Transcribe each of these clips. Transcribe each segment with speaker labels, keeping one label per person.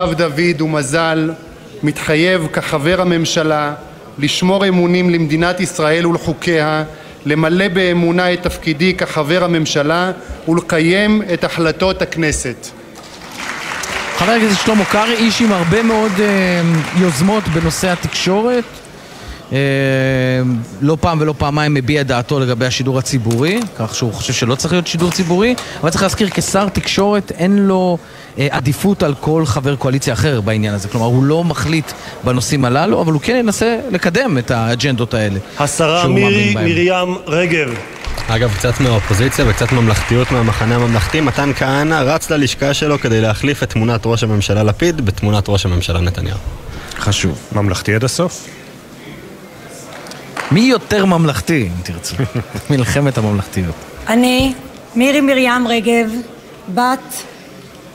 Speaker 1: הרב דוד ומזל מתחייב כחבר הממשלה לשמור אמונים למדינת ישראל ולחוקיה, למלא באמונה את תפקידי כחבר הממשלה ולקיים את החלטות הכנסת.
Speaker 2: חבר הכנסת שלמה קרעי, איש עם הרבה מאוד אה, יוזמות בנושא התקשורת. אה, לא פעם ולא פעמיים מביע את דעתו לגבי השידור הציבורי, כך שהוא חושב שלא צריך להיות שידור ציבורי, אבל צריך להזכיר, כשר תקשורת אין לו אה, עדיפות על כל חבר קואליציה אחר בעניין הזה. כלומר, הוא לא מחליט בנושאים הללו, אבל הוא כן ינסה לקדם את האג'נדות האלה.
Speaker 3: השרה מירי. מרים רגב.
Speaker 4: אגב, קצת מהאופוזיציה וקצת ממלכתיות מהמחנה הממלכתי, מתן כהנא רץ ללשכה שלו כדי להחליף את תמונת ראש הממשלה לפיד בתמונת ראש הממשלה נתניהו.
Speaker 2: חשוב.
Speaker 5: ממלכתי עד הסוף?
Speaker 2: מי יותר ממלכתי, אם תרצו? מלחמת הממלכתיות.
Speaker 6: אני, מירי מרים רגב, בת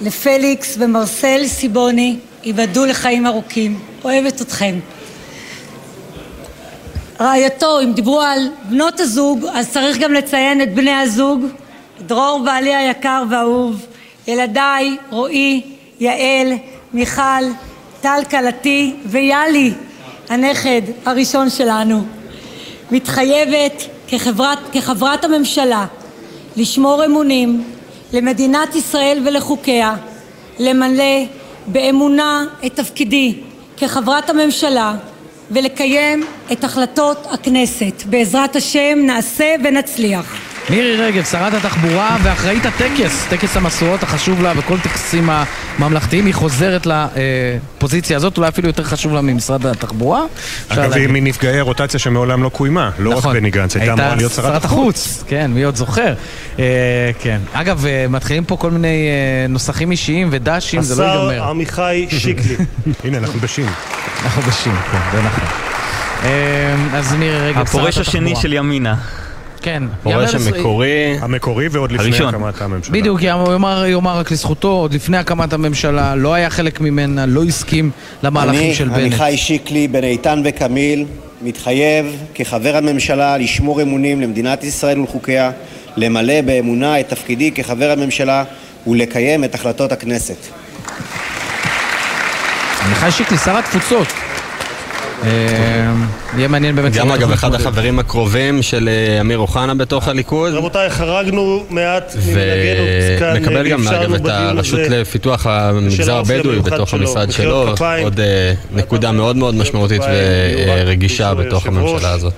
Speaker 6: לפליקס ומרסל סיבוני, ייבדלו לחיים ארוכים. אוהבת אתכם. רעייתו, אם דיברו על בנות הזוג, אז צריך גם לציין את בני הזוג, דרור בעלי היקר והאהוב, ילדיי, רועי, יעל, מיכל, טל כלתי ויאלי, הנכד הראשון שלנו. מתחייבת כחברת, כחברת הממשלה לשמור אמונים למדינת ישראל ולחוקיה, למלא באמונה את תפקידי כחברת הממשלה ולקיים את החלטות הכנסת. בעזרת השם נעשה ונצליח.
Speaker 2: מירי רגב, שרת התחבורה ואחראית הטקס, טקס המסורות החשוב לה בכל טקסים הממלכתיים, היא חוזרת לפוזיציה הזאת, אולי אפילו יותר חשוב לה ממשרד התחבורה.
Speaker 5: אגב, היא. מנפגעי הרוטציה שמעולם לא קוימה, לא רק
Speaker 2: נכון.
Speaker 5: בני גנץ, הייתה אמורה להיות שרת החוץ.
Speaker 2: כן, מי עוד זוכר? אה, כן. אגב, אה, מתחילים פה כל מיני אה, נוסחים אישיים ודשים, זה לא
Speaker 3: השר
Speaker 2: ייגמר.
Speaker 3: עמיחי שיקלי.
Speaker 5: הנה, אנחנו בשין.
Speaker 2: אנחנו בשין, כן, זה נכון. אה, אז מירי רגב, שרת התחבורה.
Speaker 7: הפורש השני של ימינה.
Speaker 2: כן.
Speaker 4: פורש
Speaker 2: יאמר-
Speaker 4: המקורי,
Speaker 5: המקורי ועוד לפני
Speaker 7: הראשון.
Speaker 5: הקמת הממשלה.
Speaker 2: בדיוק, יאמר, יאמר רק לזכותו, עוד לפני הקמת הממשלה, לא היה חלק ממנה, לא הסכים למהלכים
Speaker 8: אני,
Speaker 2: של בנט.
Speaker 8: עמיחי שיקלי, בן איתן וקמיל, מתחייב כחבר הממשלה לשמור אמונים למדינת ישראל ולחוקיה, למלא באמונה את תפקידי כחבר הממשלה ולקיים את החלטות הכנסת.
Speaker 2: עמיחי שיקלי, שר התפוצות. אה, יהיה מעניין באמת
Speaker 4: גם אגב אחד. החברים הקרובים של אה, אמיר אוחנה בתוך הליכוד.
Speaker 3: רבותיי, חרגנו מעט ממנהגנו כאן,
Speaker 4: ומקבל גם אגב את הרשות לפיתוח המגזר הבדואי בתוך
Speaker 3: שלו.
Speaker 4: המשרד שלו. עוד אה, נקודה מאוד מאוד משמעותית ורגישה בתוך. הממשלה הזאת.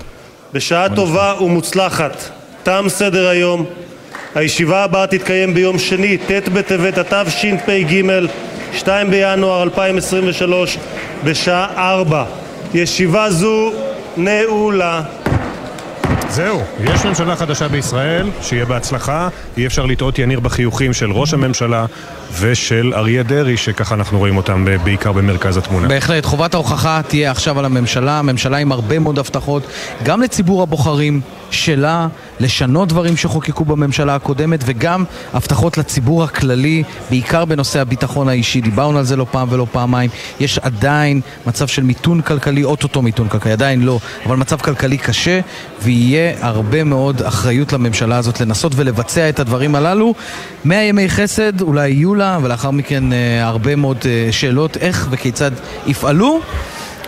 Speaker 3: בשעה טובה ומוצלחת. תם סדר היום. הישיבה הבאה תתקיים ביום שני, ט' בטבת התשפ"ג, 2 בינואר 2023, בשעה 4. ישיבה זו נעולה.
Speaker 5: זהו, יש ממשלה חדשה בישראל, שיהיה בהצלחה. אי אפשר לטעות יניר בחיוכים של ראש הממשלה ושל אריה דרעי, שככה אנחנו רואים אותם בעיקר במרכז התמונה.
Speaker 2: בהחלט, חובת ההוכחה תהיה עכשיו על הממשלה, ממשלה עם הרבה מאוד הבטחות, גם לציבור הבוחרים שלה, לשנות דברים שחוקקו בממשלה הקודמת, וגם הבטחות לציבור הכללי, בעיקר בנושא הביטחון האישי. דיברנו על זה לא פעם ולא פעמיים. יש עדיין מצב של מיתון כלכלי, אוטוטו מיתון כלכלי, עדיין לא, אבל מצב כלכלי קשה, ויהיה הרבה מאוד אחריות לממשלה הזאת לנסות ולבצע את הדברים הללו. מאה ימי חסד אולי יהיו לה, ולאחר מכן אה, הרבה מאוד אה, שאלות איך וכיצד יפעלו.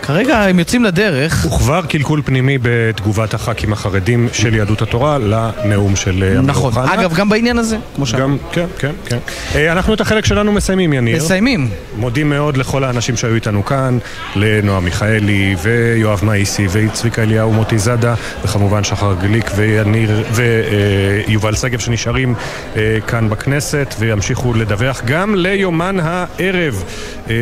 Speaker 2: כרגע הם יוצאים לדרך.
Speaker 5: וכבר קלקול פנימי בתגובת הח"כים החרדים של יהדות התורה לנאום של אמיר
Speaker 2: נכון.
Speaker 5: אוחנה.
Speaker 2: אגב, גם בעניין הזה, כמו שאמרנו.
Speaker 5: כן, כן, כן. אה, אנחנו את החלק שלנו מסיימים, יניר.
Speaker 2: מסיימים.
Speaker 5: מודים מאוד לכל האנשים שהיו איתנו כאן, לנועה מיכאלי ויואב מאיסי וצביקה אליהו, מוטי זאדה, וכמובן שחר גליק ויניר ויובל שגב שנשארים אה, כאן בכנסת וימשיכו לדווח גם ליומן הערב, אה,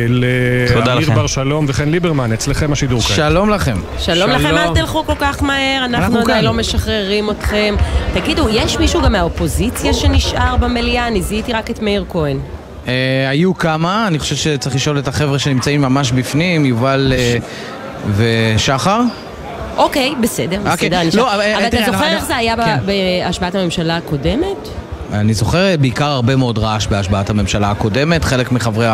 Speaker 7: תודה
Speaker 5: לאמיר. בר שלום וחן ליברמן, אצלכם השידור כעת.
Speaker 2: שלום לכם.
Speaker 9: שלום לכם, אל תלכו כל כך מהר,
Speaker 2: אנחנו כאן.
Speaker 9: עדיין לא משחררים אתכם. תגידו, יש מישהו גם מהאופוזיציה שנשאר במליאה? אני זיהיתי רק את מאיר כהן.
Speaker 2: אה, היו כמה, אני חושב שצריך לשאול את החבר'ה שנמצאים ממש בפנים, יובל אה, ושחר.
Speaker 9: אוקיי, בסדר,
Speaker 2: אוקיי.
Speaker 9: בסדר, אני
Speaker 2: לא,
Speaker 9: שם.
Speaker 2: אבל,
Speaker 9: אתה זוכר איך זה היה
Speaker 2: כן.
Speaker 9: בהשבעת הממשלה הקודמת?
Speaker 2: אני זוכר בעיקר הרבה מאוד רעש בהשבעת הממשלה הקודמת. חלק מחברי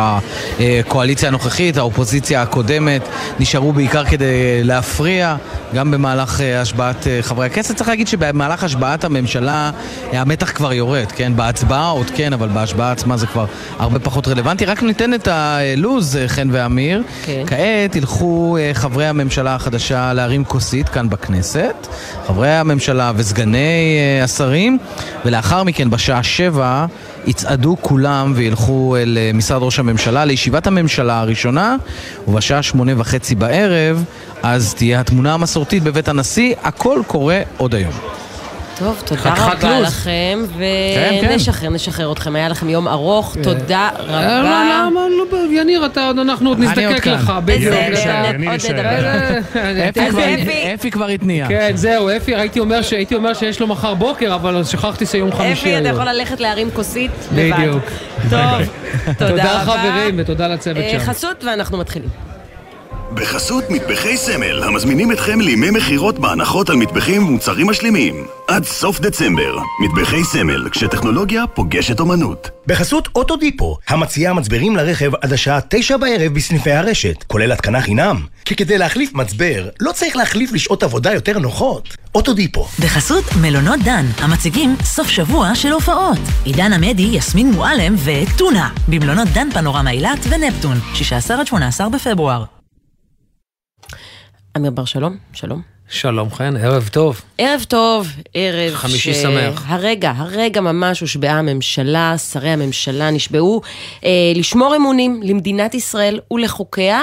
Speaker 2: הקואליציה הנוכחית, האופוזיציה הקודמת, נשארו בעיקר כדי להפריע, גם במהלך אה, השבעת אה, חברי הכנסת. צריך להגיד שבמהלך השבעת הממשלה אה, המתח כבר יורד, כן? בהצבעה עוד כן, אבל בהשבעה עצמה זה כבר הרבה פחות רלוונטי. רק ניתן את הלו"ז, חן ואמיר.
Speaker 9: כן.
Speaker 2: כעת ילכו חברי הממשלה החדשה להרים כוסית כאן בכנסת, חברי הממשלה וסגני השרים, ולאחר מכן בשעה שבע יצעדו כולם וילכו אל אה, משרד ראש הממשלה לישיבת הממשלה הראשונה, ובשעה שמונה וחצי בערב אז תהיה התמונה המסורתית בבית הנשיא, הכל קורה עוד היום.
Speaker 9: טוב, תודה רבה
Speaker 10: לו"ז.
Speaker 9: לכם,
Speaker 2: כן, כן.
Speaker 9: ונשחרר, נשחרר אתכם. היה לכם יום ארוך, תודה
Speaker 10: אה,
Speaker 9: רבה.
Speaker 10: לא, למה? לא, יניר, אתה עוד, אנחנו עוד נזדקק. לך.
Speaker 2: אפי כבר-
Speaker 9: אפי-
Speaker 2: אפי כבר התניע.
Speaker 10: כן, זהו, אפי, הייתי אומר ש- הייתי אומר שיש לו מחר בוקר, אבל שכחתי שיום חמישי
Speaker 9: אפי, אתה
Speaker 10: היום.
Speaker 9: יכול ללכת להרים כוסית לבד.
Speaker 10: בדיוק.
Speaker 9: טוב, תודה
Speaker 10: תודה
Speaker 9: רבה.
Speaker 10: חברים ותודה לצוות
Speaker 9: אה,
Speaker 10: שם.
Speaker 9: חסות ואנחנו מתחילים.
Speaker 11: בחסות מטבחי סמל, המזמינים אתכם לימי מכירות בהנחות על מטבחים ומוצרים משלימים. עד סוף דצמבר. מטבחי סמל, כשטכנולוגיה פוגשת אומנות.
Speaker 12: בחסות אוטודיפו, המציעה מצברים לרכב עד השעה תשע בערב בסניפי הרשת, כולל התקנה חינם. כי כדי להחליף מצבר, לא צריך להחליף לשעות עבודה יותר נוחות. אוטודיפו.
Speaker 13: בחסות מלונות דן, המציגים סוף שבוע של הופעות. עידן עמדי, יסמין מועלם וטונה, במלונות דן פנורמה אילת ונפטון, 16 עד 18 בפברואר.
Speaker 9: אמיר בר שלום, שלום.
Speaker 10: שלום חן, ערב טוב.
Speaker 9: ערב טוב, ערב
Speaker 10: חמישי שמח.
Speaker 9: הרגע, הרגע ממש הושבעה הממשלה, שרי הממשלה נשבעו אה, לשמור אמונים למדינת ישראל ולחוקיה,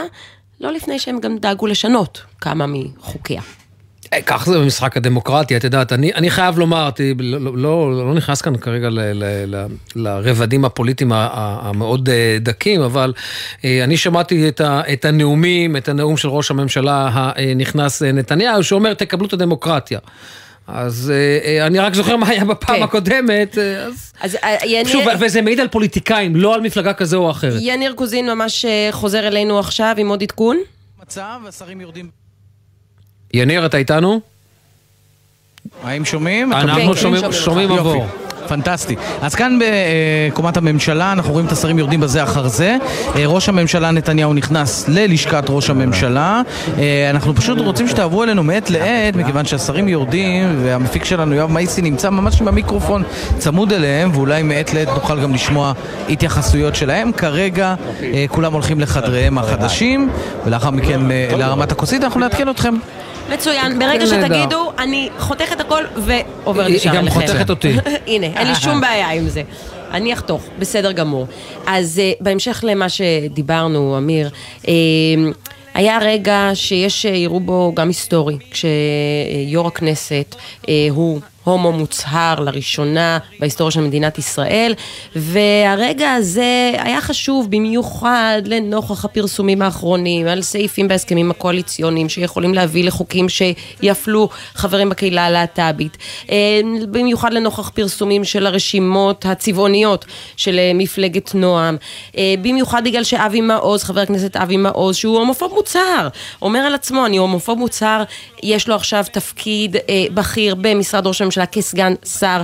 Speaker 9: לא לפני שהם גם דאגו לשנות כמה מחוקיה.
Speaker 10: אה, כך זה במשחק הדמוקרטי, את יודעת, אני, אני חייב לומר, אותי, לא, לא, לא, לא נכנס כאן כרגע ל, ל, ל, לרבדים הפוליטיים המאוד אה, דקים, אבל אה, אני שמעתי את, ה, את הנאומים, את הנאום של ראש הממשלה הנכנס נתניהו, שאומר, תקבלו את הדמוקרטיה. אז אה, אני רק זוכר מה היה בפעם
Speaker 9: כן.
Speaker 10: הקודמת, אז...
Speaker 9: אז יניר,
Speaker 10: שוב, וזה מעיד על פוליטיקאים, לא על מפלגה כזו או אחרת.
Speaker 9: יניר קוזין ממש חוזר אלינו עכשיו עם עוד עדכון.
Speaker 2: מצב, השרים יורדים...
Speaker 10: יניר, אתה איתנו?
Speaker 2: האם שומעים?
Speaker 10: אנחנו
Speaker 9: כן,
Speaker 10: שומעים-
Speaker 9: שומעים.
Speaker 10: עבור.
Speaker 2: פנטסטי. אז כאן בקומת הממשלה אנחנו רואים את השרים יורדים בזה אחר זה. אה, ראש הממשלה נתניהו נכנס ללשכת ראש הממשלה. אה, אנחנו פשוט רוצים שתעברו אלינו מעת לעת, מכיוון שהשרים יורדים, והמפיק שלנו יואב מייסי נמצא ממש עם המיקרופון צמוד אליהם, ואולי מעת לעת נוכל גם לשמוע התייחסויות שלהם. כרגע אה, כולם הולכים לחדריהם החדשים, ולאחר מכן להרמת הכוסית, אנחנו נעדכן אתכם.
Speaker 9: מצוין, ברגע
Speaker 10: נהדר.
Speaker 9: שתגידו, אני חותכת הכל ועוברת ישר
Speaker 10: היא גם
Speaker 9: אליכם.
Speaker 10: חותכת אותי.
Speaker 9: הנה, אין לי שום בעיה עם זה. אני אחתוך, בסדר גמור. אז uh, בהמשך למה שדיברנו, אמיר, uh, היה רגע שיש שיראו בו גם היסטורי, כשיו"ר הכנסת uh, הוא הומו מוצהר לראשונה בהיסטוריה של מדינת ישראל, והרגע הזה היה חשוב במיוחד לנוכח הפרסומים האחרונים על סעיפים בהסכמים הקואליציוניים שיכולים להביא לחוקים שיפלו חברים בקהילה הלהט"בית, אה, במיוחד לנוכח פרסומים של הרשימות הצבעוניות של אה, מפלגת נועם, אה, במיוחד בגלל שאבי מעוז, חבר הכנסת אבי מעוז, שהוא הומופוב מוצהר, אומר על עצמו, אני הומופוב מוצהר, יש לו עכשיו תפקיד בכיר במשרד ראש הממשלה כסגן שר.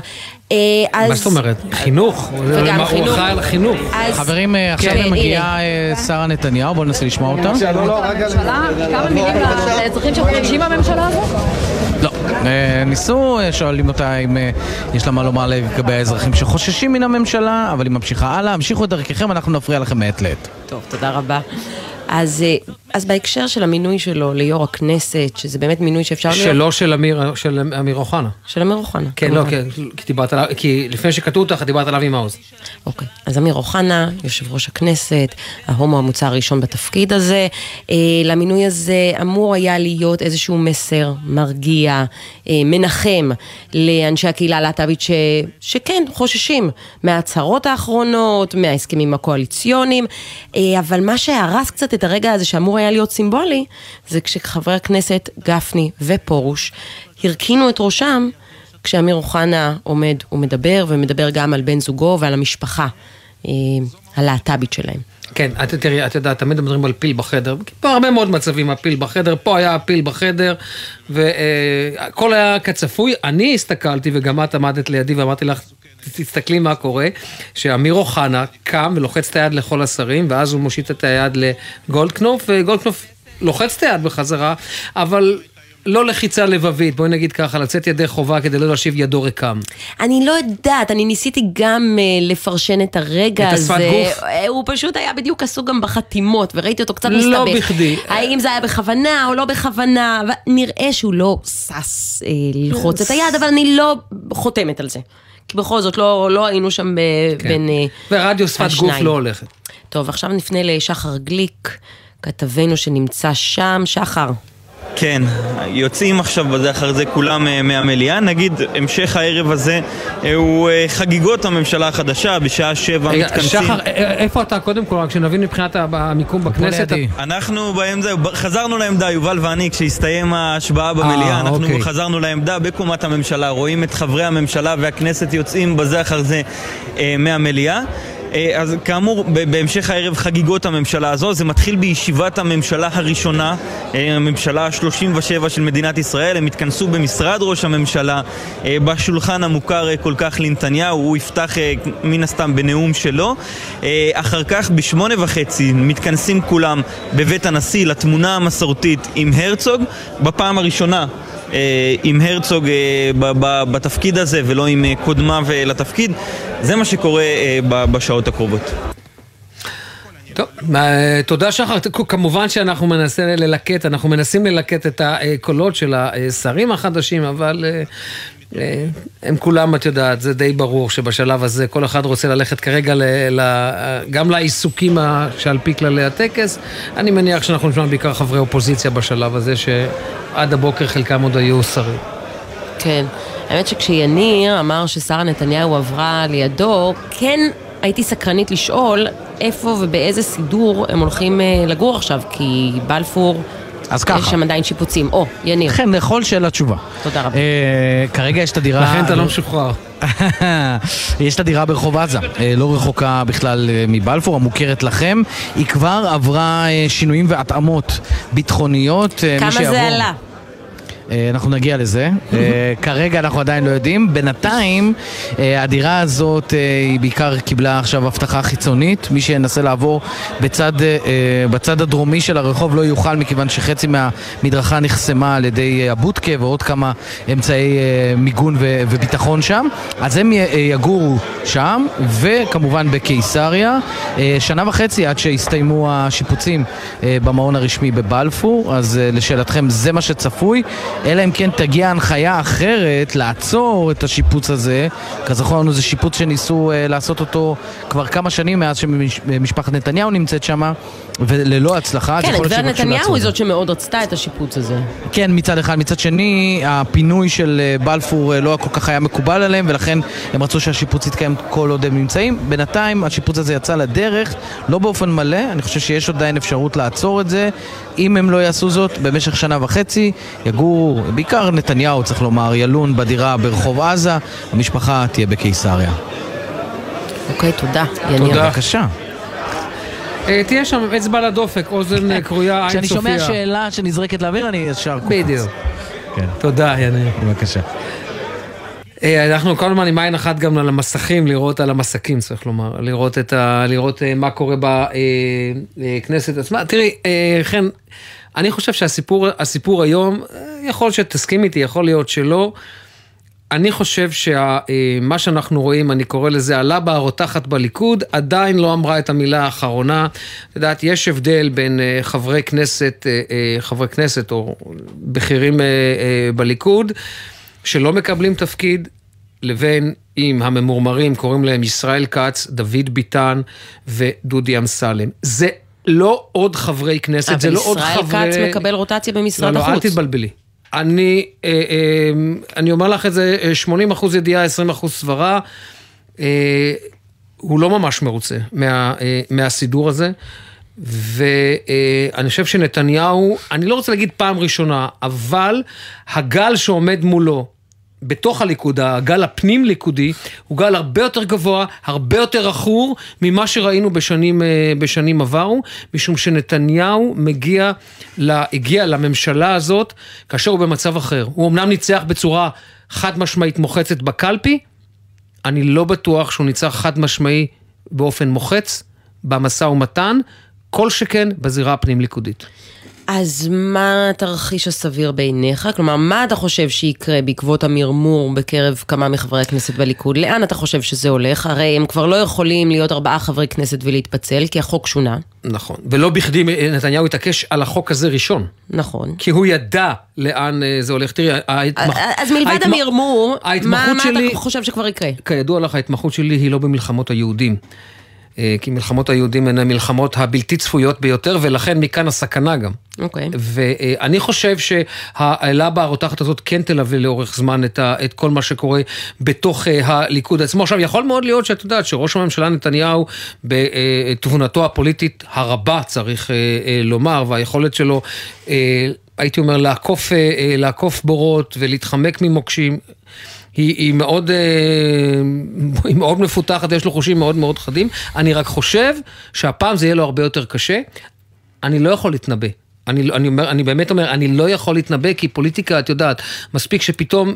Speaker 9: אה, אז...
Speaker 10: מה זאת אומרת? חינוך?
Speaker 9: וגם
Speaker 10: מה, הוא
Speaker 9: חינוך.
Speaker 10: אחראי על החינוך.
Speaker 9: אז...
Speaker 2: חברים, אה, עכשיו
Speaker 9: כן.
Speaker 2: מגיעה אה, שרה נתניהו, בואו ננסה לשמוע אותה.
Speaker 14: כמה מילים לאזרחים שמתרגשים בממשלה הזאת?
Speaker 2: לא. ניסו, שואלים אותה אם יש לה מה לומר לגבי האזרחים שחוששים מן הממשלה, אבל היא ממשיכה הלאה. המשיכו את דרככם, אנחנו נפריע לכם מעת לעת.
Speaker 9: טוב, תודה רבה. אז, אז בהקשר של המינוי שלו ליו"ר הכנסת, שזה באמת מינוי שאפשר...
Speaker 10: שלו של אמיר, של אמיר אוחנה.
Speaker 9: של אמיר אוחנה.
Speaker 10: כן, לא,
Speaker 9: כמובן.
Speaker 10: כן, כי דיברת עליו, כי לפני שקטעו אותך, דיברת עליו עם מעוז.
Speaker 9: אוקיי, אז אמיר אוחנה, יושב ראש הכנסת, ההומו המוצע הראשון בתפקיד הזה. אה, למינוי הזה אמור היה להיות איזשהו מסר מרגיע, אה, מנחם לאנשי הקהילה הלהט"בית ש... שכן, חוששים מההצהרות האחרונות, מההסכמים הקואליציוניים, אה, אבל מה שהרס קצת את הרגע הזה שאמור היה להיות סימבולי, זה כשחברי הכנסת גפני ופרוש הרכינו את ראשם כשאמיר אוחנה עומד ומדבר, ומדבר גם על בן זוגו ועל המשפחה אה, הלהט"בית שלהם.
Speaker 10: כן, את, תראי, את יודעת, תמיד מדברים על פיל בחדר, פה הרבה מאוד מצבים הפיל בחדר, פה היה הפיל בחדר, והכל היה כצפוי. אני הסתכלתי, וגם את עמדת לידי ואמרתי לך, תסתכלי מה קורה, שאמיר אוחנה קם ולוחץ את היד לכל השרים, ואז הוא מושיט את היד לגולדקנופ, וגולדקנופ לוחץ את היד בחזרה, אבל לא לחיצה לבבית, בואי נגיד ככה, לצאת ידי חובה כדי לא להשיב ידו ריקם.
Speaker 9: אני לא יודעת, אני ניסיתי גם uh, לפרשן את הרגע
Speaker 10: את
Speaker 9: הזה.
Speaker 10: השפת גוף?
Speaker 9: אה, הוא פשוט היה בדיוק עסוק גם בחתימות, וראיתי אותו קצת
Speaker 10: לא
Speaker 9: מסתבך.
Speaker 10: בכדי.
Speaker 9: האם זה היה בכוונה או לא בכוונה, ונראה שהוא לא שש uh, ללחוץ את היד, אבל אני לא חותמת על זה. כי בכל זאת, לא, לא היינו שם ב-
Speaker 10: כן.
Speaker 9: בין uh,
Speaker 10: ורדיו שפת גוף לא הולכת.
Speaker 9: טוב, עכשיו נפנה לשחר גליק, כתבנו שנמצא שם. שחר.
Speaker 7: כן, יוצאים עכשיו בזה אחר זה כולם אה, מהמליאה. נגיד, המשך הערב הזה אה, הוא אה, חגיגות הממשלה החדשה, בשעה שבע
Speaker 10: רגע,
Speaker 7: מתכנסים.
Speaker 10: שחר, איפה אתה קודם כל, רק שנבין מבחינת המיקום בכנסת?
Speaker 7: אנחנו בעמדה, חזרנו לעמדה, יובל ואני, כשהסתיים ההשבעה במליאה,
Speaker 10: אה,
Speaker 7: אנחנו
Speaker 10: אוקיי.
Speaker 7: חזרנו לעמדה בקומת הממשלה, רואים את חברי הממשלה והכנסת יוצאים בזה אחר זה אה, מהמליאה. אה, אז כאמור, בהמשך הערב חגיגות הממשלה הזו, זה מתחיל בישיבת הממשלה הראשונה, אה, הממשלה ה-37 של מדינת ישראל, הם התכנסו במשרד ראש הממשלה, אה, בשולחן המוכר כל כך לנתניהו, הוא יפתח מן הסתם בנאום שלו. אחר כך בשמונה וחצי מתכנסים כולם בבית הנשיא לתמונה המסורתית עם הרצוג, בפעם הראשונה. עם הרצוג בתפקיד הזה ולא עם קודמיו לתפקיד. זה מה שקורה אה, ב- בשעות הקרובות.
Speaker 10: טוב, אה, תודה שחר. כמובן שאנחנו מנסים ללקט, אנחנו מנסים ללקט את הקולות של השרים החדשים, אבל אה, אה, הם כולם, את יודעת, זה די ברור שבשלב הזה כל אחד רוצה ללכת כרגע ל, ל, גם לעיסוקים שעל פי כללי הטקס. אני מניח שאנחנו נשמע בעיקר חברי אופוזיציה בשלב הזה, שעד הבוקר חלקם עוד היו שרים.
Speaker 9: כן. האמת שכשיניר אמר ששרה נתניהו עברה לידו, כן הייתי סקרנית לשאול איפה ובאיזה סידור הם הולכים אה, לגור עכשיו, כי בלפור,
Speaker 2: אז ככה.
Speaker 9: יש שם עדיין שיפוצים. או, יניר.
Speaker 2: כן, לכל שאלה תשובה.
Speaker 9: תודה רבה.
Speaker 2: אה, כרגע יש את הדירה...
Speaker 10: לכן אתה לא משוחרר.
Speaker 2: יש את הדירה ברחוב עזה, אה, לא רחוקה בכלל אה, מבלפור, המוכרת לכם. היא כבר עברה אה, שינויים והתאמות ביטחוניות.
Speaker 9: כמה
Speaker 2: שיעבור-
Speaker 9: זה עלה?
Speaker 2: אה, אנחנו נגיע לזה. אה, כרגע אנחנו עדיין לא יודעים. בינתיים, אה, הדירה הזאת, היא בעיקר קיבלה עכשיו הבטחה חיצונית. מי שינסה לעבור בצד, בצד הדרומי של הרחוב לא יוכל, מכיוון שחצי מהמדרכה נחסמה על ידי הבודקה ועוד כמה אמצעי מיגון וביטחון שם. אז הם יגורו שם, וכמובן בקיסריה. שנה וחצי עד שיסתיימו השיפוצים במעון הרשמי בבלפור, אז לשאלתכם זה מה שצפוי. אלא אם כן תגיע הנחיה אחרת לעצור את השיפוץ הזה. כזכור לנו זה שיפוץ שניסו אה, לעשות אותו כבר כמה שנים מאז שמשפחת נתניהו נמצאת שם, וללא הצלחה.
Speaker 9: כן, הגברת נתניהו היא. זאת שמאוד רצתה את השיפוץ הזה.
Speaker 2: כן, מצד אחד. מצד שני, הפינוי של אה, בלפור אה, לא כל כך היה מקובל עליהם, ולכן הם רצו שהשיפוץ יתקיים כל עוד הם נמצאים. בינתיים השיפוץ הזה יצא לדרך, לא באופן מלא, אני חושב שיש עדיין אפשרות לעצור את זה. אם הם לא יעשו זאת, במשך שנה וחצי יגורו, בעיקר נתניהו צריך לומר, ילון בדירה ברחוב עזה, המשפחה תהיה בקיסריה.
Speaker 9: אוקיי, תודה, יניר.
Speaker 10: תודה.
Speaker 2: בבקשה.
Speaker 10: אה, תהיה שם אצבע לדופק, אוזן אה, כרויה, עין
Speaker 2: כשאני
Speaker 10: צופיה.
Speaker 2: שומע שאלה שנזרקת לאוויר, אני ישר קופץ.
Speaker 10: בדיוק.
Speaker 2: כן.
Speaker 10: תודה, יניר.
Speaker 2: בבקשה.
Speaker 10: אה, אנחנו כל הזמן עם עין אחת גם על המסכים, לראות על המסכים, צריך לומר, לראות, את ה, לראות אה, מה קורה בכנסת עצמה. תראי, אה, חן, אני חושב שהסיפור הסיפור היום, אה, יכול שתסכים איתי, יכול להיות שלא. אני חושב שמה שאנחנו רואים, אני קורא לזה הלבה הרותחת בליכוד, עדיין לא אמרה את המילה האחרונה. את יודעת, יש הבדל בין אה, חברי כנסת, אה, אה, חברי כנסת או בכירים אה, אה, בליכוד, שלא מקבלים תפקיד, לבין אם הממורמרים קוראים להם ישראל כץ, דוד ביטן ודודי אמסלם. זה לא עוד חברי כנסת, זה
Speaker 9: אבל
Speaker 10: לא עוד
Speaker 9: ישראל
Speaker 10: חברי...
Speaker 9: כץ מקבל רוטציה במשרד
Speaker 10: לא, לא, אל
Speaker 9: החוץ.
Speaker 10: תתבלבלי. אני, אה, אה, אני אומר לך את זה, אה, 80 אחוז ידיעה, 20 אחוז סברה. אה, הוא לא ממש מרוצה מה, אה, מהסידור הזה. ואני חושב שנתניהו, אני לא רוצה להגיד פעם ראשונה, אבל הגל שעומד מולו בתוך הליכוד, הגל הפנים-ליכודי, הוא גל הרבה יותר גבוה, הרבה יותר עכור ממה שראינו בשנים, אה, בשנים עברו, משום שנתניהו מגיע, לה, הגיע לממשלה הזאת כאשר הוא במצב אחר. הוא אמנם ניצח בצורה חד משמעית מוחצת בקלפי, אני לא בטוח שהוא ניצח חד משמעי באופן מוחץ במשא ומתן, כל שכן בזירה הפנים-ליכודית.
Speaker 9: אז מה התרחיש הסביר בעיניך? כלומר, מה אתה חושב שיקרה בעקבות המרמור בקרב כמה מחברי הכנסת בליכוד? לאן אתה חושב שזה הולך? הרי הם כבר לא יכולים להיות ארבעה חברי כנסת ולהתפצל, כי החוק שונה.
Speaker 10: נכון, ולא בכדי נתניהו התעקש על החוק הזה ראשון.
Speaker 9: נכון.
Speaker 10: כי הוא ידע לאן אה, זה הולך. תראי, ההתמח...
Speaker 9: אז מלבד
Speaker 10: ההתמח-
Speaker 9: המרמור, מה,
Speaker 10: ההתמחות
Speaker 9: מה
Speaker 10: שלי-
Speaker 9: אתה חושב שכבר יקרה?
Speaker 10: כידוע לך, ההתמחות שלי היא לא במלחמות היהודים. אה, כי מלחמות היהודים הן המלחמות הבלתי צפויות ביותר, ולכן מכאן הסכנה גם.
Speaker 9: אוקיי.
Speaker 10: ואני חושב שהלבה הרותחת הזאת כן תלווה לאורך זמן את, ה, את כל מה שקורה בתוך אה, הליכוד עצמו. עכשיו, יכול מאוד להיות שאת יודעת שראש הממשלה נתניהו, בתבונתו הפוליטית הרבה, צריך אה, אה, לומר, והיכולת שלו, אה, הייתי אומר, לעקוף, אה, אה, לעקוף בורות ולהתחמק ממוקשים. היא, היא, מאוד, אה, היא מאוד מפותחת, יש לו חושים מאוד מאוד חדים. אני רק חושב שהפעם זה יהיה לו הרבה יותר קשה. אני לא יכול להתנבא. אני, אני, אומר, אני באמת אומר, אני לא יכול להתנבא, כי פוליטיקה, את יודעת, מספיק שפתאום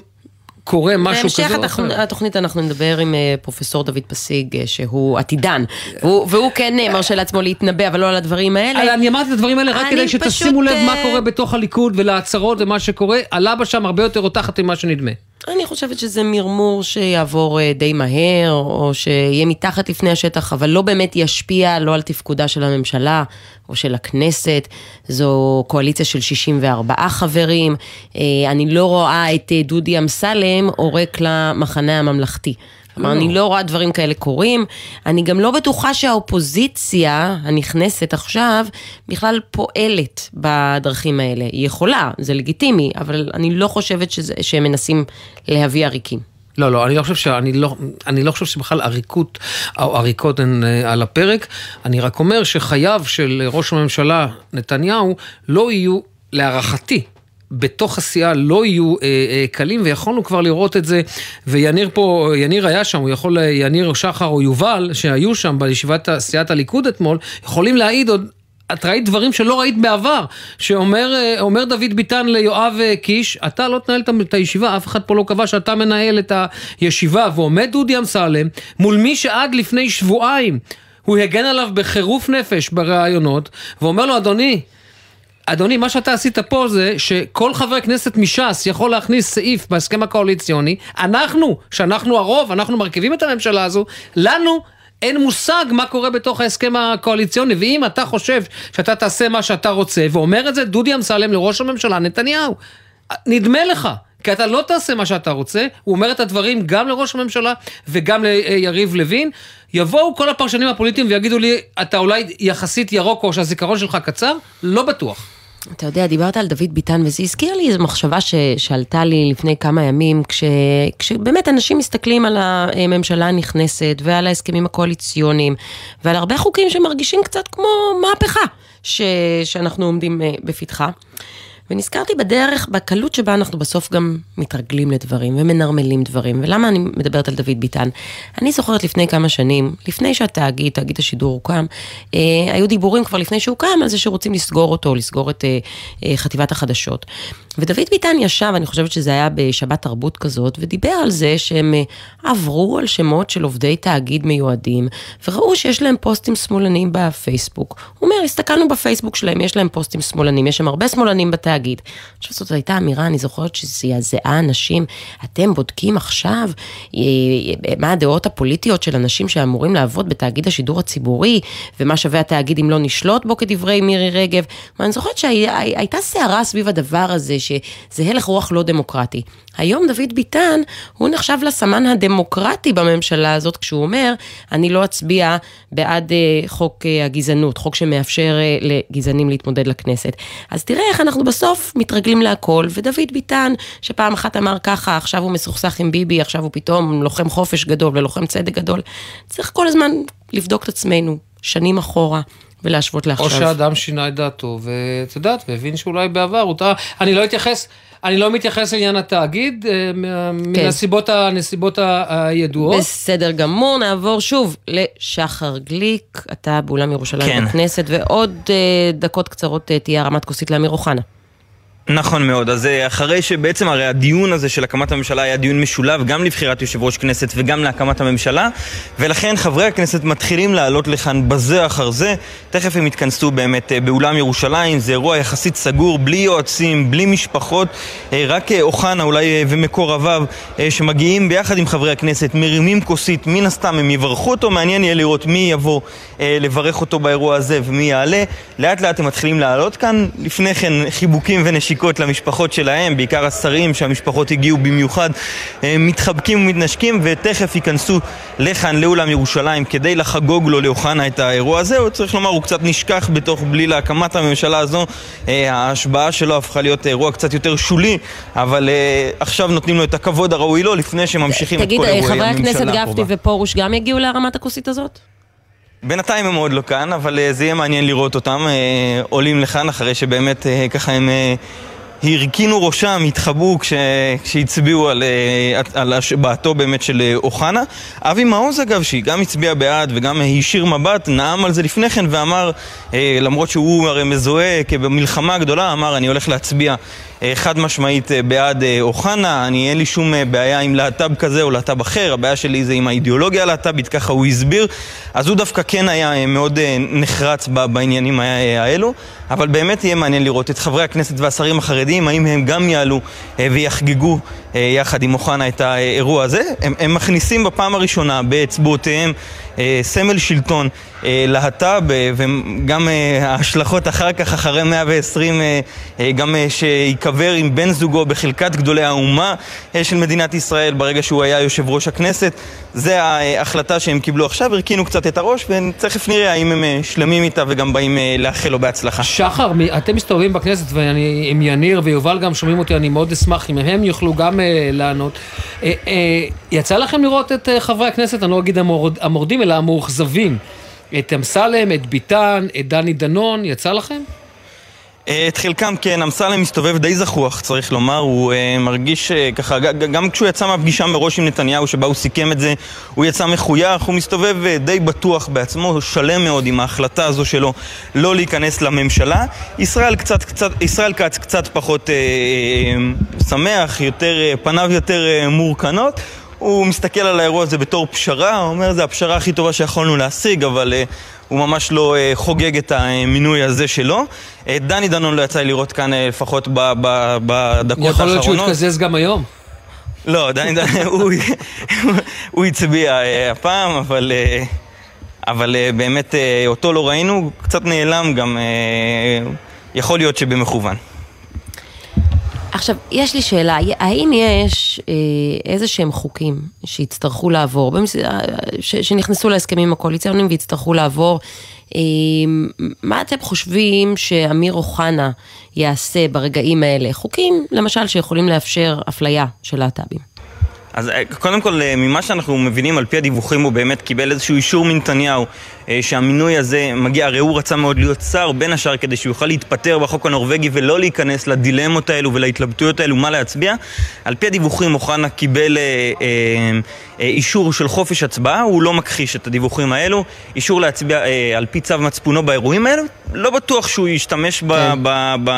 Speaker 10: קורה משהו כזה
Speaker 9: בהמשך
Speaker 10: או אחר.
Speaker 9: התוכנית, התוכנית אנחנו נדבר עם אה, פרופסור דוד פסיג, אה, שהוא עתידן, והוא, והוא כן מרשה לעצמו להתנבא, אבל לא על הדברים האלה.
Speaker 10: אני אמרתי את הדברים האלה רק כדי שתשימו לב מה קורה בתוך הליכוד ולהצהרות ומה שקורה, הלבה שם הרבה יותר רותחת ממה שנדמה.
Speaker 9: אני חושבת שזה מרמור שיעבור אה, די מהר, או שיהיה מתחת לפני השטח, אבל לא באמת ישפיע לא על תפקודה של הממשלה או של הכנסת. זו קואליציה של 64 חברים. אה, אני לא רואה את אה, דודי אמסלם עורק למחנה הממלכתי. כלומר, אני לא רואה דברים כאלה קורים. אני גם לא בטוחה שהאופוזיציה הנכנסת עכשיו בכלל פועלת בדרכים האלה. היא יכולה, זה לגיטימי, אבל אני לא חושבת שזה, שהם מנסים להביא עריקים.
Speaker 10: לא, לא, אני לא חושב ש... אני לא, אני לא חושב שבכלל עריקות או עריקות הן אה, על הפרק. אני רק אומר שחייו של ראש הממשלה נתניהו לא יהיו, להערכתי, בתוך הסיעה לא יהיו אה, אה, קלים, ויכולנו כבר לראות את זה, ויניר פה, יניר היה שם, הוא יכול, אה, יניר שחר או יובל, שהיו שם בישיבת סיעת הליכוד אתמול, יכולים להעיד עוד את ראית דברים שלא ראית בעבר, שאומר אה, דוד ביטן ליואב אה, קיש, אתה לא תנהל את הישיבה, אף אחד פה לא קבע שאתה מנהל את הישיבה, ועומד דודי אמסלם מול מי שעד לפני שבועיים הוא הגן עליו בחירוף נפש בראיונות, ואומר לו, אדוני, אדוני, מה שאתה עשית פה זה שכל חבר כנסת מש"ס יכול להכניס סעיף בהסכם הקואליציוני, אנחנו, שאנחנו הרוב, אנחנו מרכיבים את הממשלה הזו, לנו אין מושג מה קורה בתוך ההסכם הקואליציוני, ואם אתה חושב שאתה תעשה מה שאתה רוצה, ואומר את זה דודי אמסלם לראש הממשלה נתניהו, נדמה לך. כי אתה לא תעשה מה שאתה רוצה, הוא אומר את הדברים גם לראש הממשלה וגם ליריב לוין. יבואו כל הפרשנים הפוליטיים ויגידו לי, אתה אולי יחסית ירוק או שהזיכרון שלך קצר? לא בטוח.
Speaker 9: אתה יודע, דיברת על דוד ביטן, וזה הזכיר לי איזו מחשבה ש, שעלתה לי לפני כמה ימים, כש, כשבאמת אנשים מסתכלים על הממשלה הנכנסת ועל ההסכמים הקואליציוניים, ועל הרבה חוקים שמרגישים קצת כמו מהפכה ש, שאנחנו עומדים אה, בפתחה. ונזכרתי בדרך, בקלות שבה אנחנו בסוף גם מתרגלים לדברים ומנרמלים דברים. ולמה אני מדברת על דוד ביטן? אני זוכרת לפני כמה שנים, לפני שהתאגיד, תאגיד השידור הוקם, אה, היו דיבורים כבר לפני שהוא קם על זה שרוצים לסגור אותו, לסגור את אה, אה, חטיבת החדשות. ודוד ביטן ישב, אני חושבת שזה היה בשבת תרבות כזאת, ודיבר על זה שהם אה, עברו על שמות של עובדי תאגיד מיועדים, וראו שיש להם פוסטים שמאלנים בפייסבוק. הוא אומר, הסתכלנו בפייסבוק שלהם, יש להם פוסטים שמאלנים, יש שם הרבה שמאלנים בתאגיד. עכשיו זאת הייתה אמירה, אני זוכרת שזעזעה אנשים, אתם בודקים עכשיו אה, אה, מה הדעות הפוליטיות של אנשים שאמורים לעבוד בתאגיד השידור הציבורי, ומה שווה התאגיד אם לא נשלוט בו כדברי מירי רגב. ואני זוכרת שהייתה סערה סביב הדבר הזה, שזה הלך רוח לא דמוקרטי. היום דוד ביטן, הוא נחשב לסמן הדמוקרטי בממשלה הזאת, כשהוא אומר, אני לא אצביע בעד אה, חוק אה, הגזענות, חוק שמאפשר אה, לגזענים להתמודד לכנסת. אז תראה איך אנחנו בסוף מתרגלים להכל, ודוד ביטן, שפעם אחת אמר ככה, עכשיו הוא מסוכסך עם ביבי, עכשיו הוא פתאום לוחם חופש גדול ולוחם צדק גדול. צריך כל הזמן לבדוק את עצמנו, שנים אחורה. ולהשוות לעכשיו.
Speaker 10: או שאדם שינה את דעתו, ואת יודעת, והבין שאולי בעבר הוא טעה. אני לא אתייחס, אני לא מתייחס לעניין התאגיד, אה, מה- מן הסיבות, הנסיבות הידועות.
Speaker 9: בסדר גמור, נעבור שוב לשחר גליק, אתה באולם ירושלים
Speaker 15: כן.
Speaker 9: בכנסת, ועוד אה, דקות קצרות אה, תהיה הרמת כוסית לאמיר אוחנה.
Speaker 7: נכון מאוד, אז אה, אחרי שבעצם הרי הדיון הזה של הקמת הממשלה היה דיון משולב גם לבחירת יושב ראש כנסת וגם להקמת הממשלה ולכן חברי הכנסת מתחילים לעלות לכאן בזה אחר זה. תכף הם יתכנסו באמת אה, באולם ירושלים, זה אירוע יחסית סגור, בלי יועצים, בלי משפחות. אה, רק אוחנה אולי ומקורביו שמגיעים ביחד עם חברי הכנסת, מרימים כוסית, מן הסתם הם יברכו אותו, מעניין יהיה לראות מי יבוא לברך אותו באירוע הזה ומי יעלה. לאט לאט הם מתחילים לעלות כאן, לפני כן חיבוקים ונשיקות נשיקות למשפחות שלהם, בעיקר השרים שהמשפחות הגיעו במיוחד, מתחבקים ומתנשקים ותכף ייכנסו לכאן לאולם ירושלים כדי לחגוג לו לאוחנה את האירוע הזה. הוא צריך לומר, הוא קצת נשכח בתוך בליל הקמת הממשלה הזו. ההשבעה שלו הפכה להיות אירוע קצת יותר שולי, אבל עכשיו נותנים לו את הכבוד הראוי לו לפני שממשיכים את כל אירועי הממשלה
Speaker 9: הקרובה. תגיד, חברי הכנסת גפני ופרוש גם יגיעו להרמת הכוסית הזאת?
Speaker 7: בינתיים הם עוד לא כאן, אבל זה יהיה מעניין לראות אותם עולים לכאן אחרי שבאמת ככה הם הרכינו ראשם, התחבאו כש... כשהצביעו על, על השבעתו באמת של אוחנה. אבי מעוז אגב, שהיא גם הצביע בעד וגם הישיר מבט, נאם על זה לפני כן ואמר, למרות שהוא הרי מזוהה כבמלחמה גדולה, אמר אני הולך להצביע חד משמעית בעד אוחנה, אני אין לי שום בעיה עם להט"ב כזה או להט"ב אחר, הבעיה שלי זה עם האידיאולוגיה הלהט"בית, ככה הוא הסביר, אז הוא דווקא כן היה מאוד נחרץ בעניינים האלו, אבל באמת יהיה מעניין לראות את חברי הכנסת והשרים החרדים, האם הם גם יעלו ויחגגו יחד עם אוחנה את האירוע הזה. הם, הם מכניסים בפעם הראשונה באצבעותיהם סמל שלטון להט"ב וגם ההשלכות אחר כך, אחרי 120, גם שייקבר עם בן זוגו בחלקת גדולי האומה של מדינת ישראל ברגע שהוא היה יושב ראש הכנסת. זה ההחלטה שהם קיבלו עכשיו, הרכינו קצת את הראש ותכף נראה האם הם שלמים איתה וגם באים לאחל לו בהצלחה.
Speaker 10: שחר, אתם מסתובבים בכנסת ועם יניר ויובל גם שומעים אותי, אני מאוד אשמח אם הם יוכלו גם לענות. יצא לכם לראות את חברי הכנסת, אני לא אגיד המורדים, אלא המאוכזבים. את אמסלם, את ביטן, את דני דנון, יצא לכם?
Speaker 7: את חלקם כן, אמסלם מסתובב די זחוח, צריך לומר, הוא uh, מרגיש uh, ככה, גם כשהוא יצא מהפגישה מראש עם נתניהו, שבה הוא סיכם את זה, הוא יצא מחוייך, הוא מסתובב uh, די בטוח בעצמו, שלם מאוד עם ההחלטה הזו שלו לא להיכנס לממשלה. ישראל, קצת, קצת, ישראל כץ קצת פחות uh, uh, שמח, יותר, uh, פניו יותר uh, מורכנות. הוא מסתכל על האירוע הזה בתור פשרה, הוא אומר, זה הפשרה הכי טובה שיכולנו להשיג, אבל uh, הוא ממש לא uh, חוגג את המינוי הזה שלו. Uh, דני דנון לא יצא לי לראות כאן לפחות בדקות האחרונות.
Speaker 10: יכול להיות שהוא יתקזז גם היום.
Speaker 7: לא, דני דנון, הוא, הצביע הפעם, אבל, אבל uh, באמת uh, אותו לא ראינו, קצת נעלם גם, uh, יכול להיות שבמכוון.
Speaker 9: עכשיו, יש לי שאלה, האם יש אה, איזה שהם חוקים שיצטרכו לעבור. ש... שנכנסו להסכמים הקואליציוניים ויצטרכו לעבור, אה, מה אתם חושבים שאמיר אוחנה יעשה ברגעים האלה? חוקים, למשל, שיכולים לאפשר אפליה של להט"בים.
Speaker 7: אז קודם כל, ממה שאנחנו מבינים על פי הדיווחים, הוא באמת קיבל איזשהו אישור מנתניהו שהמינוי הזה מגיע, הרי הוא רצה מאוד להיות שר, בין השאר כדי שהוא יוכל להתפטר בחוק הנורבגי ולא להיכנס לדילמות האלו ולהתלבטויות האלו מה להצביע. על פי הדיווחים, אוחנה קיבל אה, אה, אישור של חופש הצבעה, הוא לא מכחיש את הדיווחים האלו, אישור להצביע אה, על פי צו מצפונו באירועים האלו, לא בטוח שהוא ישתמש ב... כן. ב, ב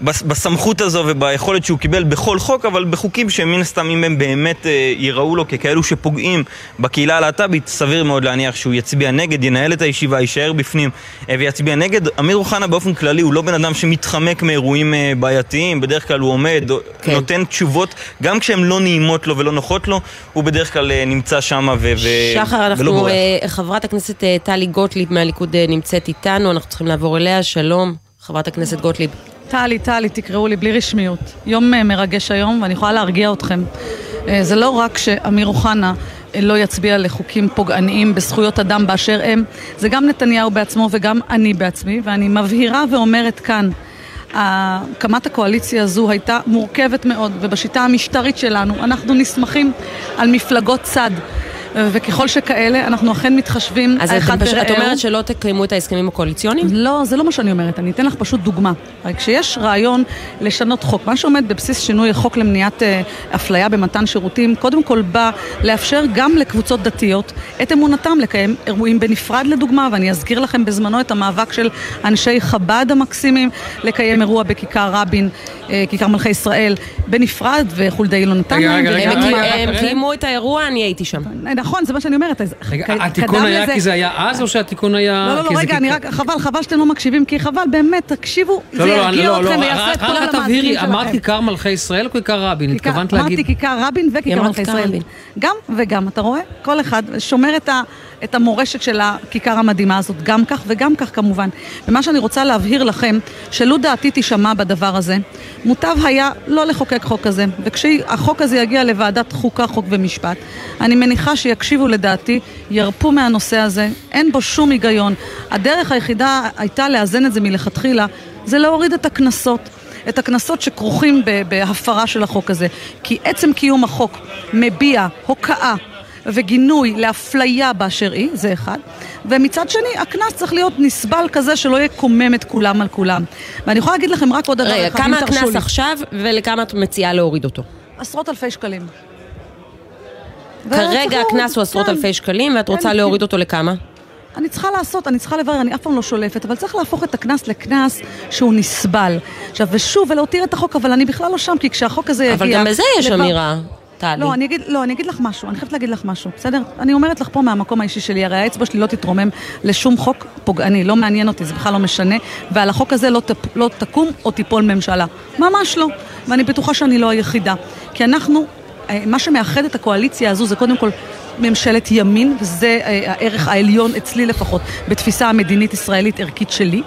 Speaker 7: בסמכות הזו וביכולת שהוא קיבל בכל חוק, אבל בחוקים שמן הסתם אם הם באמת אה, יראו לו ככאלו שפוגעים בקהילה הלהט"בית, סביר מאוד להניח שהוא יצביע נגד, ינהל את הישיבה, יישאר בפנים אה, ויצביע נגד. אמיר אוחנה באופן כללי הוא לא בן אדם שמתחמק מאירועים אה, בעייתיים, בדרך כלל הוא עומד, כן. נותן תשובות, גם כשהן לא נעימות לו ולא נוחות לו, הוא בדרך כלל נמצא שם ו-
Speaker 9: שחר, אנחנו, אה, חברת הכנסת טלי גוטליב מהליכוד נמצאת איתנו, אנחנו צריכים לעבור אליה, שלום, חברת הכנסת גוטליב.
Speaker 15: טלי, טלי, תקראו לי בלי רשמיות. יום מרגש היום, ואני יכולה להרגיע אתכם. זה לא רק שאמיר אוחנה לא יצביע לחוקים פוגעניים בזכויות אדם באשר הם, זה גם נתניהו בעצמו וגם אני בעצמי, ואני מבהירה ואומרת כאן, הקמת הקואליציה הזו הייתה מורכבת מאוד, ובשיטה המשטרית שלנו אנחנו נסמכים על מפלגות צד. וככל שכאלה, אנחנו אכן מתחשבים
Speaker 9: אז את אומרת שלא תקיימו את ההסכמים הקואליציוניים?
Speaker 15: לא, זה לא מה שאני אומרת, אני אתן לך פשוט דוגמה. כשיש רעיון לשנות חוק, מה שעומד בבסיס שינוי החוק למניעת אפליה במתן שירותים, קודם כל בא לאפשר גם לקבוצות דתיות את אמונתם לקיים אירועים בנפרד לדוגמה, ואני אזכיר לכם בזמנו את המאבק של אנשי חב"ד המקסימים לקיים אירוע בכיכר רבין אה, כיכר מלכי ישראל בנפרד, וחולדאי לא נתן
Speaker 10: רגע,
Speaker 15: להם.
Speaker 10: רגע,
Speaker 15: וגם-
Speaker 10: רגע, רגע,
Speaker 9: הם
Speaker 10: רגע.
Speaker 9: קיימו את האירוע, אני הייתי שם.
Speaker 15: נכון, זה מה שאני אומרת. אז
Speaker 10: רגע, התיקון היה
Speaker 15: לזה-
Speaker 10: כי זה היה אז, או שהתיקון היה...
Speaker 15: לא, לא, לא, רגע, אני רק, חבל, חבל שאתם לא מקשיבים, כי חבל, באמת, תקשיבו,
Speaker 10: לא,
Speaker 15: זה
Speaker 10: לא, לא,
Speaker 15: ירגיע
Speaker 10: לא,
Speaker 15: אתכם
Speaker 10: לא,
Speaker 15: ויעשה את
Speaker 10: רק
Speaker 15: כל
Speaker 10: רק
Speaker 15: המאמצים
Speaker 10: תבהירי,
Speaker 15: שלכם.
Speaker 10: אמרת כיכר מלכי ישראל או כיכר רבין? התכוונת להגיד...
Speaker 15: אמרתי כיכר רבין וכיכר מלכי ישראל. גם וגם, אתה רואה? כל אחד שומר את, ה, את המורשת של הכיכר המדהימה הזאת, גם כך וגם כך כמובן. ומה שאני רוצה להבהיר לכם, שלו דעתי תישמע בדבר הזה, מוטב היה לא לחוקק חוק כזה. וכשהחוק הזה יגיע לוועדת חוקה, חוק ומשפט, אני מניחה שיקשיבו לדעתי, ירפו מהנושא הזה, אין בו שום היגיון. הדרך היחידה הייתה לאזן את זה מלכתחילה, זה להוריד את הקנסות. את הקנסות שכרוכים בהפרה של החוק הזה. כי עצם קיום החוק מביע הוקעה וגינוי לאפליה באשר היא, זה אחד. ומצד שני, הקנס צריך להיות נסבל כזה שלא יקומם את כולם על כולם. ואני יכולה להגיד לכם רק עוד דבר
Speaker 9: רגע,
Speaker 15: אחד, אם
Speaker 9: כמה
Speaker 15: תרשו
Speaker 9: הקנס
Speaker 15: לי.
Speaker 9: עכשיו ולכמה את מציעה להוריד אותו?
Speaker 15: עשרות אלפי שקלים.
Speaker 9: כרגע הקנס הוא עשרות
Speaker 15: כן.
Speaker 9: אלפי שקלים ואת רוצה
Speaker 15: כן,
Speaker 9: להוריד אותו לכמה?
Speaker 15: אני צריכה לעשות, אני צריכה לברר, אני אף פעם לא שולפת, אבל צריך להפוך את הקנס לקנס שהוא נסבל. עכשיו, ושוב, ולהותיר את החוק, אבל אני בכלל לא שם, כי כשהחוק הזה יגיע...
Speaker 9: אבל גם בזה יש
Speaker 15: לבר-
Speaker 9: אמירה, טלי.
Speaker 15: לא, אני אגיד, לא, אני אגיד לך משהו, אני חייבת להגיד לך משהו, בסדר? אני אומרת לך פה מהמקום האישי שלי, הרי האצבע שלי לא תתרומם לשום חוק פוגעני, לא מעניין אותי, זה בכלל לא משנה, ועל החוק הזה לא, תפ, לא תקום או תיפול ממשלה. ממש לא. ואני בטוחה שאני לא היחידה. כי אנחנו, אה, מה שמאחד את הקואליציה הזו זה קודם כל ממשלת ימין, וזה אה, הערך העליון אצלי לפחות, בתפיסה המדינית ישראלית ערכית שלי.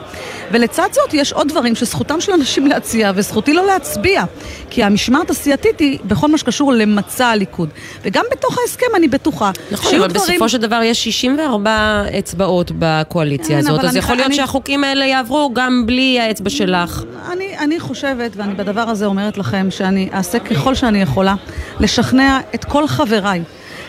Speaker 15: ולצד זאת יש עוד דברים שזכותם של אנשים להציע וזכותי לא להצביע. כי המשמעת הסיעתית היא בכל מה שקשור למצע הליכוד. וגם בתוך ההסכם אני בטוחה
Speaker 9: נכון, אבל
Speaker 15: דברים...
Speaker 9: בסופו של דבר יש 64 אצבעות בקואליציה
Speaker 15: כן,
Speaker 9: הזאת, אז
Speaker 15: אני-
Speaker 9: יכול להיות
Speaker 15: אני-
Speaker 9: שהחוקים האלה יעברו גם בלי האצבע שלך.
Speaker 15: אני, אני חושבת, ואני בדבר הזה אומרת לכם, שאני אעשה ככל שאני יכולה לשכנע את כל חבריי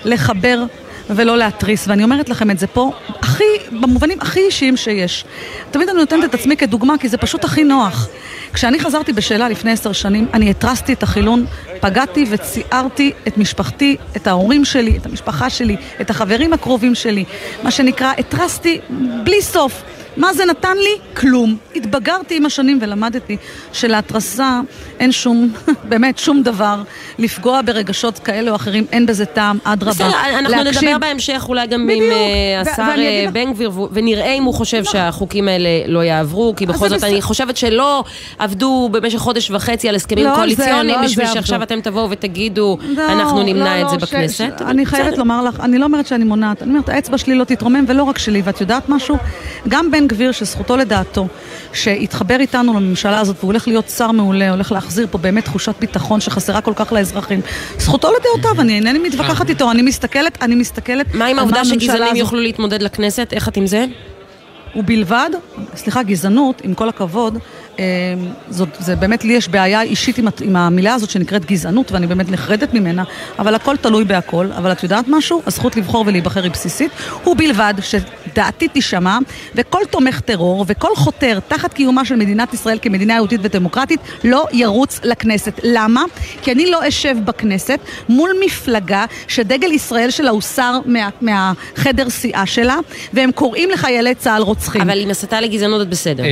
Speaker 15: לחבר ולא להתריס, ואני אומרת לכם את זה פה הכי, במובנים הכי אישיים שיש. תמיד אני נותנת את עצמי כדוגמה, כי זה פשוט הכי נוח. כשאני חזרתי בשאלה לפני עשר שנים, אני התרסתי את החילון, פגעתי וציערתי את משפחתי, את ההורים שלי, את המשפחה שלי, את החברים הקרובים שלי. מה שנקרא, התרסתי בלי סוף. מה זה נתן לי? כלום. התבגרתי עם השנים ולמדתי שלהתרסה אין שום, באמת שום דבר. לפגוע ברגשות כאלה או אחרים, אין בזה טעם, אדרבה.
Speaker 9: בסדר, אנחנו
Speaker 15: להקשיב-
Speaker 9: נדבר בהמשך אולי גם עם
Speaker 15: בדיוק.
Speaker 9: אה,
Speaker 15: ו-
Speaker 9: השר אה, בן גביר, ונראה אם הוא חושב שהחוקים האלה לא יעברו, כי בכל
Speaker 15: זה
Speaker 9: זאת
Speaker 15: בסדר.
Speaker 9: אני חושבת שלא עבדו במשך חודש וחצי על הסכמים
Speaker 15: לא זה,
Speaker 9: קואליציוניים,
Speaker 15: לא
Speaker 9: בשביל
Speaker 15: זה
Speaker 9: שעכשיו. אתם תבואו ותגידו,
Speaker 15: לא,
Speaker 9: אנחנו נמנע
Speaker 15: לא,
Speaker 9: את זה
Speaker 15: לא, ש-
Speaker 9: בכנסת.
Speaker 15: ש- אני חייבת לומר לך, אני לא אומרת שאני מונעת, אני אומרת, האצבע שלי לא תתרומם, ולא רק שלי, ואת יודעת משהו? גם בן גביר, שזכותו לדעתו, שהתחבר איתנו לממשלה הזאת, והוא הולך להיות שר מעולה, הולך להחזיר פה באמת תחושת ביטחון שחסרה כל כך לאזרחים. זכותו לדעותיו, אני אינני מתווכחת איתו, אני מסתכלת, אני מסתכלת
Speaker 9: מה עם העובדה שגזענים. יוכלו להתמודד לכנסת? איך את עם זה?
Speaker 15: ובלבד, סליחה, גזענות, עם כל הכבוד, אה, זאת, זה באמת, לי יש בעיה אישית עם, עם המילה הזאת שנקראת גזענות, ואני באמת נחרדת ממנה, אבל הכל תלוי בהכל. אבל את יודעת משהו? הזכות לבחור ולהיבחר היא בסיסית, ובלבד שדעתי תישמע, וכל תומך טרור וכל חותר תחת קיומה של מדינת ישראל כמדינה יהודית ודמוקרטית, לא ירוץ לכנסת. למה? כי אני לא אשב בכנסת מול מפלגה שדגל ישראל שלה הוסר מה, מהחדר סיעה שלה, והם קוראים לחיילי צה"ל רוצחים.
Speaker 9: אבל עם הסתה לגזענות את בסדר.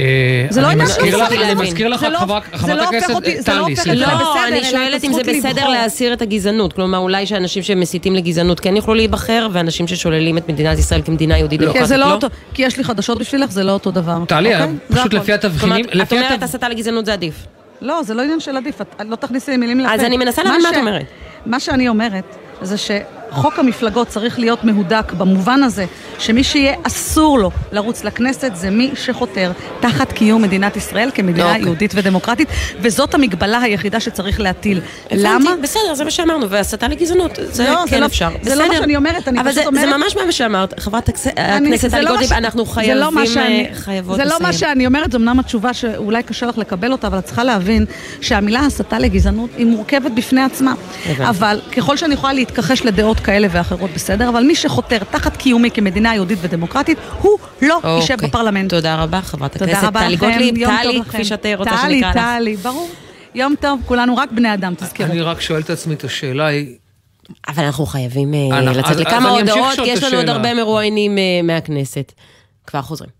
Speaker 15: זה לא עניין של להבין.
Speaker 10: מזכיר לך,
Speaker 15: זה לא-
Speaker 10: חברת
Speaker 15: זה לא
Speaker 10: הכנסת
Speaker 15: זה לא
Speaker 10: טלי, סליחה.
Speaker 15: זה
Speaker 9: לא, אני שואלת אם זה בסדר. להסיר את הגזענות. כלומר, אולי שאנשים שמסיתים לגזענות כן יוכלו להיבחר, ואנשים ששוללים את מדינת ישראל כמדינה יהודית
Speaker 15: כי
Speaker 9: דמוקרטית
Speaker 15: זה לא? אותו, כי יש לי חדשות בשבילך, זה לא אותו דבר.
Speaker 10: טלי,
Speaker 15: אוקיי? זה
Speaker 10: פשוט. לפי התבחינים,
Speaker 9: את אומרת הסתה לגזענות זה עדיף.
Speaker 15: לא, זה לא עניין של עדיף, את לא תכניסי לי מילים לפה.
Speaker 9: אז אני מנסה להבין מה את
Speaker 15: ש-
Speaker 9: אומרת.
Speaker 15: מה שאני אומרת זה שחוק המפלגות צריך להיות מהודק במובן הזה שמי שיהיה אסור לו לרוץ לכנסת זה מי שחותר תחת קיום מדינת ישראל כמדינה
Speaker 9: אוקיי.
Speaker 15: יהודית ודמוקרטית וזאת המגבלה היחידה שצריך להטיל. למה?
Speaker 9: בסדר, זה מה שאמרנו, והסתה לגזענות, זה
Speaker 15: לא, זה
Speaker 9: כן
Speaker 15: לא-
Speaker 9: אפשר.
Speaker 15: זה לא מה
Speaker 9: בסדר.
Speaker 15: שאני אומרת, אני
Speaker 9: אבל
Speaker 15: פשוט
Speaker 9: זה-
Speaker 15: אומרת-
Speaker 9: זה ממש מה שאמרת, חברת הכנסת
Speaker 15: זה
Speaker 9: טלי
Speaker 15: לא
Speaker 9: גוטליב, אנחנו
Speaker 15: זה לא
Speaker 9: חייבים,
Speaker 15: שאני-
Speaker 9: אה, חייבות
Speaker 15: זה לא מה
Speaker 9: לסיים.
Speaker 15: שאני אומרת, זו אמנם התשובה שאולי קשה לך לקבל אותה, אבל את צריכה להבין שהמילה הסתה לגזענות היא מורכבת בפני עצמה. אבל ככל שאני יכולה להתכחש לדעות כאלה ואחרות, בסדר, אבל מי שחותר תחת קיומי כמדינה יהודית ודמוקרטית, הוא לא יישב
Speaker 9: אוקיי.
Speaker 15: בפרלמנט.
Speaker 9: תודה רבה, חברת
Speaker 15: תודה
Speaker 9: הכנסת
Speaker 15: רבה
Speaker 9: טלי גוטליב, טלי. כפי שאת רוצה
Speaker 15: טלי,
Speaker 9: שנקרא לך.
Speaker 15: טלי, ברור. יום טוב, כולנו רק בני אדם, תזכרו.
Speaker 10: אני רק שואל את עצמי את השאלה היא...
Speaker 9: אבל אנחנו חייבים אה,
Speaker 10: אנחנו-
Speaker 9: לצאת
Speaker 10: אז-
Speaker 9: לכמה הודעות, כי יש לנו עוד. הרבה מרואיינים אה, מהכנסת. כבר חוזרים.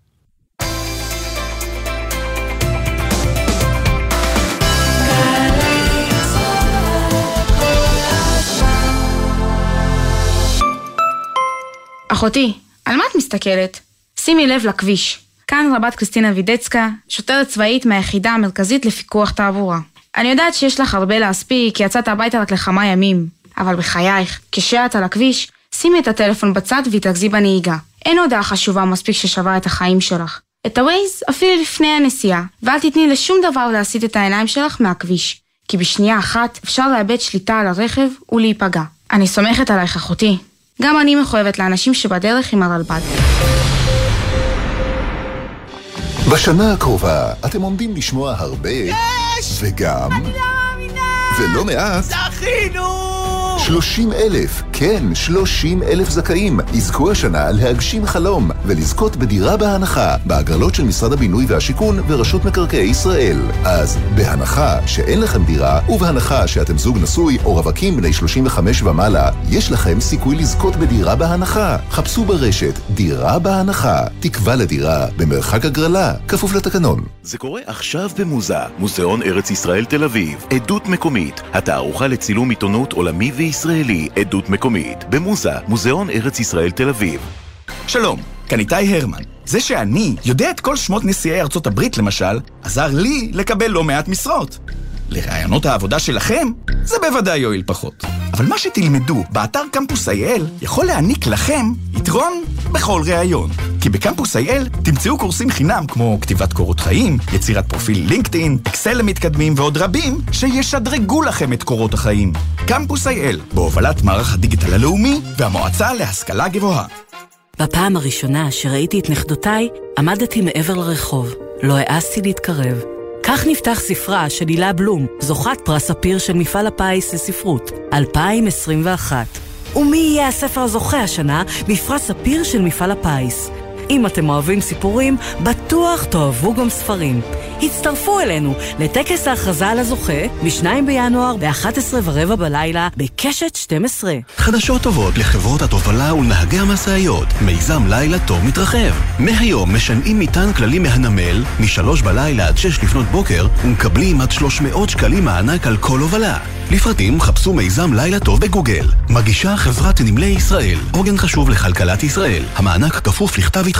Speaker 16: אחותי, על מה את מסתכלת? שימי לב לכביש. כאן רבת קריסטינה וידצקה, שוטרת צבאית מהיחידה המרכזית לפיקוח תעבורה. אני יודעת שיש לך הרבה להספיק, כי יצאת הביתה רק לכמה ימים. אבל בחייך, כשאת על הכביש, שימי את הטלפון בצד והתרכזי בנהיגה. אין הודעה חשובה מספיק ששווה את החיים שלך. את הווייז אפילו לפני הנסיעה, ואל תתני לשום דבר להסיט את העיניים שלך מהכביש. כי בשנייה אחת אפשר לאבד שליטה על הרכב ולהיפגע. אני סומכת עלייך אחותי. גם אני מחויבת לאנשים שבדרך עם הרלב"ד.
Speaker 17: בשנה הקרובה אתם עומדים לשמוע הרבה... יש! וגם... אני לא מאמינה! ולא מעט...
Speaker 18: זכינו!
Speaker 17: 30 אלף, כן, 30 אלף זכאים, יזכו השנה להגשים חלום ולזכות בדירה בהנחה בהגרלות של משרד הבינוי והשיכון ורשות מקרקעי ישראל. אז בהנחה שאין לכם דירה ובהנחה שאתם זוג נשוי או רווקים בני 35 ומעלה, יש לכם סיכוי לזכות בדירה בהנחה. חפשו ברשת דירה בהנחה, תקווה לדירה במרחק הגרלה, כפוף לתקנון.
Speaker 19: זה קורה עכשיו במוזה, מוזיאון ארץ ישראל תל אביב, עדות מקומית, התערוכה לצילום עיתונות עולמי וישראלי, עדות מקומית, במוזה, מוזיאון ארץ ישראל תל אביב.
Speaker 18: שלום, כאן איתי הרמן. זה שאני יודע את כל שמות נשיאי ארצות הברית, למשל, עזר לי לקבל לא מעט משרות. לרעיונות העבודה שלכם, זה בוודאי יועיל פחות. אבל מה שתלמדו באתר קמפוס IL יכול להעניק לכם יתרון בכל ראיון. כי בקמפוס IL תמצאו קורסים חינם כמו כתיבת קורות חיים, יצירת פרופיל לינקדאין, אקסל למתקדמים ועוד רבים שישדרגו לכם את קורות החיים. קמפוס IL, בהובלת מערך הדיגיטל הלאומי והמועצה להשכלה גבוהה.
Speaker 20: בפעם הראשונה שראיתי את נכדותיי, עמדתי מעבר לרחוב. לא העזתי להתקרב. כך נפתח ספרה של הילה בלום, זוכת פרס ספיר של מפעל הפיס לספרות, 2021. ומי יהיה הספר הזוכה השנה בפרס ספיר של מפעל הפיס? אם אתם אוהבים סיפורים, בטוח תאהבו גם ספרים. הצטרפו אלינו לטקס ההכרזה על הזוכה ב-2 בינואר ב-11 ורבע בלילה בקשת 12.
Speaker 21: חדשות טובות לחברות התובלה ולנהגי המשאיות. מיזם לילה טוב מתרחב. מהיום משנעים מטען כללי מהנמל, מ-3 בלילה עד 6 לפנות בוקר, ומקבלים עד 300 שקלים מענק על כל הובלה. לפרטים חפשו מיזם לילה טוב בגוגל. מגישה חברת נמלי ישראל, עוגן חשוב לכלכלת ישראל. המענק כפוף לכתב התחייבות.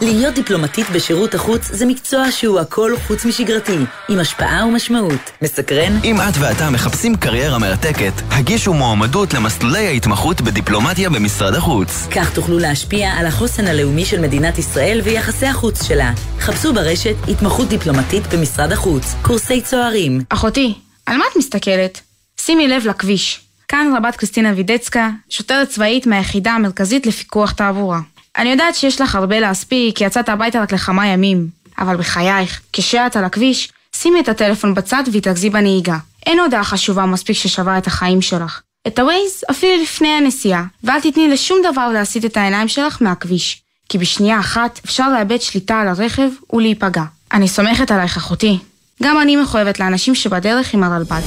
Speaker 22: להיות דיפלומטית בשירות החוץ זה מקצוע שהוא הכל חוץ משגרתי, עם השפעה ומשמעות. מסקרן?
Speaker 23: אם את ואתה מחפשים קריירה מרתקת, הגישו מועמדות למסלולי ההתמחות בדיפלומטיה במשרד החוץ.
Speaker 22: כך תוכלו להשפיע על החוסן הלאומי של מדינת ישראל ויחסי החוץ שלה. חפשו ברשת התמחות דיפלומטית במשרד החוץ, קורסי צוערים.
Speaker 16: אחותי, על מה את מסתכלת? שימי לב לכביש. כאן רבת קריסטינה וידצקה, שוטרת צבאית מהיחידה המרכזית לפיקוח תעבורה. אני יודעת שיש לך הרבה להספיק, כי יצאת הביתה רק לכמה ימים. אבל בחייך, כשאת על הכביש, שימי את הטלפון בצד והתרכזי בנהיגה. אין הודעה חשובה מספיק ששווה את החיים שלך. את הווייז אפילו לפני הנסיעה, ואל תתני לשום דבר להסיט את העיניים שלך מהכביש. כי בשנייה אחת אפשר לאבד שליטה על הרכב ולהיפגע. אני סומכת עלייך אחותי. גם אני מחויבת לאנשים שבדרך עם הרלב"ד.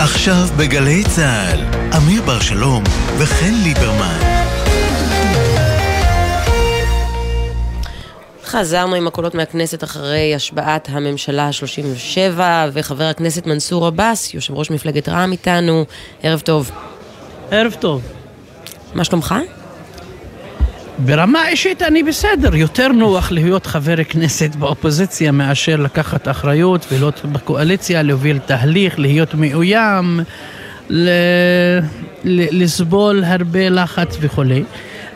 Speaker 21: עכשיו בגלי צה"ל, אמיר בר שלום וחן ליברמן.
Speaker 9: חזרנו עם הקולות מהכנסת אחרי השבעת הממשלה ה-37 וחבר הכנסת מנסור עבאס, יושב ראש מפלגת רע"מ איתנו, ערב טוב.
Speaker 24: ערב טוב.
Speaker 9: מה שלומך?
Speaker 24: ברמה אישית אני בסדר, יותר נוח להיות חבר כנסת באופוזיציה מאשר לקחת אחריות ולהיות בקואליציה, להוביל תהליך, להיות מאוים, ל... ל... לסבול הרבה לחץ וכולי.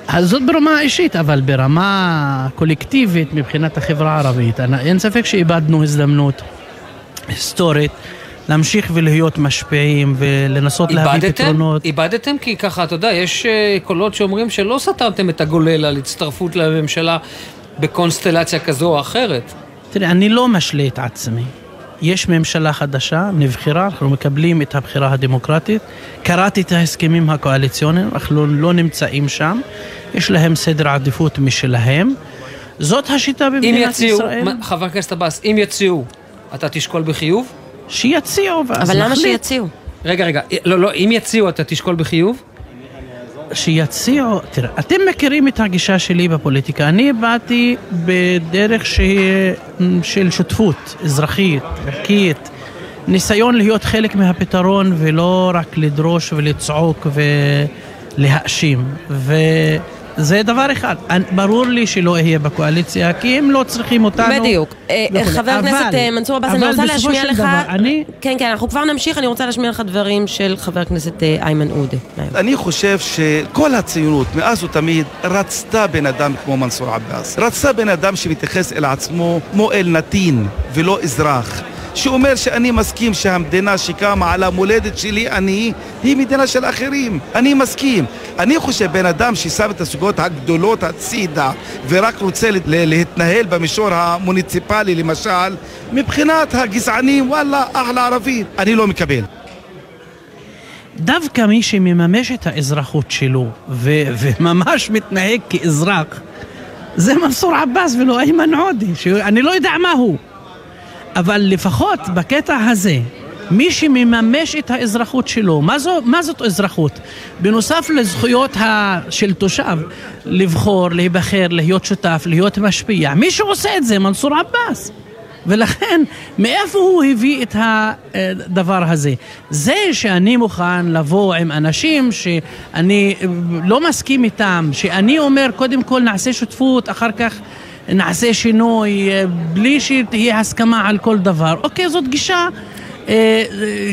Speaker 24: אז זאת ברמה האישית, אבל ברמה קולקטיבית מבחינת החברה הערבית, אין ספק שאיבדנו הזדמנות היסטורית. להמשיך ולהיות משפיעים ולנסות להביא פתרונות.
Speaker 10: איבדתם כי ככה, אתה יודע, יש אה, קולות שאומרים שלא סתרתם את הגולל על הצטרפות לממשלה בקונסטלציה כזו או אחרת.
Speaker 24: תראה, אני לא משלה את עצמי. יש ממשלה חדשה, נבחרה, אנחנו מקבלים את הבחירה הדמוקרטית. קראתי את ההסכמים הקואליציוניים, אנחנו לא נמצאים שם. יש להם סדר עדיפות משלהם. זאת השיטה במדינת
Speaker 10: יציעו,
Speaker 24: ישראל.
Speaker 10: חבר הכנסת עבאס, אם יציעו, אתה תשקול בחיוב?
Speaker 24: שיציעו ואז
Speaker 9: אבל למה
Speaker 24: נחליט.
Speaker 9: שיציעו?
Speaker 10: רגע, רגע, לא, לא, אם יציעו אתה תשקול בחיוב?
Speaker 24: שיציעו, תראה, אתם מכירים את הגישה שלי בפוליטיקה. אני באתי בדרך שהיא של שותפות אזרחית, ערכית, ניסיון להיות חלק מהפתרון ולא רק לדרוש ולצעוק להאשים. וזה דבר אחד. ברור לי שלא אהיה בקואליציה, כי הם לא צריכים אותנו.
Speaker 9: בדיוק. אה,
Speaker 24: וכולי.
Speaker 9: חבר הכנסת אה, מנסור עבאס, אני
Speaker 24: אבל
Speaker 9: רוצה
Speaker 24: בסופו
Speaker 9: להשמיע
Speaker 24: של
Speaker 9: לך...
Speaker 24: דבר, אני...
Speaker 9: כן, כן, אנחנו כבר נמשיך, אני רוצה להשמיע לך דברים של חבר הכנסת אה, איימן עודה.
Speaker 25: אני חושב שכל הציונות, מאז ותמיד, רצתה בן אדם כמו מנסור עבאס. רצתה בן אדם שמתייחס אל עצמו כמו אל נתין ולא אזרח. שאומר שאני מסכים שהמדינה שקמה על המולדת שלי, אני, היא מדינה של אחרים. אני מסכים. אני חושב בן אדם ששם את הסוגיות הגדולות הצידה ורק רוצה להתנהל במישור המוניציפלי למשל, מבחינת הגזענים, וואלה, אחלה ערבי. אני לא מקבל.
Speaker 24: דווקא מי שמממש את האזרחות שלו ו- וממש מתנהג כאזרח זה מנסור עבאס ולא איימן עודה, שאני לא יודע מה הוא. אבל לפחות בקטע הזה, מי שמממש את האזרחות שלו, מה, זו, מה זאת אזרחות? בנוסף לזכויות ה, של תושב, לבחור, להיבחר, להיות שותף, להיות משפיע, מי שעושה את זה, מנסור עבאס. ולכן, מאיפה הוא הביא את הדבר הזה? זה שאני מוכן לבוא עם אנשים שאני לא מסכים איתם, שאני אומר קודם כל נעשה שותפות, אחר כך נעשה שינוי, בלי שתהיה הסכמה על כל דבר. אוקיי, זאת גישה אה,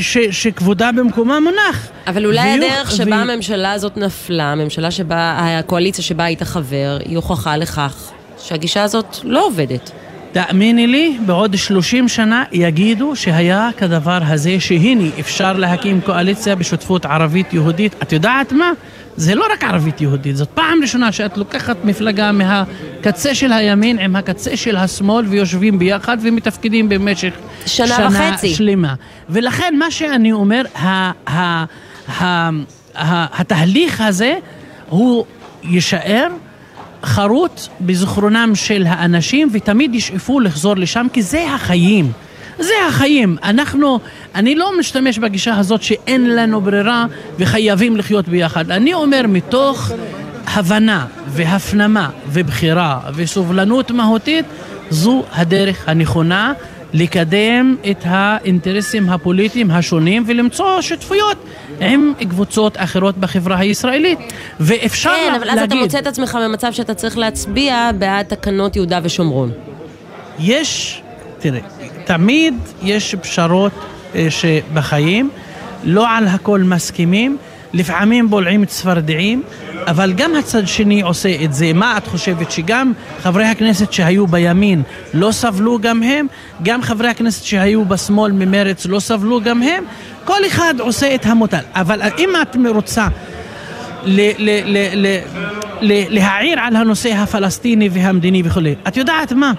Speaker 24: ש, שכבודה במקומה מונח.
Speaker 9: אבל אולי
Speaker 24: ויוך-
Speaker 9: הדרך שבה
Speaker 24: ו-
Speaker 9: הממשלה הזאת נפלה, הממשלה שבה, הקואליציה שבה היית חבר, היא הוכחה לכך שהגישה הזאת לא עובדת.
Speaker 24: תאמיני לי, בעוד 30 שנה יגידו שהיה כדבר הזה, שהנה אפשר להקים קואליציה בשותפות ערבית-יהודית. את יודעת מה? זה לא רק ערבית-יהודית, זאת פעם ראשונה שאת לוקחת מפלגה מהקצה של הימין עם הקצה של השמאל ויושבים ביחד ומתפקדים במשך
Speaker 9: שנה וחצי.
Speaker 24: שלמה. ולכן מה שאני אומר, ה- ה- ה- ה- התהליך הזה הוא יישאר חרוט בזיכרונם של האנשים ותמיד ישאפו לחזור לשם כי זה החיים. זה החיים. אנחנו, אני לא משתמש בגישה הזאת שאין לנו ברירה וחייבים לחיות ביחד. אני אומר מתוך הבנה והפנמה ובחירה וסובלנות מהותית, זו הדרך הנכונה לקדם את האינטרסים הפוליטיים השונים ולמצוא שותפויות עם קבוצות אחרות בחברה הישראלית. ואפשר
Speaker 9: כן, אבל אז אתה
Speaker 24: להגיד...
Speaker 9: מוצא את עצמך במצב שאתה צריך להצביע בעד תקנות יהודה ושומרון.
Speaker 24: יש, תראה, תמיד יש פשרות אה, שבחיים, לא על הכל מסכימים, לפעמים בולעים צפרדעים, אבל גם הצד שני עושה את זה. מה את חושבת, שגם חברי הכנסת שהיו בימין לא סבלו גם הם? גם חברי הכנסת שהיו בשמאל ממרץ לא סבלו גם הם? כל אחד עושה את המוטל. אבל אם את רוצה ל- ל- ל- להעיר על הנושא הפלסטיני והמדיני וכולי. את יודעת מה?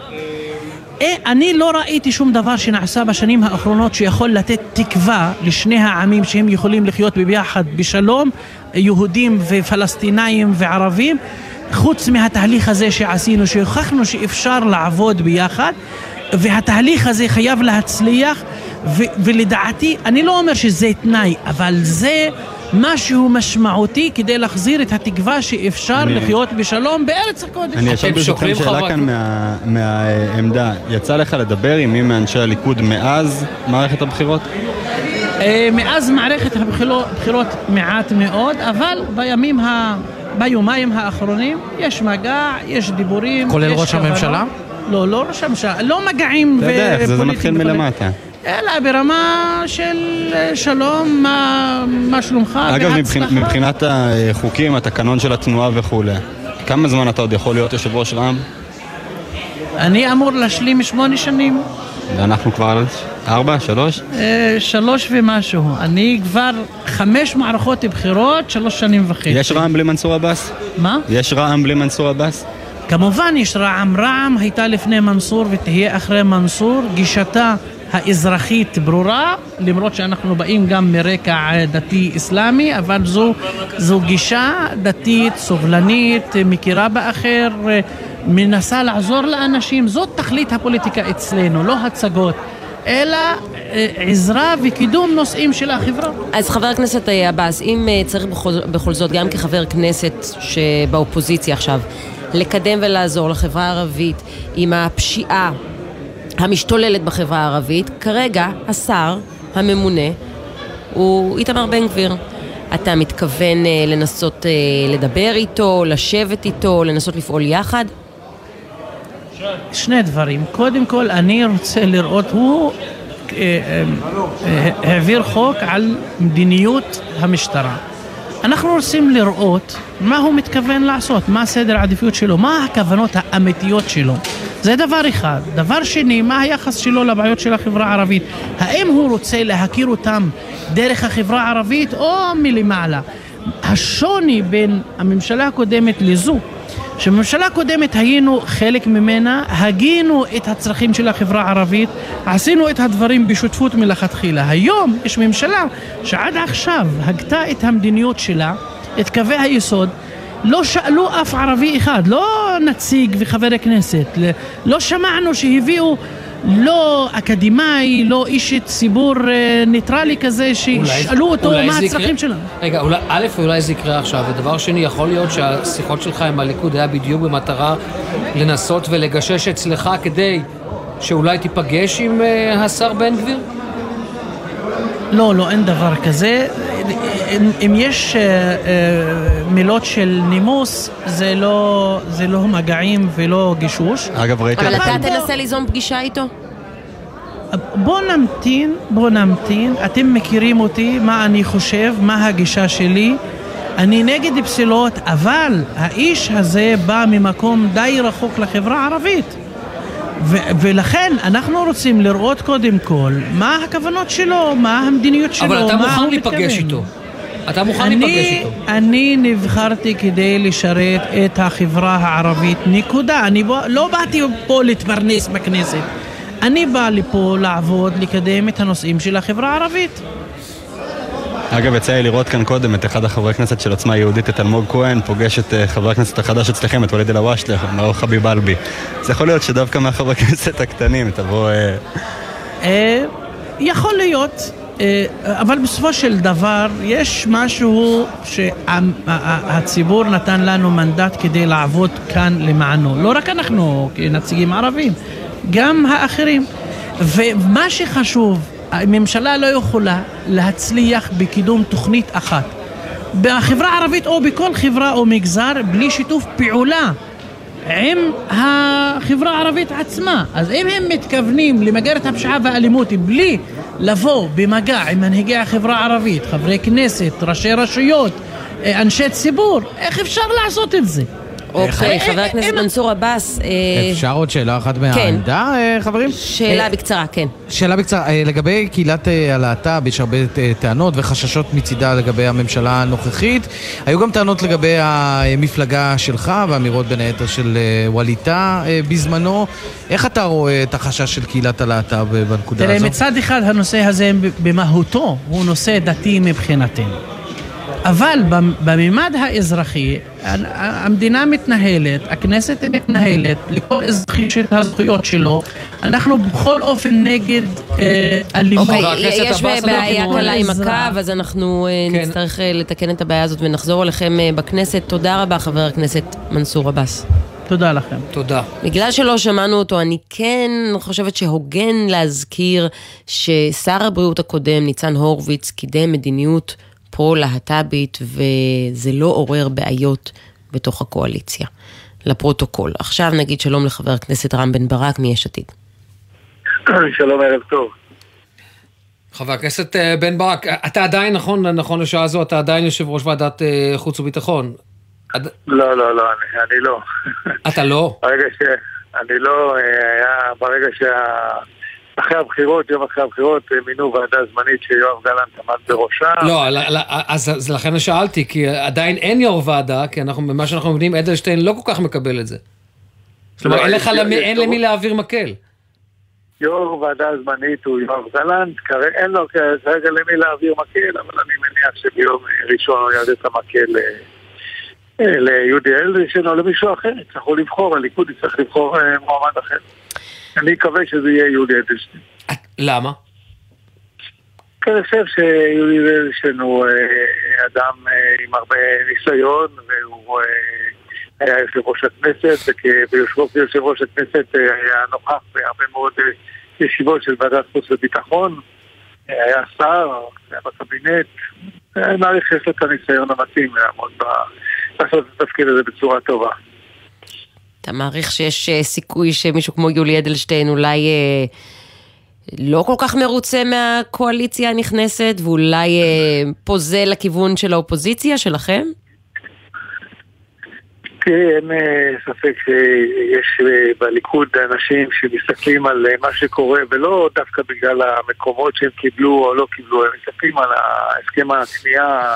Speaker 24: אה, אני לא ראיתי שום דבר שנעשה בשנים האחרונות שיכול לתת תקווה לשני העמים שהם יכולים לחיות ביחד בשלום, יהודים ופלסטינאים וערבים, חוץ מהתהליך הזה שעשינו, שהוכחנו שאפשר לעבוד ביחד, והתהליך הזה חייב להצליח, ו- ולדעתי, אני לא אומר שזה תנאי, אבל זה משהו משמעותי כדי להחזיר את התקווה שאפשר
Speaker 4: אני-
Speaker 24: לחיות בשלום בארץ הקודש.
Speaker 4: אני אשאל ברשותכם שאלה כאן מה- מהעמדה. יצא לך לדבר עם מי מאנשי הליכוד מאז מערכת הבחירות?
Speaker 24: אה, מאז מערכת הבחירות מעט מאוד, אבל בימים ה... ביומיים האחרונים יש מגע, יש דיבורים,
Speaker 2: כולל
Speaker 24: יש
Speaker 2: ראש. הממשלה?
Speaker 24: לא, לא ראש הממשלה, לא מגעים
Speaker 4: אתה יודע איך זה, זה מתחיל. מלמטה.
Speaker 24: אלא ברמה של אה, שלום, מה, מה שלומך,
Speaker 4: אגב,
Speaker 24: בהצלחה.
Speaker 4: מבחינ- מבחינת החוקים, התקנון של התנועה וכולי, כמה זמן אתה עוד יכול להיות יושב ראש רע"מ?
Speaker 24: אני אמור להשלים שמונה שנים,
Speaker 4: ואנחנו כבר ארבע, שלוש?
Speaker 24: אה, שלוש ומשהו. אני כבר חמש מערכות בחירות, שלוש שנים וחצי.
Speaker 4: יש רע"מ בלי מנסור עבאס?
Speaker 24: מה?
Speaker 4: יש רע"מ בלי מנסור עבאס?
Speaker 24: כמובן יש רע"מ, רע"מ הייתה לפני מנסור ותהיה אחרי מנסור, גישתה האזרחית ברורה, למרות שאנחנו באים גם מרקע דתי אסלאמי, אבל זו, זו גישה דתית, סובלנית, מכירה באחר, מנסה לעזור לאנשים, זאת תכלית הפוליטיקה אצלנו, לא הצגות. אלא אה, עזרה וקידום נושאים של החברה.
Speaker 9: אז חבר הכנסת אה, עבאס, אם אה, צריך בכל, בכל זאת, גם כחבר כנסת שבאופוזיציה עכשיו, לקדם ולעזור לחברה הערבית עם הפשיעה המשתוללת בחברה הערבית, כרגע השר הממונה הוא איתמר בן גביר. אתה מתכוון אה, לנסות אה, לדבר איתו, לשבת איתו, לנסות לפעול יחד?
Speaker 24: שני דברים. קודם כל, אני רוצה לראות, הוא אה, אה, אה, העביר חוק על מדיניות המשטרה. אנחנו רוצים לראות מה הוא מתכוון לעשות, מה סדר העדיפויות שלו, מה הכוונות האמיתיות שלו. זה דבר אחד. דבר שני, מה היחס שלו לבעיות של החברה הערבית? האם הוא רוצה להכיר אותם דרך החברה הערבית או מלמעלה? השוני בין הממשלה הקודמת לזו שבממשלה הקודמת היינו חלק ממנה, הגינו את הצרכים של החברה הערבית, עשינו את הדברים בשותפות מלכתחילה. היום יש ממשלה שעד עכשיו הגתה את המדיניות שלה, את קווי היסוד, לא שאלו אף ערבי אחד, לא נציג וחבר כנסת, לא שמענו שהביאו לא אקדמאי, לא איש ציבור אה, ניטרלי כזה, שישאלו אותו מה הצרכים שלנו.
Speaker 10: רגע, אולי, א', אולי זה יקרה עכשיו, ודבר שני, יכול להיות שהשיחות שלך עם הליכוד היה בדיוק במטרה לנסות ולגשש אצלך כדי שאולי תיפגש עם uh, השר בן גביר?
Speaker 24: לא, לא, אין דבר כזה. אם, אם יש uh, uh, מילות של נימוס, זה לא, זה לא מגעים ולא גישוש.
Speaker 4: אגב, ראיתי...
Speaker 9: אבל אתה תנסה ליזום פגישה איתו?
Speaker 24: בוא נמתין, בוא נמתין. אתם מכירים אותי, מה אני חושב, מה הגישה שלי. אני נגד פסילות, אבל האיש הזה בא ממקום די רחוק לחברה הערבית. ו- ולכן אנחנו רוצים לראות קודם כל מה הכוונות שלו, מה המדיניות שלו,
Speaker 10: אבל אתה
Speaker 24: מה
Speaker 10: מוכן
Speaker 24: הוא
Speaker 10: להיפגש
Speaker 24: מתכוון.
Speaker 10: איתו. אתה מוכן
Speaker 24: אני-
Speaker 10: להיפגש איתו.
Speaker 24: אני נבחרתי כדי לשרת את החברה הערבית, נקודה. אני בוא, לא באתי פה להתפרנס בכנסת. אני בא לפה לעבוד, לקדם את הנושאים של החברה הערבית.
Speaker 4: אגב, יצא לי לראות כאן קודם את אחד החברי כנסת של עוצמה יהודית, את אלמוג כהן, פוגש את אה, חבר הכנסת החדש אצלכם, את ואליד אלהואשלה, מאור חביב אלבי. אז יכול להיות שדווקא מהחברי כנסת הקטנים תבוא... אה,
Speaker 24: אה, יכול להיות, אבל בסופו של דבר יש משהו שהציבור נתן לנו מנדט כדי לעבוד כאן למענו. לא רק אנחנו כנציגים ערבים, גם האחרים. ומה שחשוב, הממשלה לא יכולה להצליח בקידום תוכנית אחת. בחברה הערבית או בכל חברה או מגזר בלי שיתוף פעולה עם החברה הערבית עצמה. אז אם הם מתכוונים למגר את הפשיעה והאלימות בלי לבוא במגע עם מנהיגי החברה הערבית, חברי כנסת, ראשי רשויות, אה, אנשי ציבור, איך אפשר לעשות את זה?
Speaker 9: אוקיי, חבר הכנסת מנסור עבאס. אה,
Speaker 2: אפשר עוד שאלה אחת
Speaker 9: כן.
Speaker 2: מהעמדה, אה, חברים?
Speaker 9: שאלה בקצרה, כן.
Speaker 2: שאלה בקצרה, אה, לגבי קהילת אה, הלהט"ב, יש הרבה אה, טענות וחששות מצידה לגבי הממשלה הנוכחית. היו גם טענות לגבי המפלגה שלך ואמירות בין היתר של אה, ווליד טאה אה, בזמנו. איך אתה רואה את החשש של קהילת הלהט"ב אה, בנקודה
Speaker 24: תראה,
Speaker 2: הזו?
Speaker 24: מצד אחד הנושא הזה במהותו הוא נושא דתי מבחינתנו. אבל במ- בממד האזרחי, המדינה מתנהלת, הכנסת מתנהלת, לכל אזרח יש את הזכויות שלו. אנחנו בכל אופן נגד אה, אלימות.
Speaker 9: אוקיי, יש בעיה קלה עם. הקו, אז אנחנו אה, נצטרך אה, לתקן את הבעיה הזאת ונחזור אליכם בכנסת. תודה רבה, חבר הכנסת מנסור עבאס.
Speaker 24: תודה לכם.
Speaker 10: תודה.
Speaker 9: בגלל שלא שמענו אותו, אני כן חושבת שהוגן להזכיר ששר הבריאות הקודם, ניצן הורוביץ, קידם מדיניות פרו-להט"בית, וזה לא עורר בעיות בתוך הקואליציה. לפרוטוקול. עכשיו נגיד שלום לחבר הכנסת רם בן ברק מיש עתיד.
Speaker 26: שלום, ערב טוב.
Speaker 10: חבר הכנסת אה, בן ברק, אתה עדיין, נכון, נכון לשעה זו, אתה עדיין יושב ראש ועדת אה, חוץ וביטחון. עד-
Speaker 26: לא, לא, לא, אני, אני לא.
Speaker 10: אתה לא?
Speaker 26: ברגע ש... אני לא, אה, היה ברגע שה... אחרי הבחירות, יום אחרי הבחירות, אה, מינו ועדה זמנית שיואב גלנט עמד בראשה.
Speaker 10: לא, אז אז לכן שאלתי, כי עדיין אין יו"ר ועדה, כי אנחנו, ממה שאנחנו מבינים, אדלשטיין לא כל כך מקבל את זה. כלומר,
Speaker 26: לא,
Speaker 10: אין לך למי- אין
Speaker 26: יו"ר-
Speaker 10: למי להעביר מקל.
Speaker 26: יו"ר ועדה זמנית הוא יואב גלנט, אין לו כרגע למי להעביר מקל, אבל אני מניח שביום ראשון הוא יעלה את המקל אה, אה, ליודי אלדשטיין או למישהו אחר, יצטרכו לבחור, הליכוד יצטרך לבחור מועמד אחר. אני מקווה שזה יהיה יודי אדלשטיין.
Speaker 10: למה?
Speaker 26: כי אני חושב שיולי אדלשטיין הוא אה, אדם אה, עם הרבה ניסיון, והוא אה, היה יושב ראש הכנסת, וביושבו כיושב ראש הכנסת היה נוכח בהרבה מאוד ישיבות של ועדת חוץ וביטחון, היה שר, היה בקבינט, אני מעריך שיש לו את הניסיון המתאים לעמוד ב... לעשות את התפקיד הזה בצורה טובה.
Speaker 9: אתה מעריך שיש אה, סיכוי שמישהו כמו יולי אדלשטיין אולי אה, לא כל כך מרוצה מהקואליציה הנכנסת ואולי אה, פוזל לכיוון של האופוזיציה שלכם?
Speaker 26: תראי, אין ספק שיש בליכוד אנשים שמסתכלים על מה שקורה, ולא דווקא בגלל המקומות שהם קיבלו או לא קיבלו, הם מסתכלים על הסכם הכניעה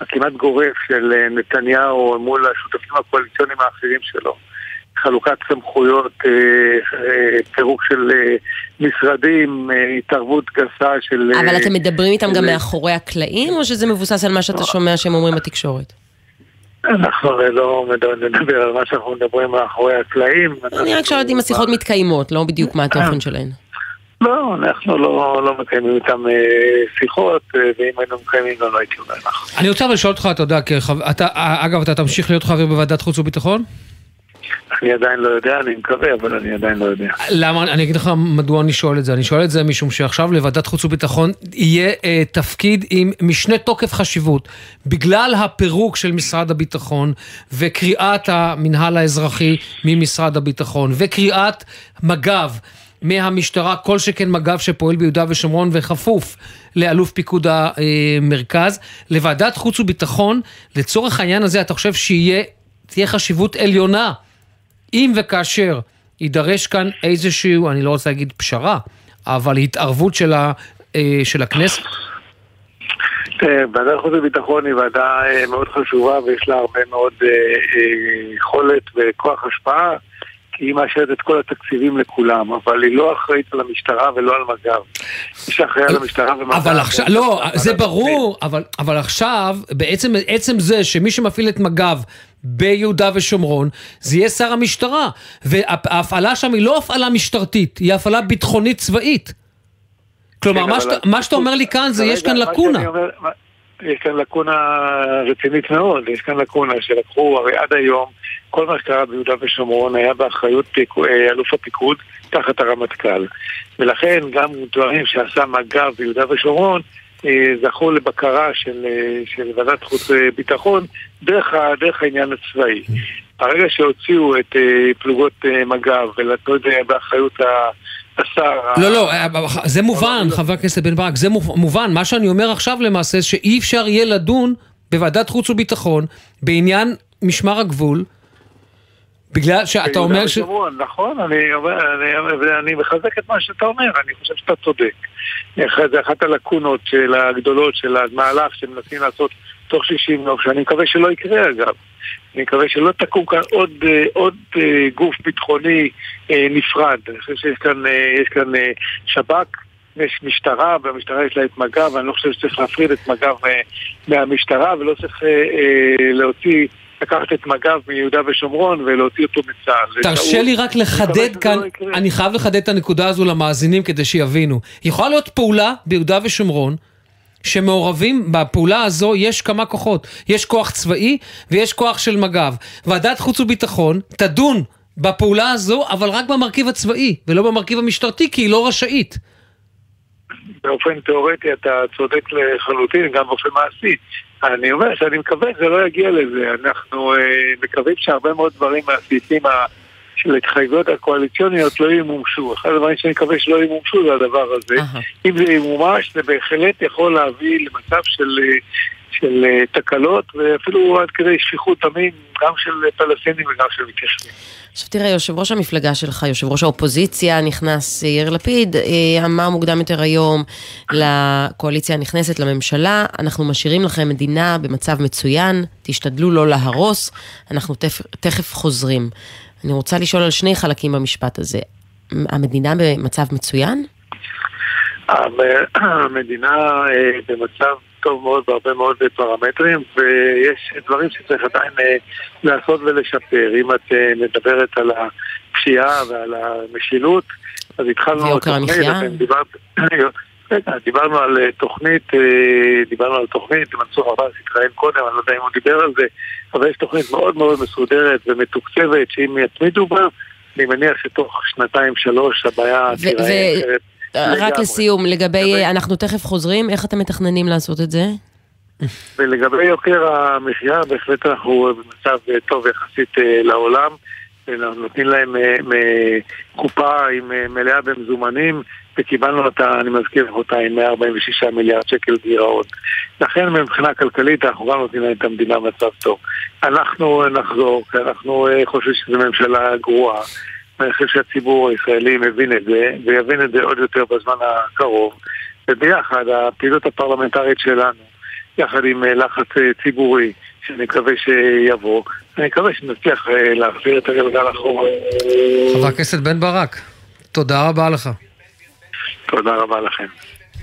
Speaker 26: הכמעט גורף של נתניהו מול השותפים הקואליציוניים האחרים שלו. חלוקת סמכויות, אה, אה, פירוק של אה, משרדים, התערבות גסה של...
Speaker 9: אבל אתם מדברים איתם גם מאחורי הקלעים, או שזה מבוסס על מה שאתה שומע שהם אומרים בתקשורת?
Speaker 26: אנחנו הרי לא מדבר- נדבר על מה שאנחנו מדברים מאחורי הקלעים.
Speaker 9: אני רק שואלת אם השיחות מתקיימות, לא בדיוק מה התוכן שלהן.
Speaker 26: לא, אנחנו לא, לא מקיימים איתם אה, שיחות, אה, ואם היינו מקיימים גם לא הייתי אומר לך.
Speaker 10: אני רוצה לשאול אותך, אתה יודע, כחב... אתה, אגב, אתה תמשיך להיות חבר בוועדת חוץ וביטחון?
Speaker 26: אני עדיין לא יודע, אני מקווה, אבל אני עדיין לא יודע.
Speaker 10: למה, אני אגיד לך מדוע אני שואל את זה. אני שואל את זה משום שעכשיו לוועדת חוץ וביטחון יהיה אה, תפקיד עם משנה תוקף חשיבות. בגלל הפירוק של משרד הביטחון וקריאת המינהל האזרחי ממשרד הביטחון וקריאת מג"ב. מהמשטרה, כל שכן מג"ב שפועל ביהודה ושומרון וכפוף לאלוף פיקוד המרכז, לוועדת חוץ וביטחון, לצורך העניין הזה אתה חושב שיהיה, תהיה חשיבות עליונה אם וכאשר יידרש כאן איזשהו, אני לא רוצה להגיד פשרה, אבל התערבות של, ה, אה, של הכנסת?
Speaker 26: תראה, ועדת חוץ וביטחון היא ועדה אה, מאוד חשובה ויש לה הרבה מאוד אה, אה, יכולת וכוח השפעה, כי היא מאשרת את כל התקציבים לכולם, אבל היא לא אחראית על המשטרה ולא על מג"ב. מי שאחראי על המשטרה ומג"ב...
Speaker 10: אבל עכשיו, לא, זה ברור, אבל, אבל עכשיו, בעצם עצם זה שמי שמפעיל את מג"ב ביהודה ושומרון, זה יהיה שר המשטרה. וההפעלה שם היא לא הפעלה משטרתית, היא הפעלה ביטחונית צבאית. כלומר,
Speaker 26: כן,
Speaker 10: מה, שאתה, מה שאתה אומר לי כאן זה יש כאן לקונה.
Speaker 26: אומר, יש כאן לקונה רצינית מאוד, יש כאן לקונה שלקחו, הרי עד היום, כל מה שקרה ביהודה ושומרון היה באחריות אה, אלוף הפיקוד תחת הרמטכ"ל. ולכן גם דברים שעשה מג"ב ביהודה ושומרון זכו לבקרה של, אה, של ועדת חוץ וביטחון דרך, דרך העניין הצבאי. ברגע שהוציאו את אה, פלוגות אה, מג"ב ונתנו את זה באחריות ה- השר...
Speaker 10: לא, לא, זה מובן, חבר הכנסת בן ברק, זה מוב- מובן. מה שאני אומר עכשיו למעשה, שאי אפשר יהיה לדון בוועדת חוץ וביטחון בעניין משמר הגבול, בגלל שאתה אומר ש...
Speaker 26: נכון, אני, אומר, אני, אני מחזק את מה שאתה אומר, אני חושב שאתה צודק. זה אחת הלקונות של הגדולות של המהלך שמנסים לעשות תוך 60 יום, שאני מקווה שלא יקרה אגב. אני מקווה שלא תקום כאן עוד, אה, עוד אה, גוף ביטחוני אה, נפרד. אני חושב שיש כאן, כאן שב"כ, יש משטרה, והמשטרה יש לה את מג"ב, ואני לא חושב שצריך להפריד את מג"ב מהמשטרה, ולא צריך להוציא... לקחת את מג"ב מיהודה ושומרון ולהוציא אותו מצה"ל.
Speaker 10: תרשה. לי רק לחדד כאן, אני חייב לחדד את הנקודה הזו למאזינים כדי שיבינו. יכולה להיות פעולה ביהודה ושומרון שמעורבים בפעולה הזו יש כמה כוחות. יש כוח צבאי ויש כוח של מג"ב. ועדת חוץ וביטחון תדון בפעולה הזו, אבל רק במרכיב הצבאי, ולא במרכיב המשטרתי, כי היא לא רשאית.
Speaker 26: באופן תיאורטי אתה צודק לחלוטין, גם באופן מעשי. אני אומר שאני מקווה שזה לא יגיע לזה. אנחנו אה, מקווים שהרבה מאוד דברים מהסעיפים של ההתחייבויות הקואליציוניות לא ימומשו. אחד הדברים שאני מקווה שלא ימומשו זה הדבר הזה. אם זה ימומש, זה בהחלט יכול להביא למצב של, אה, של אה, תקלות, ואפילו עד כדי שפיכות דמים, גם של פלסטינים וגם של מתיישבים.
Speaker 9: עכשיו תראה, יושב ראש המפלגה שלך, יושב ראש האופוזיציה הנכנס, יאיר לפיד, אה, אמר מוקדם יותר היום לקואליציה הנכנסת, לממשלה, אנחנו משאירים לכם מדינה במצב מצוין, תשתדלו לא להרוס, אנחנו תכף, תכף חוזרים. אני רוצה לשאול על שני חלקים במשפט הזה. המדינה במצב מצוין?
Speaker 26: המדינה אה, במצב טוב מאוד בהרבה מאוד פרמטרים, ויש דברים שצריך עדיין אה, לעשות ולשפר. אם את אה, מדברת על הפשיעה ועל המשילות, אז התחלנו...
Speaker 9: ויוקר המחיה?
Speaker 26: דיברנו על אה, תוכנית, דיברנו על תוכנית, מנסור עבאס התראיין קודם, אני לא יודע אם הוא דיבר על זה, אבל יש תוכנית מאוד מאוד מסודרת ומתוקצבת, שאם יתמידו בה, אני מניח שתוך שנתיים-שלוש הבעיה תיראה אחרת.
Speaker 9: רק. לסיום, לגבי אנחנו תכף חוזרים, איך אתם מתכננים לעשות את זה?
Speaker 26: ולגבי יוקר המחיה, בהחלט אנחנו במצב טוב יחסית אה, לעולם. אנחנו נותנים להם אה, קופה עם אה, מלאה במזומנים, וקיבלנו אותה, אני מזכיר אותה, עם 146 מיליארד שקל גירעון. לכן מבחינה כלכלית אנחנו גם נותנים להם את המדינה במצב טוב. אנחנו נחזור, כי אנחנו חושבים שזו ממשלה גרועה. ואני חושב שהציבור הישראלי מבין את זה, ויבין את זה עוד יותר בזמן הקרוב. וביחד, הפעילות הפרלמנטרית שלנו, יחד עם אה, לחץ אה, ציבורי, שאני מקווה שיבוא, אני מקווה שנצליח אה, להחזיר את הגלגל אחורה.
Speaker 10: חבר הכנסת בן ברק, תודה רבה לך.
Speaker 26: תודה רבה לכם.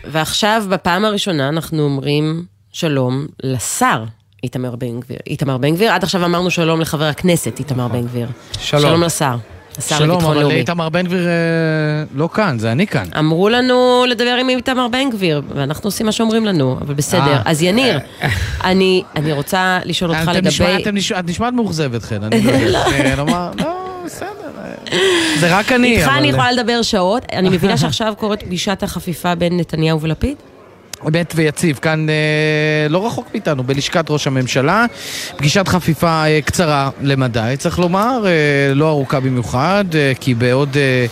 Speaker 9: ועכשיו, בפעם הראשונה, אנחנו אומרים שלום לשר איתמר בן גביר. איתמר בן גביר, עד עכשיו אמרנו שלום לחבר הכנסת איתמר בן גביר.
Speaker 2: שלום.
Speaker 9: שלום לשר. השר
Speaker 2: שלום,
Speaker 9: לביטחון
Speaker 2: אבל
Speaker 9: לאומי.
Speaker 2: איתמר בן גביר אה, לא כאן, זה אני כאן.
Speaker 9: אמרו לנו לדבר עם איתמר בן גביר, ואנחנו עושים מה שאומרים לנו, אבל בסדר.
Speaker 2: אה.
Speaker 9: אז יניר, אני אני רוצה לשאול אותך לגבי...
Speaker 2: את נשמעת מאוכזבת, חן, אני לא יודע. אה, לומר, לא, בסדר. אה, זה רק אני,
Speaker 9: איתך
Speaker 2: אבל-
Speaker 9: אני יכולה לדבר שעות. אני מבינה שעכשיו קורית פגישת החפיפה בין נתניהו ולפיד?
Speaker 2: אמת ויציב, כאן אה, לא רחוק מאיתנו, בלשכת ראש הממשלה. פגישת חפיפה אה, קצרה למדי, צריך לומר, אה, לא ארוכה במיוחד, אה, כי בעוד אה,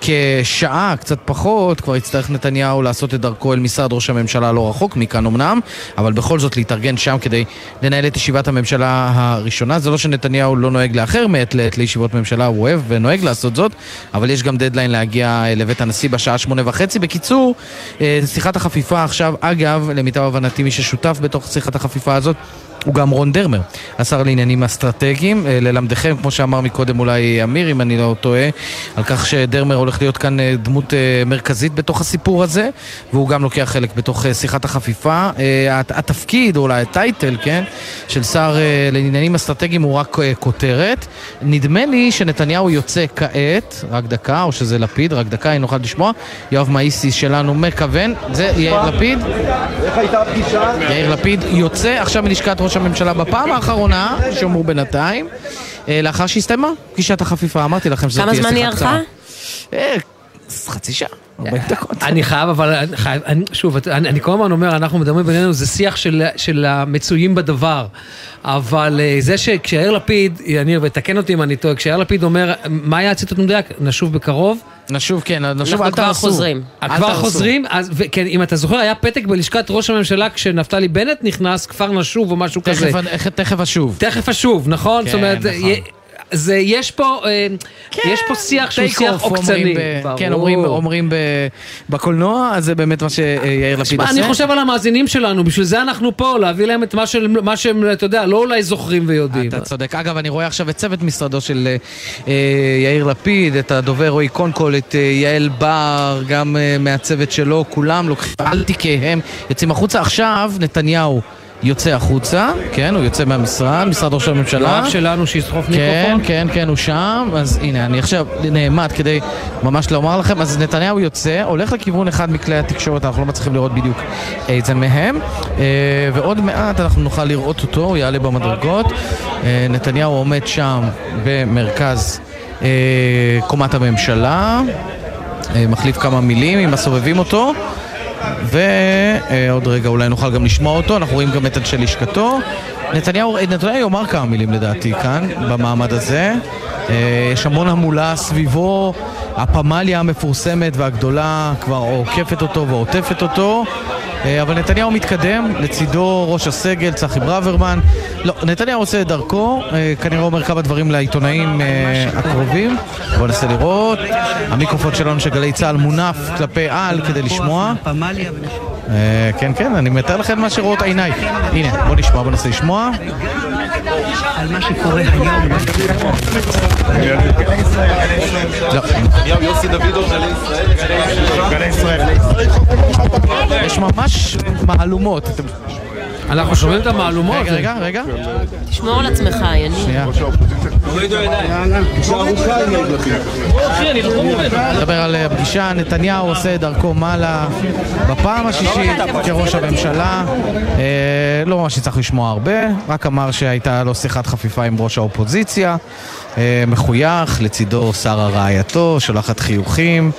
Speaker 2: כשעה, קצת פחות, כבר יצטרך נתניהו לעשות את דרכו אל משרד ראש הממשלה לא רחוק מכאן אמנם, אבל בכל זאת להתארגן שם כדי לנהל את ישיבת הממשלה הראשונה. זה לא שנתניהו לא נוהג לאחר מעת לעת לישיבות ממשלה, הוא אוהב ונוהג לעשות זאת, אבל יש גם דדליין להגיע אה, לבית הנשיא בשעה שמונה וחצי. בקיצור, אה, שיחת החפיפה עכשיו, אגב, למיטב הבנתי, מי ששותף בתוך שיחת החפיפה הזאת הוא גם רון דרמר, השר לעניינים אסטרטגיים. אה, ללמדכם, כמו שאמר מקודם אולי אמיר, אם אני לא טועה, על כך שדרמר הולך להיות כאן אה, דמות אה, מרכזית בתוך הסיפור הזה, והוא גם לוקח חלק בתוך שיחת החפיפה. הת- התפקיד, או אולי הטייטל, כן, של שר לעניינים אסטרטגיים הוא רק כותרת. נדמה לי שנתניהו יוצא כעת, רק דקה, או שזה לפיד, רק דקה, אם נוכל לשמוע. יואב מאיסי שלנו מכוון, זה יאיר לפיד.
Speaker 27: איך הייתה הפגישה?
Speaker 2: יאיר לפיד יוצא עכשיו מלשכת ראש הממשלה בפעם האחרונה, שאמרו בינתיים, אה, לאחר שהסתיימה פגישת החפיפה. אמרתי לכם שזאת
Speaker 9: כמה
Speaker 2: תהיה
Speaker 9: זמן
Speaker 2: שיחה
Speaker 9: היא
Speaker 2: קצרה.
Speaker 9: ארכה?
Speaker 2: אה, חצי שעה, 40 דקות.
Speaker 10: אני חייב, אבל חייב, אני, שוב, אני, אני כל הזמן אומר, אנחנו מדברים בינינו, זה שיח של, של המצויים בדבר. אבל אה, זה שכשיאיר לפיד, יניר, ותקן אותי אם אני טועה, כשיאיר לפיד אומר, מה היה הציטוט המדויק? נשוב בקרוב?
Speaker 2: נשוב, כן, נשוב,
Speaker 9: אנחנו
Speaker 2: אל
Speaker 9: כבר
Speaker 2: תהרסו.
Speaker 9: חוזרים.
Speaker 2: אל
Speaker 10: כבר. חוזרים? אז, ו- כן, אם אתה זוכר, היה פתק בלשכת ראש הממשלה כשנפתלי בנט נכנס, כפר נשוב או משהו כזה.
Speaker 2: תכף- תכף אשוב.
Speaker 10: תכף אשוב, נכון?
Speaker 2: כן,
Speaker 10: זאת אומרת,
Speaker 2: נכון.
Speaker 10: זה, יש פה, אה, יש פה שיח שהוא שיח עוקצני.
Speaker 2: ב-. כן, אומרים- אומרים ב- בקולנוע, אז זה באמת מה שיאיר לפיד עושה.
Speaker 10: אני חושב על המאזינים שלנו, בשביל זה אנחנו פה, להביא להם את מה שהם, מה שהם, אתה יודע, לא אולי זוכרים ויודעים.
Speaker 2: אתה צודק. אגב, אני רואה עכשיו את צוות משרדו של אה, אה, יאיר לפיד, את הדובר רועי קונקול, את אה, יעל בר, גם אה, מהצוות שלו, כולם לוקחים על תיקיהם, יוצאים החוצה. עכשיו נתניהו יוצא החוצה, כן, הוא יוצא מהמשרד, משרד ראש הממשלה.
Speaker 10: יואב שלנו שיסחוף
Speaker 2: כן,
Speaker 10: מיקרופון.
Speaker 2: כן, כן, הוא שם. אז הנה, אני עכשיו נעמד כדי ממש לומר לכם. אז נתניהו יוצא, הולך לכיוון אחד מכלי התקשורת, אנחנו לא מצליחים לראות בדיוק איזה מהם. אה, ועוד מעט אנחנו נוכל לראות אותו, הוא יעלה במדרגות. אה, נתניהו עומד שם במרכז אה, קומת הממשלה, אה, מחליף כמה מילים עם הסובבים אותו. ועוד רגע אולי נוכל גם לשמוע אותו, אנחנו רואים גם את אנשי לשכתו. נתניהו, נתניהו יאמר כמה מילים לדעתי כאן, במעמד הזה. אה, יש המון המולה סביבו, הפמליה המפורסמת והגדולה כבר עוקפת אותו ועוטפת אותו. אה, אבל נתניהו מתקדם, לצידו ראש הסגל, צחי ברוורמן. לא, נתניהו עושה את דרכו, אה, כנראה אומר כמה דברים לעיתונאים הקרובים. בואו ננסה לראות. המיקרופון שלנו של גלי צה"ל מונף כלפי על כדי לשמוע. אה, כן, כן, אני מתאר לכם מה שרואות עיניי. הנה, בואו נשמע, בואו ננסה לשמוע.
Speaker 27: על מה שקורה היום.
Speaker 2: לא.
Speaker 27: יוסי דוידוב, גלי ישראל.
Speaker 2: יש ממש מהלומות.
Speaker 10: אנחנו שומעים את המהלומות.
Speaker 2: רגע, רגע, רגע.
Speaker 9: תשמור על עצמך, יניר.
Speaker 2: שנייה. נדבר על אה, הפגישה, נתניהו עושה את דרכו מעלה בפעם השישית כראש הממשלה. אה, לא ממש הצלחנו לשמוע הרבה, רק אמר שהייתה לו שיחת חפיפה עם ראש האופוזיציה. אה, מחוייך, לצידו שרה רעייתו, שולחת חיוכים.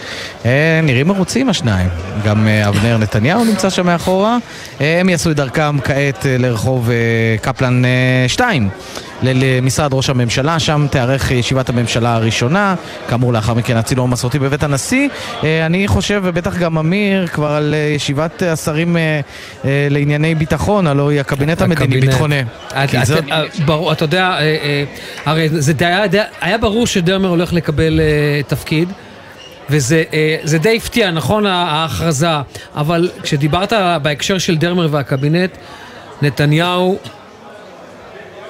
Speaker 2: אה, נראים מרוצים השניים. גם אה, אבנר נתניהו נמצא שם מאחורה. אה, הם יעשו את דרכם כעת כעת אה, לרחוב אה, קפלן אה, 2, למשרד ראש הממשלה, שם תיארך ישיבת הממשלה הראשונה, כאמור לאחר מכן הצילום המסורתי בבית הנשיא. אה, אני חושב, ובטח גם אמיר, כבר על אה, ישיבת השרים אה, אה, לענייני ביטחון, הלוא היא הקבינט המדיני-ביטחוני.
Speaker 10: אה, אתה יודע, אה, אה, הרי זה היה היה ברור שדרמר הולך לקבל אה, תפקיד. וזה אה, זה די הפתיע, נכון, ההכרזה, אבל כשדיברת בהקשר של דרמר והקבינט, נתניהו,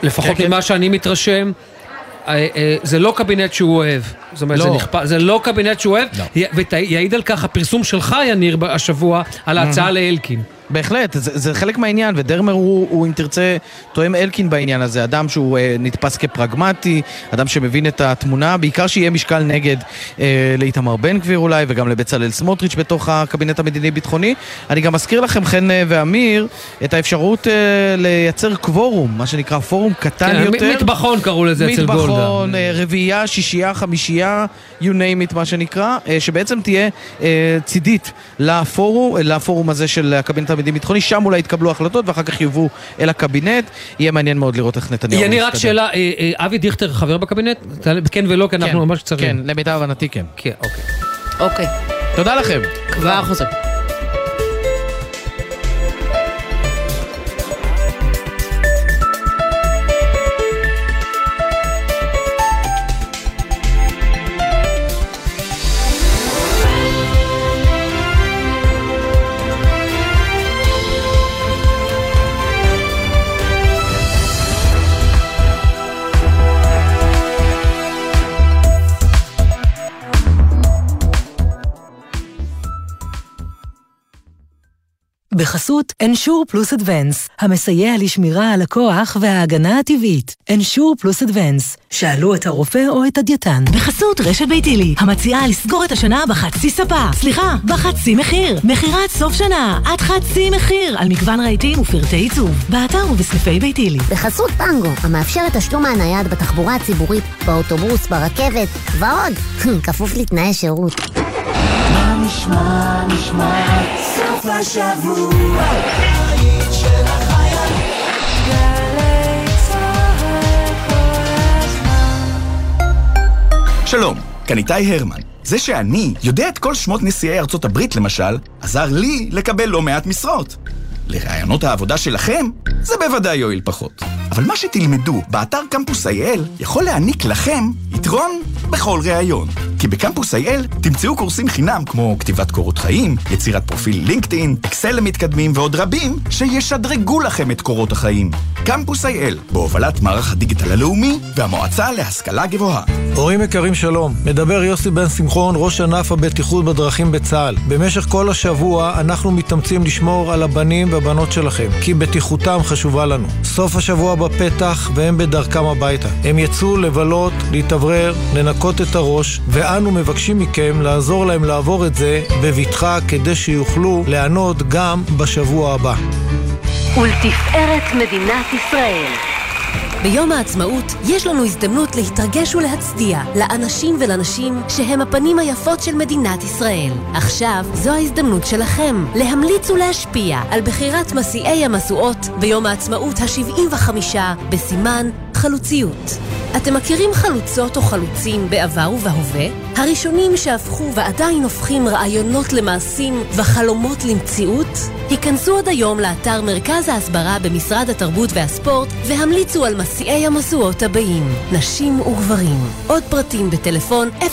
Speaker 10: לפחות
Speaker 2: כן, כן.
Speaker 10: ממה שאני מתרשם, אה, אה, זה לא קבינט שהוא אוהב. זאת אומרת,
Speaker 2: לא.
Speaker 10: זה, נכפה, זה לא קבינט שהוא אוהב, י- ויעיד על כך הפרסום שלך, יניר, השבוע, על ההצעה לאלקין.
Speaker 2: בהחלט, זה, זה חלק מהעניין, ודרמר הוא, הוא, אם תרצה, תואם אלקין בעניין הזה. אדם שהוא אה, נתפס כפרגמטי, אדם שמבין את התמונה, בעיקר שיהיה משקל נגד אה, לאיתמר בן גביר אולי, וגם לבצלאל סמוטריץ' בתוך הקבינט המדיני-ביטחוני. אני גם אזכיר לכם, חן אה, ואמיר, את האפשרות אה, לייצר קוורום, מה שנקרא פורום קטן
Speaker 10: כן,
Speaker 2: יותר.
Speaker 10: מטבחון קראו לזה אצל גולדה.
Speaker 2: מטבחון, אה, רביעייה, שישייה, חמישייה, you name it, מה שנקרא, אה, שבעצם תהיה אה, צידית לפורום, לפורום הזה של הקבינט המדיני-ביטחוני, שם אולי יתקבלו החלטות ואחר כך יובאו אל הקבינט. יהיה מעניין מאוד לראות איך נתניהו
Speaker 10: יניר, רק
Speaker 2: מסתדר.
Speaker 10: שאלה, אה, אה, אבי דיכטר חבר בקבינט? כן ולא, כי אנחנו ממש קצרים.
Speaker 2: כן, למיטב הבנתי כן.
Speaker 10: כן, אוקיי.
Speaker 9: אוקיי.
Speaker 2: תודה לכם.
Speaker 9: כבר חוזר.
Speaker 20: בחסות אנשור פלוס אדוונס, המסייע לשמירה על הכוח וההגנה הטבעית. אנשור פלוס אדוונס, שאלו את הרופא או את הדייתן.
Speaker 28: בחסות רשת ביתילי, המציעה לסגור את השנה בחצי ספה. סליחה, בחצי מחיר. מכירת סוף שנה, עד חצי מחיר, על מגוון רהיטים ופרטי עיצוב. באתר ובסניפי ביתילי.
Speaker 29: בחסות טנגו, המאפשרת תשלום מהנייד בתחבורה הציבורית, באוטובוס, ברכבת, ועוד, כפוף לתנאי שירות.
Speaker 30: מה נשמע, נשמע, סוף השבוע,
Speaker 18: שלום, כאן איתי הרמן. זה שאני יודע את כל שמות נשיאי ארצות הברית, למשל, עזר לי לקבל לא מעט משרות. לרעיונות העבודה שלכם, זה בוודאי יועיל פחות. אבל מה שתלמדו באתר קמפוס IL יכול להעניק לכם יתרון בכל ראיון. כי בקמפוס IL תמצאו קורסים חינם כמו כתיבת קורות חיים, יצירת פרופיל לינקדאין, אקסל למתקדמים ועוד רבים שישדרגו לכם את קורות החיים. קמפוס IL, בהובלת מערך הדיגיטל הלאומי והמועצה להשכלה גבוהה.
Speaker 31: הורים יקרים שלום, מדבר יוסי בן שמחון, ראש ענף הבטיחות בדרכים בצה"ל. במשך כל השבוע אנחנו מתאמצים לשמור על הבנים והבנות שלכם, כי בטיחותם חשובה לנו. סוף השבוע בפתח והם בדרכם הביתה. הם יצאו לבלות, להתאוורר, לנקות את הראש, ואנו מבקשים מכם לעזור להם לעבור את זה בבטחה כדי שיוכלו ליהנות גם בשבוע הבא.
Speaker 32: ולתפארת מדינת ישראל.
Speaker 28: ביום העצמאות יש לנו הזדמנות להתרגש ולהצדיע לאנשים ולנשים שהם הפנים היפות של מדינת ישראל. עכשיו זו ההזדמנות שלכם להמליץ ולהשפיע על בחירת מסיעי המשואות ביום העצמאות ה-75 בסימן חלוציות. אתם מכירים חלוצות או חלוצים בעבר ובהווה? הראשונים שהפכו ועדיין הופכים רעיונות למעשים וחלומות למציאות? היכנסו עוד היום לאתר מרכז ההסברה במשרד התרבות והספורט והמליצו על מסיעי המשואות הבאים, נשים וגברים. עוד פרטים בטלפון 050-6222-945.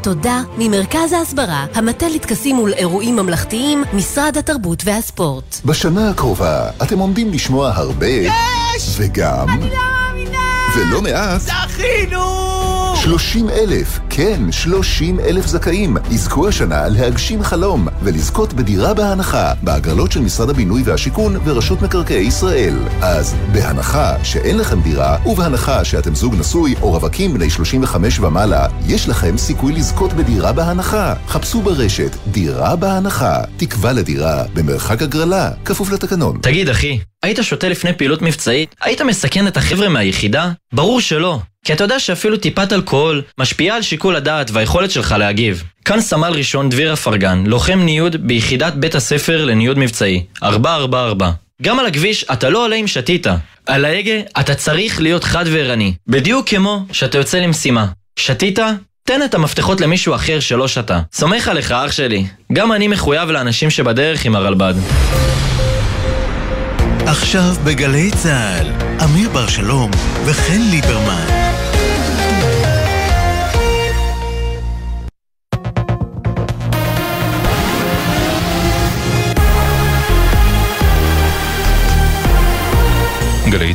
Speaker 28: תודה ממרכז ההסברה, המטה לטקסים ולאירועים ממלכתיים, משרד התרבות והספורט.
Speaker 17: בשנה הקרובה אתם עומדים לשמוע הרבה... יש! וגם... אני לא! ולא מעט...
Speaker 30: זכינו!
Speaker 17: 30 אלף, כן, 30 אלף זכאים יזכו השנה להגשים חלום ולזכות בדירה בהנחה בהגרלות של משרד הבינוי והשיכון ורשות מקרקעי ישראל. אז בהנחה שאין לכם דירה ובהנחה שאתם זוג נשוי או רווקים בני 35 ומעלה, יש לכם סיכוי לזכות בדירה בהנחה. חפשו ברשת דירה בהנחה, תקווה לדירה במרחק הגרלה, כפוף לתקנון.
Speaker 33: תגיד, אחי, היית שותה לפני פעילות מבצעית? היית מסכן את החבר'ה מהיחידה? ברור שלא. כי אתה יודע שאפילו טיפת אלכוהול משפיעה על שיקול שיקול הדעת והיכולת שלך להגיב. כאן סמל ראשון דביר אפרגן, לוחם ניוד ביחידת בית הספר לניוד מבצעי, 444. גם על הכביש אתה לא עולה אם שתית. על ההגה אתה צריך להיות חד וערני. בדיוק כמו שאתה יוצא למשימה. שתית? תן את המפתחות למישהו אחר שלא שתה. סומך עליך אח שלי. גם אני מחויב לאנשים שבדרך עם הרלב"ד.
Speaker 11: עכשיו בגלי צה"ל, אמיר בר שלום וחן ליברמן.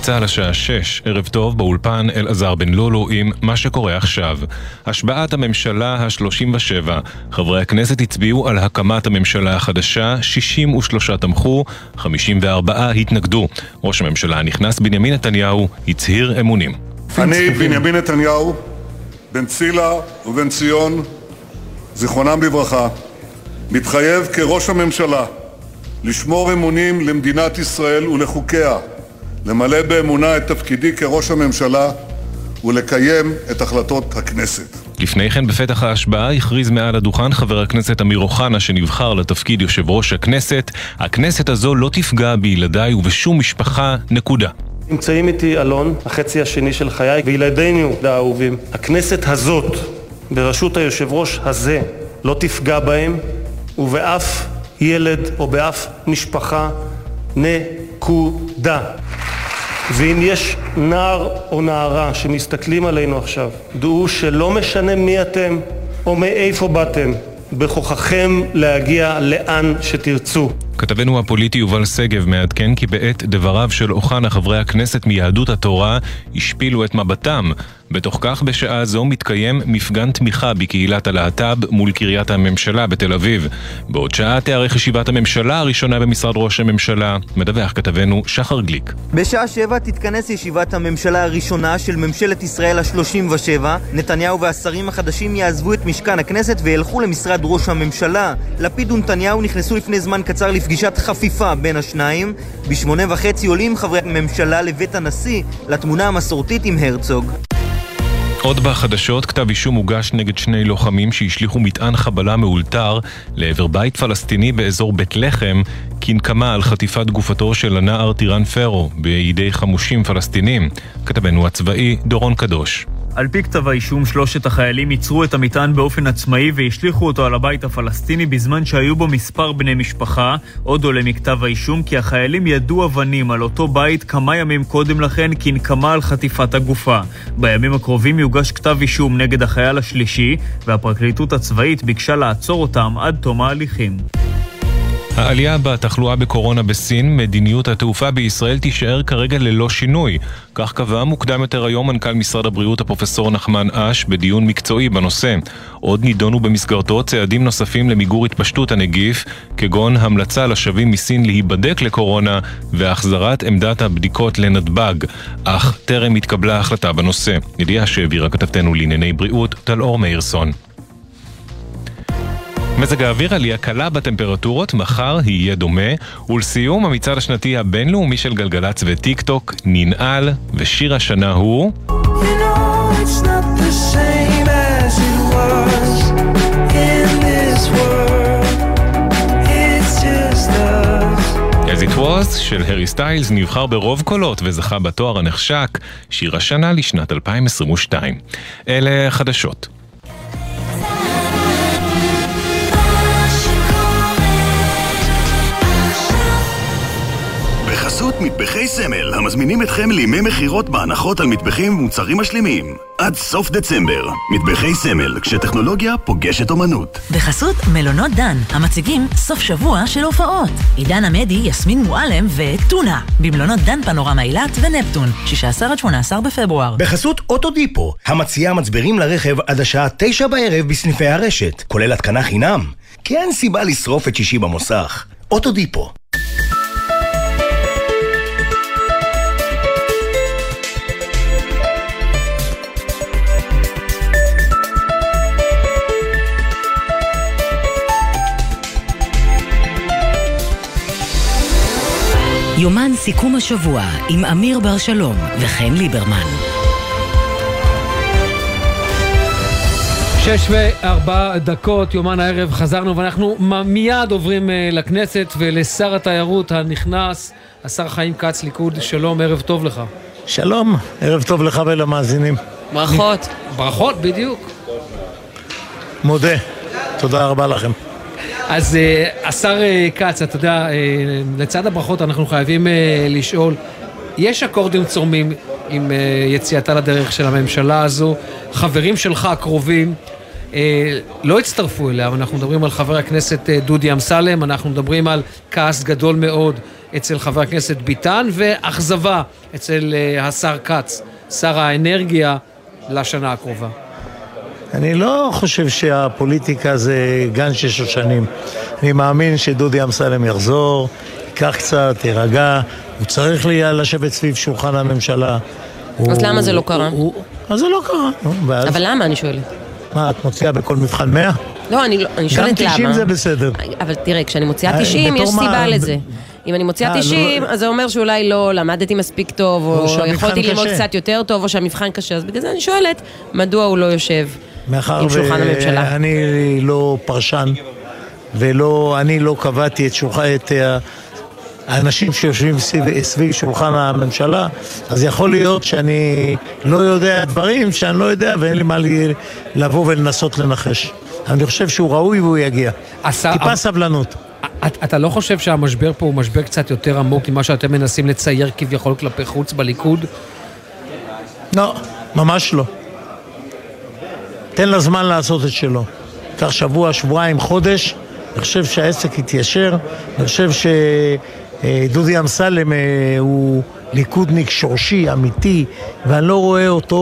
Speaker 34: צה"ל השעה 6, ערב טוב, באולפן אלעזר בן לולו עם מה שקורה עכשיו. השבעת הממשלה ה-37. חברי הכנסת הצביעו על הקמת הממשלה החדשה, 63 תמכו, 54 התנגדו. ראש הממשלה הנכנס בנימין נתניהו הצהיר אמונים.
Speaker 35: אני, בנימין נתניהו, בן צילה ובן ציון, זיכרונם לברכה, מתחייב כראש הממשלה לשמור אמונים למדינת ישראל ולחוקיה, למלא באמונה את תפקידי כראש הממשלה ולקיים את החלטות הכנסת.
Speaker 34: לפני כן, בפתח ההשבעה, הכריז מעל הדוכן חבר הכנסת אמיר אוחנה, שנבחר לתפקיד יושב ראש הכנסת, הכנסת הזו לא תפגע בילדיי ובשום משפחה, נקודה.
Speaker 36: נמצאים איתי אלון, החצי השני של חיי, וילדינו האהובים. הכנסת הזאת, בראשות היושב ראש הזה, לא תפגע בהם, ובאף ילד או באף משפחה, נקודה. ואם יש נער או נערה שמסתכלים עלינו עכשיו, דעו שלא משנה מי אתם או מאיפה באתם, בכוחכם להגיע לאן שתרצו.
Speaker 34: כתבנו הפוליטי יובל שגב מעדכן כי בעת דבריו של אוחנה חברי הכנסת מיהדות התורה השפילו את מבטם. בתוך כך בשעה זו מתקיים מפגן תמיכה בקהילת הלהט"ב מול קריית הממשלה בתל אביב. בעוד שעה תיארך ישיבת הממשלה הראשונה במשרד ראש הממשלה, מדווח כתבנו שחר גליק.
Speaker 7: בשעה שבע תתכנס ישיבת הממשלה הראשונה של ממשלת ישראל ה-37. נתניהו והשרים החדשים יעזבו את משכן הכנסת וילכו למשרד ראש הממשלה. לפיד ונתניהו נכנסו לפני זמן קצר לפגישת חפיפה בין השניים. בשמונה וחצי עולים חברי הממשלה לבית הנשיא לתמונה המסורתית עם הרצוג.
Speaker 34: עוד בחדשות, כתב אישום הוגש נגד שני לוחמים שהשליכו מטען חבלה מאולתר לעבר בית פלסטיני באזור בית לחם, כנקמה על חטיפת גופתו של הנער טירן פרו בידי חמושים פלסטינים. כתבנו הצבאי דורון קדוש.
Speaker 37: על פי כתב האישום, שלושת החיילים ייצרו את המטען באופן עצמאי והשליכו אותו על הבית הפלסטיני בזמן שהיו בו מספר בני משפחה. עוד עולה מכתב האישום כי החיילים ידעו אבנים על אותו בית כמה ימים קודם לכן כנקמה על חטיפת הגופה. בימים הקרובים יוגש כתב אישום נגד החייל השלישי, והפרקליטות הצבאית ביקשה לעצור אותם עד תום ההליכים.
Speaker 34: העלייה בתחלואה בקורונה בסין, מדיניות התעופה בישראל תישאר כרגע ללא שינוי. כך קבע מוקדם יותר היום מנכ"ל משרד הבריאות הפרופסור נחמן אש בדיון מקצועי בנושא. עוד נידונו במסגרתו צעדים נוספים למיגור התפשטות הנגיף, כגון המלצה לשבים מסין להיבדק לקורונה והחזרת עמדת הבדיקות לנתב"ג. אך טרם התקבלה החלטה בנושא. ידיעה שהעבירה כתבתנו לענייני בריאות, טלאור מאירסון. מזג האוויר עלייה קלה בטמפרטורות, מחר יהיה דומה. ולסיום, המצעד השנתי הבינלאומי של גלגלצ וטיק טוק ננעל, ושיר השנה הוא...
Speaker 38: You know as it was
Speaker 34: של הארי סטיילס נבחר ברוב קולות וזכה בתואר הנחשק, שיר השנה לשנת 2022. אלה חדשות.
Speaker 11: מטבחי סמל, המזמינים אתכם לימי מכירות בהנחות על מטבחים ומוצרים משלימים. עד סוף דצמבר. מטבחי סמל, כשטכנולוגיה פוגשת אומנות.
Speaker 13: בחסות מלונות דן, המציגים סוף שבוע של הופעות. עידן עמדי, יסמין מועלם וטונה. במלונות דן פנורמה אילת ונפטון, 16 עד 18 בפברואר.
Speaker 39: בחסות אוטודיפו, המציעה מצברים לרכב עד השעה תשע בערב בסניפי הרשת, כולל התקנה חינם. כי אין סיבה לשרוף את שישי במוסך. אוטודיפו.
Speaker 10: יומן סיכום השבוע עם אמיר בר שלום וחן ליברמן. שש וארבע דקות, יומן הערב, חזרנו ואנחנו מיד עוברים אה, לכנסת ולשר התיירות הנכנס, השר חיים כץ, ליכוד, שלום, ערב טוב לך.
Speaker 35: שלום, ערב טוב לך ולמאזינים.
Speaker 9: ברכות.
Speaker 10: ברכות, בדיוק.
Speaker 35: מודה. תודה רבה לכם.
Speaker 10: אז אה, השר אה, כץ, אתה יודע, אה, לצד הברכות אנחנו חייבים לשאול, יש אקורדים צורמים עם יציאתה לדרך של הממשלה הזו, חברים שלך הקרובים לא הצטרפו אליה, אנחנו מדברים על חבר הכנסת דודי אמסלם, אנחנו מדברים על כעס גדול מאוד אצל חבר הכנסת ביטן, ואכזבה אצל השר כץ, שר האנרגיה, לשנה הקרובה.
Speaker 35: אני לא חושב שהפוליטיקה זה גן של שושנים. אני מאמין שדודי אמסלם יחזור, ייקח קצת, יירגע, הוא צריך לשבת סביב שולחן הממשלה.
Speaker 9: אז
Speaker 35: הוא-
Speaker 9: למה זה לא קרה?
Speaker 35: הוא- אז זה לא קרה. נו, ואז-
Speaker 9: אבל למה, אני שואלת?
Speaker 35: מה, את מוציאה בכל מבחן 100?
Speaker 9: לא, אני לא- אני שואלת למה.
Speaker 35: גם 90 זה בסדר.
Speaker 9: אבל תראה, כשאני מוציאה
Speaker 35: אה,
Speaker 9: 90, יש
Speaker 35: בתור מה-
Speaker 9: סיבה לזה. אם אני מוציאה
Speaker 35: אה,
Speaker 9: 90,
Speaker 35: לא-
Speaker 9: אז זה אומר שאולי לא למדתי מספיק טוב,
Speaker 35: או
Speaker 9: יכולתי ללמוד
Speaker 35: קשה.
Speaker 9: קצת יותר טוב, או שהמבחן קשה. אז בגלל זה אני שואלת, מדוע הוא לא יושב
Speaker 35: מאחר? ואני לא פרשן, ולא, אני לא קבעתי את שולחן, את אה, האנשים שיושבים סביב, סביב שולחן הממשלה, אז יכול להיות שאני לא יודע דברים שאני לא יודע ואין לי מה לי- לבוא ולנסות לנחש. אני חושב שהוא ראוי והוא יגיע. טיפה סבלנות.
Speaker 10: את- אתה לא חושב שהמשבר פה הוא משבר קצת יותר עמוק ממה שאתם מנסים לצייר כביכול כלפי חוץ בליכוד?
Speaker 35: לא, ממש לא. תן לה זמן לעשות את שלו. קח שבוע, שבועיים, חודש, אני חושב שהעסק יתיישר, אני חושב שדודי אמסלם אה, הוא ליכודניק שורשי, אמיתי, ואני לא רואה אותו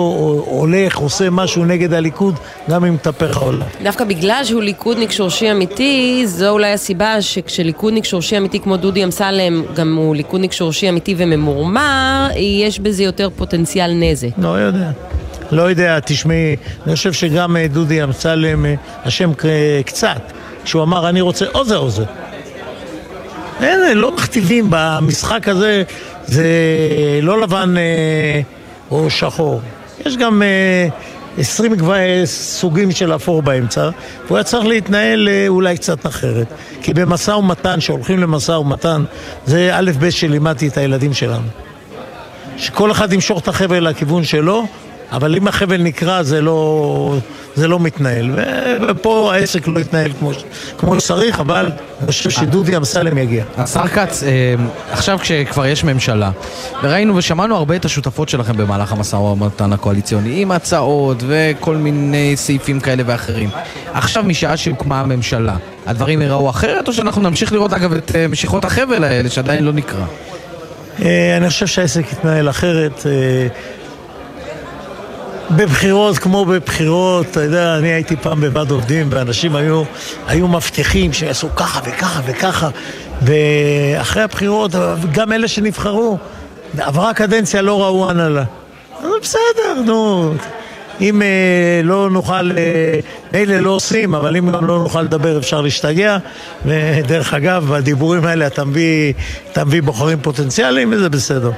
Speaker 35: הולך, עושה משהו נגד הליכוד, גם אם מתהפך העולם.
Speaker 9: דווקא בגלל שהוא ליכודניק שורשי אמיתי, זו אולי הסיבה שכשליכודניק שורשי אמיתי כמו דודי אמסלם, גם הוא ליכודניק שורשי אמיתי וממורמר, יש בזה יותר פוטנציאל נזק.
Speaker 35: לא יודע. לא יודע, תשמעי, אני חושב שגם אה, דודי אמסלם אה, אשם ק- קצת, כשהוא אמר אני רוצה או זה או זה. אין, אה, לא מכתיבים במשחק הזה, זה לא לבן אה, או שחור. יש גם אה, 20 גב- אה, סוגים של אפור באמצע, והוא היה צריך להתנהל אה, אולי קצת אחרת. כי במשא ומתן, כשהולכים למשא ומתן, זה א' ב' שלימדתי את הילדים שלנו. שכל אחד ימשוך את החבל לכיוון שלו, אבל אם החבל נקרע זה לא, זה לא מתנהל. ופה העסק לא יתנהל כמו, כמו שצריך, אבל אני חושב שדודי אמסלם יגיע.
Speaker 2: השר כץ, אה, עכשיו כשכבר יש ממשלה, וראינו ושמענו הרבה את השותפות שלכם במהלך המשא ומתן הקואליציוני, עם הצעות וכל מיני סעיפים כאלה ואחרים. עכשיו, משעה שהוקמה הממשלה, הדברים ייראו אחרת, או שאנחנו נמשיך לראות אגב את אה, משיכות החבל האלה, שעדיין לא נקרא?
Speaker 35: אה, אני חושב שהעסק יתנהל אחרת. אה, בבחירות כמו בבחירות, אתה יודע, אני הייתי פעם בוועד עובדים ואנשים היו, היו מבטיחים שיעשו ככה וככה וככה ואחרי הבחירות, גם אלה שנבחרו, עברה קדנציה, לא ראו הנהלה. אז בסדר, נו. אם אה, לא נוכל, אה, מילא לא עושים, אבל אם גם לא נוכל לדבר אפשר להשתגע. ודרך אגב, בדיבורים האלה אתה מביא, אתה מביא בוחרים פוטנציאליים וזה בסדר.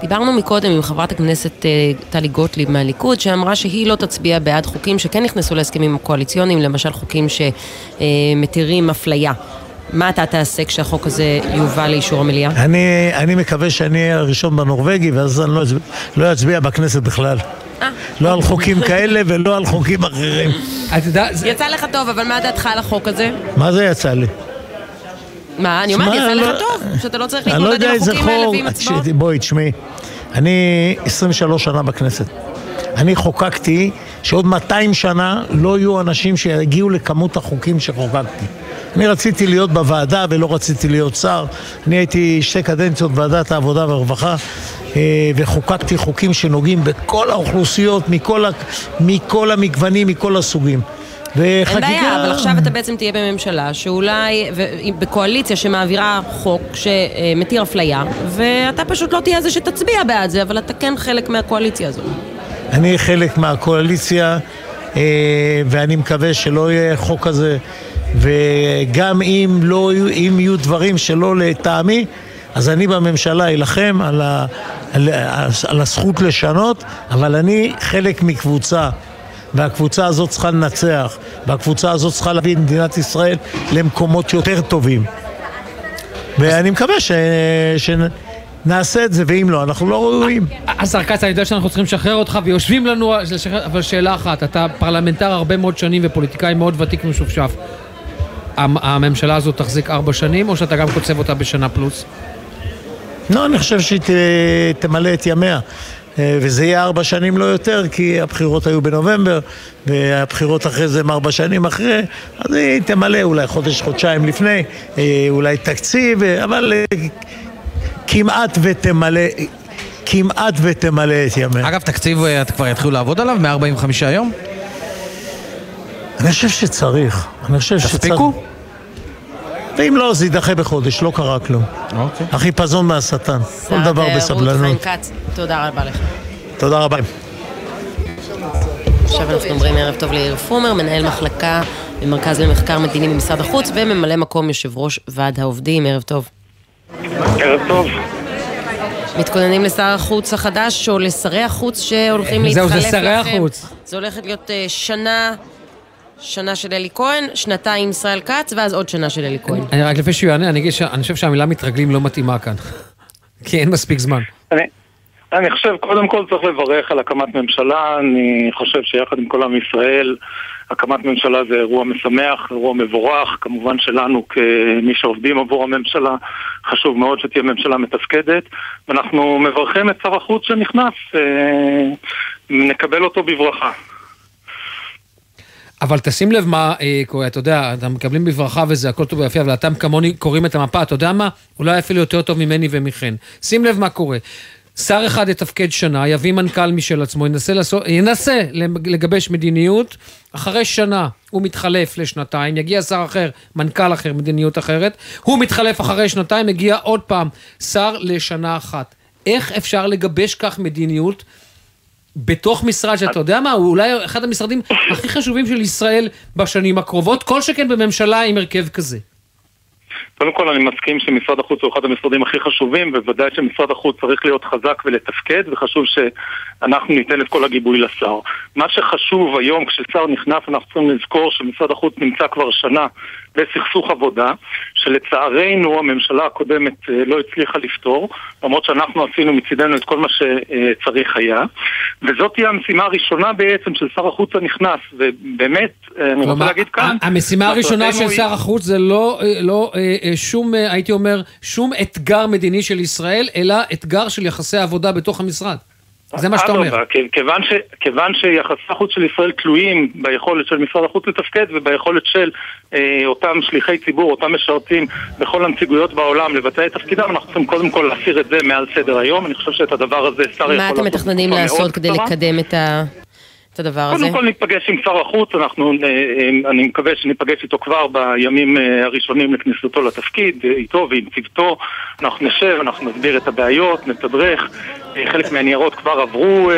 Speaker 9: דיברנו מקודם עם חברת הכנסת אה, טלי גוטליב מהליכוד, שאמרה שהיא לא תצביע בעד חוקים שכן נכנסו להסכמים הקואליציוניים, למשל חוקים שמתירים אפליה. מה אתה תעשה כשהחוק הזה יובא לאישור המליאה?
Speaker 35: אני, אני מקווה שאני אהיה הראשון בנורבגי, ואז אני לא אצביע, לא אצביע בכנסת בכלל. לא על חוקים כאלה ולא על חוקים אחרים.
Speaker 9: יצא לך טוב, אבל מה דעתך על החוק הזה?
Speaker 35: מה זה יצא לי?
Speaker 9: מה, אני אומרת,
Speaker 35: שמע,
Speaker 9: יצא
Speaker 35: לא-
Speaker 9: לך טוב, שאתה לא צריך
Speaker 35: לא
Speaker 9: להתמודד עם החוקים האלה. ועם הצבעות.
Speaker 35: בואי, תשמעי. אני 23 שנה בכנסת. אני חוקקתי שעוד 200 שנה לא יהיו אנשים שיגיעו לכמות החוקים שחוקקתי. אני רציתי להיות בוועדה ולא רציתי להיות שר. אני הייתי שתי קדנציות בוועדת העבודה והרווחה אה, וחוקקתי חוקים שנוגעים בכל האוכלוסיות, מכל. מכל המגוונים, מכל הסוגים.
Speaker 9: אין בעיה, אבל עכשיו אתה בעצם תהיה בממשלה שאולי, ו- בקואליציה שמעבירה חוק שמתיר אפליה, ואתה פשוט לא תהיה זה שתצביע בעד זה, אבל אתה כן חלק מהקואליציה הזו.
Speaker 35: אני חלק מהקואליציה, אה, ואני מקווה שלא יהיה חוק כזה, וגם אם, לא, אם יהיו דברים שלא לטעמי, אז אני בממשלה אלחם על, ה, על, על הזכות לשנות, אבל אני חלק מקבוצה והקבוצה הזאת צריכה לנצח, והקבוצה הזאת צריכה להביא את מדינת ישראל למקומות יותר טובים. ואני מקווה ש... שנעשה את זה, ואם לא, אנחנו לא ראויים.
Speaker 10: השר כץ, אני יודע שאנחנו צריכים לשחרר אותך, ויושבים לנו, אבל שאלה אחת, אתה פרלמנטר הרבה מאוד שנים ופוליטיקאי מאוד ותיק ומשופשף. המ- הממשלה הזאת תחזיק ארבע שנים, או שאתה גם קוצב אותה בשנה פלוס?
Speaker 35: לא, אני חושב שהיא תמלא את ימיה. אה, וזה יהיה ארבע שנים לא יותר, כי הבחירות היו בנובמבר, והבחירות אחרי זה הם ארבע שנים אחרי, אז היא תמלא אולי חודש, חודשיים לפני, אה, אולי תקציב, אה, אבל כמעט ותמלא, כמעט ותמלא את ימיה.
Speaker 2: אגב, תקציב, אתה כבר יתחילו לעבוד עליו? 145 יום?
Speaker 35: אני חושב שצריך. אני חושב שצריך. ואם לא, זה יידחה בחודש, לא קרה כלום.
Speaker 2: אוקיי.
Speaker 35: החיפזון מהשטן. כל דבר
Speaker 9: חיים
Speaker 35: בסבלנות.
Speaker 9: תודה רבה לך.
Speaker 35: תודה רבה.
Speaker 9: עכשיו אנחנו אומרים ערב טוב ליאיר פרומר, מנהל מחלקה במרכז למחקר מדיני במשרד החוץ וממלא מקום יושב ראש ועד העובדים, ערב טוב.
Speaker 40: ערב טוב.
Speaker 9: מתכוננים לשר החוץ החדש או לשרי החוץ שהולכים
Speaker 10: זהו,
Speaker 9: להתחלף
Speaker 10: זה
Speaker 9: לכם?
Speaker 10: שרי החוץ.
Speaker 9: זה הולכת להיות אה, שנה, שנה של אלי כהן, שנתיים ישראל כץ, ואז עוד שנה של אלי כהן.
Speaker 10: אני רק לפני שהוא יענה, אני אגיד שאני חושב שהמילה מתרגלים לא מתאימה כאן. כי אין מספיק זמן.
Speaker 40: אני, אני חושב, קודם כל צריך לברך על הקמת ממשלה, אני חושב שיחד עם כל עם ישראל, הקמת ממשלה זה אירוע משמח, אירוע מבורך, כמובן שלנו כמי שעובדים עבור הממשלה, חשוב מאוד שתהיה ממשלה מתפקדת, ואנחנו מברכים את שר החוץ שנכנס, אה, נקבל אותו בברכה.
Speaker 10: אבל תשים לב מה אה, קורה, אתה יודע, אתם מקבלים בברכה וזה הכל טוב ויפה, אבל אתם כמוני קוראים את המפה, אתה יודע מה? אולי אפילו יותר טוב ממני ומכן. שים לב מה קורה. שר אחד יתפקד שנה, יביא מנכ"ל משל עצמו, ינסה, לעשות, ינסה לגבש מדיניות, אחרי שנה הוא מתחלף לשנתיים, יגיע שר אחר, מנכ"ל אחר, מדיניות אחרת, הוא מתחלף אחרי שנתיים, מגיע עוד פעם שר לשנה אחת. איך אפשר לגבש כך מדיניות בתוך משרד שאתה יודע מה, הוא אולי אחד המשרדים הכי חשובים של ישראל בשנים הקרובות, כל שכן בממשלה עם הרכב כזה.
Speaker 40: קודם כל אני מסכים שמשרד החוץ הוא אחד המשרדים הכי חשובים, ובוודאי שמשרד החוץ צריך להיות חזק ולתפקד, וחשוב שאנחנו ניתן את כל הגיבוי לשר. מה שחשוב היום, כששר נכנס, אנחנו צריכים לזכור שמשרד החוץ נמצא כבר שנה בסכסוך עבודה, שלצערנו הממשלה הקודמת אה, לא הצליחה לפתור, למרות שאנחנו עשינו מצידנו את כל מה שצריך היה, וזאת תהיה המשימה הראשונה בעצם של שר החוץ הנכנס, ובאמת, אה, אני רוצה להגיד כאן,
Speaker 10: המשימה הראשונה של שר החוץ זה לא, אה, לא שום, הייתי אומר, שום אתגר מדיני של ישראל, אלא אתגר של יחסי עבודה בתוך המשרד. זה מה שאתה אומר.
Speaker 40: אדרבה, כ- כיוון, ש, כיוון שיחסי החוץ של ישראל תלויים ביכולת של משרד החוץ לתפקד וביכולת של אה, אותם שליחי ציבור, אותם משרתים בכל הנציגויות בעולם לבצע את תפקידם, אנחנו צריכים קודם כל להסיר את זה מעל סדר היום. אני חושב שאת הדבר הזה שר יכול
Speaker 9: מה
Speaker 40: לעשות
Speaker 9: אתם מתכננים לעשות כדי. לקדם את ה- את הדבר הזה?
Speaker 40: קודם כל ניפגש עם שר החוץ, אנחנו, אה, אה, אני מקווה שניפגש איתו כבר בימים אה, הראשונים לכניסתו לתפקיד, איתו ועם צוותו, אנחנו נשב, אנחנו נסביר את הבעיות, נתדרך, חלק מהניירות כבר עברו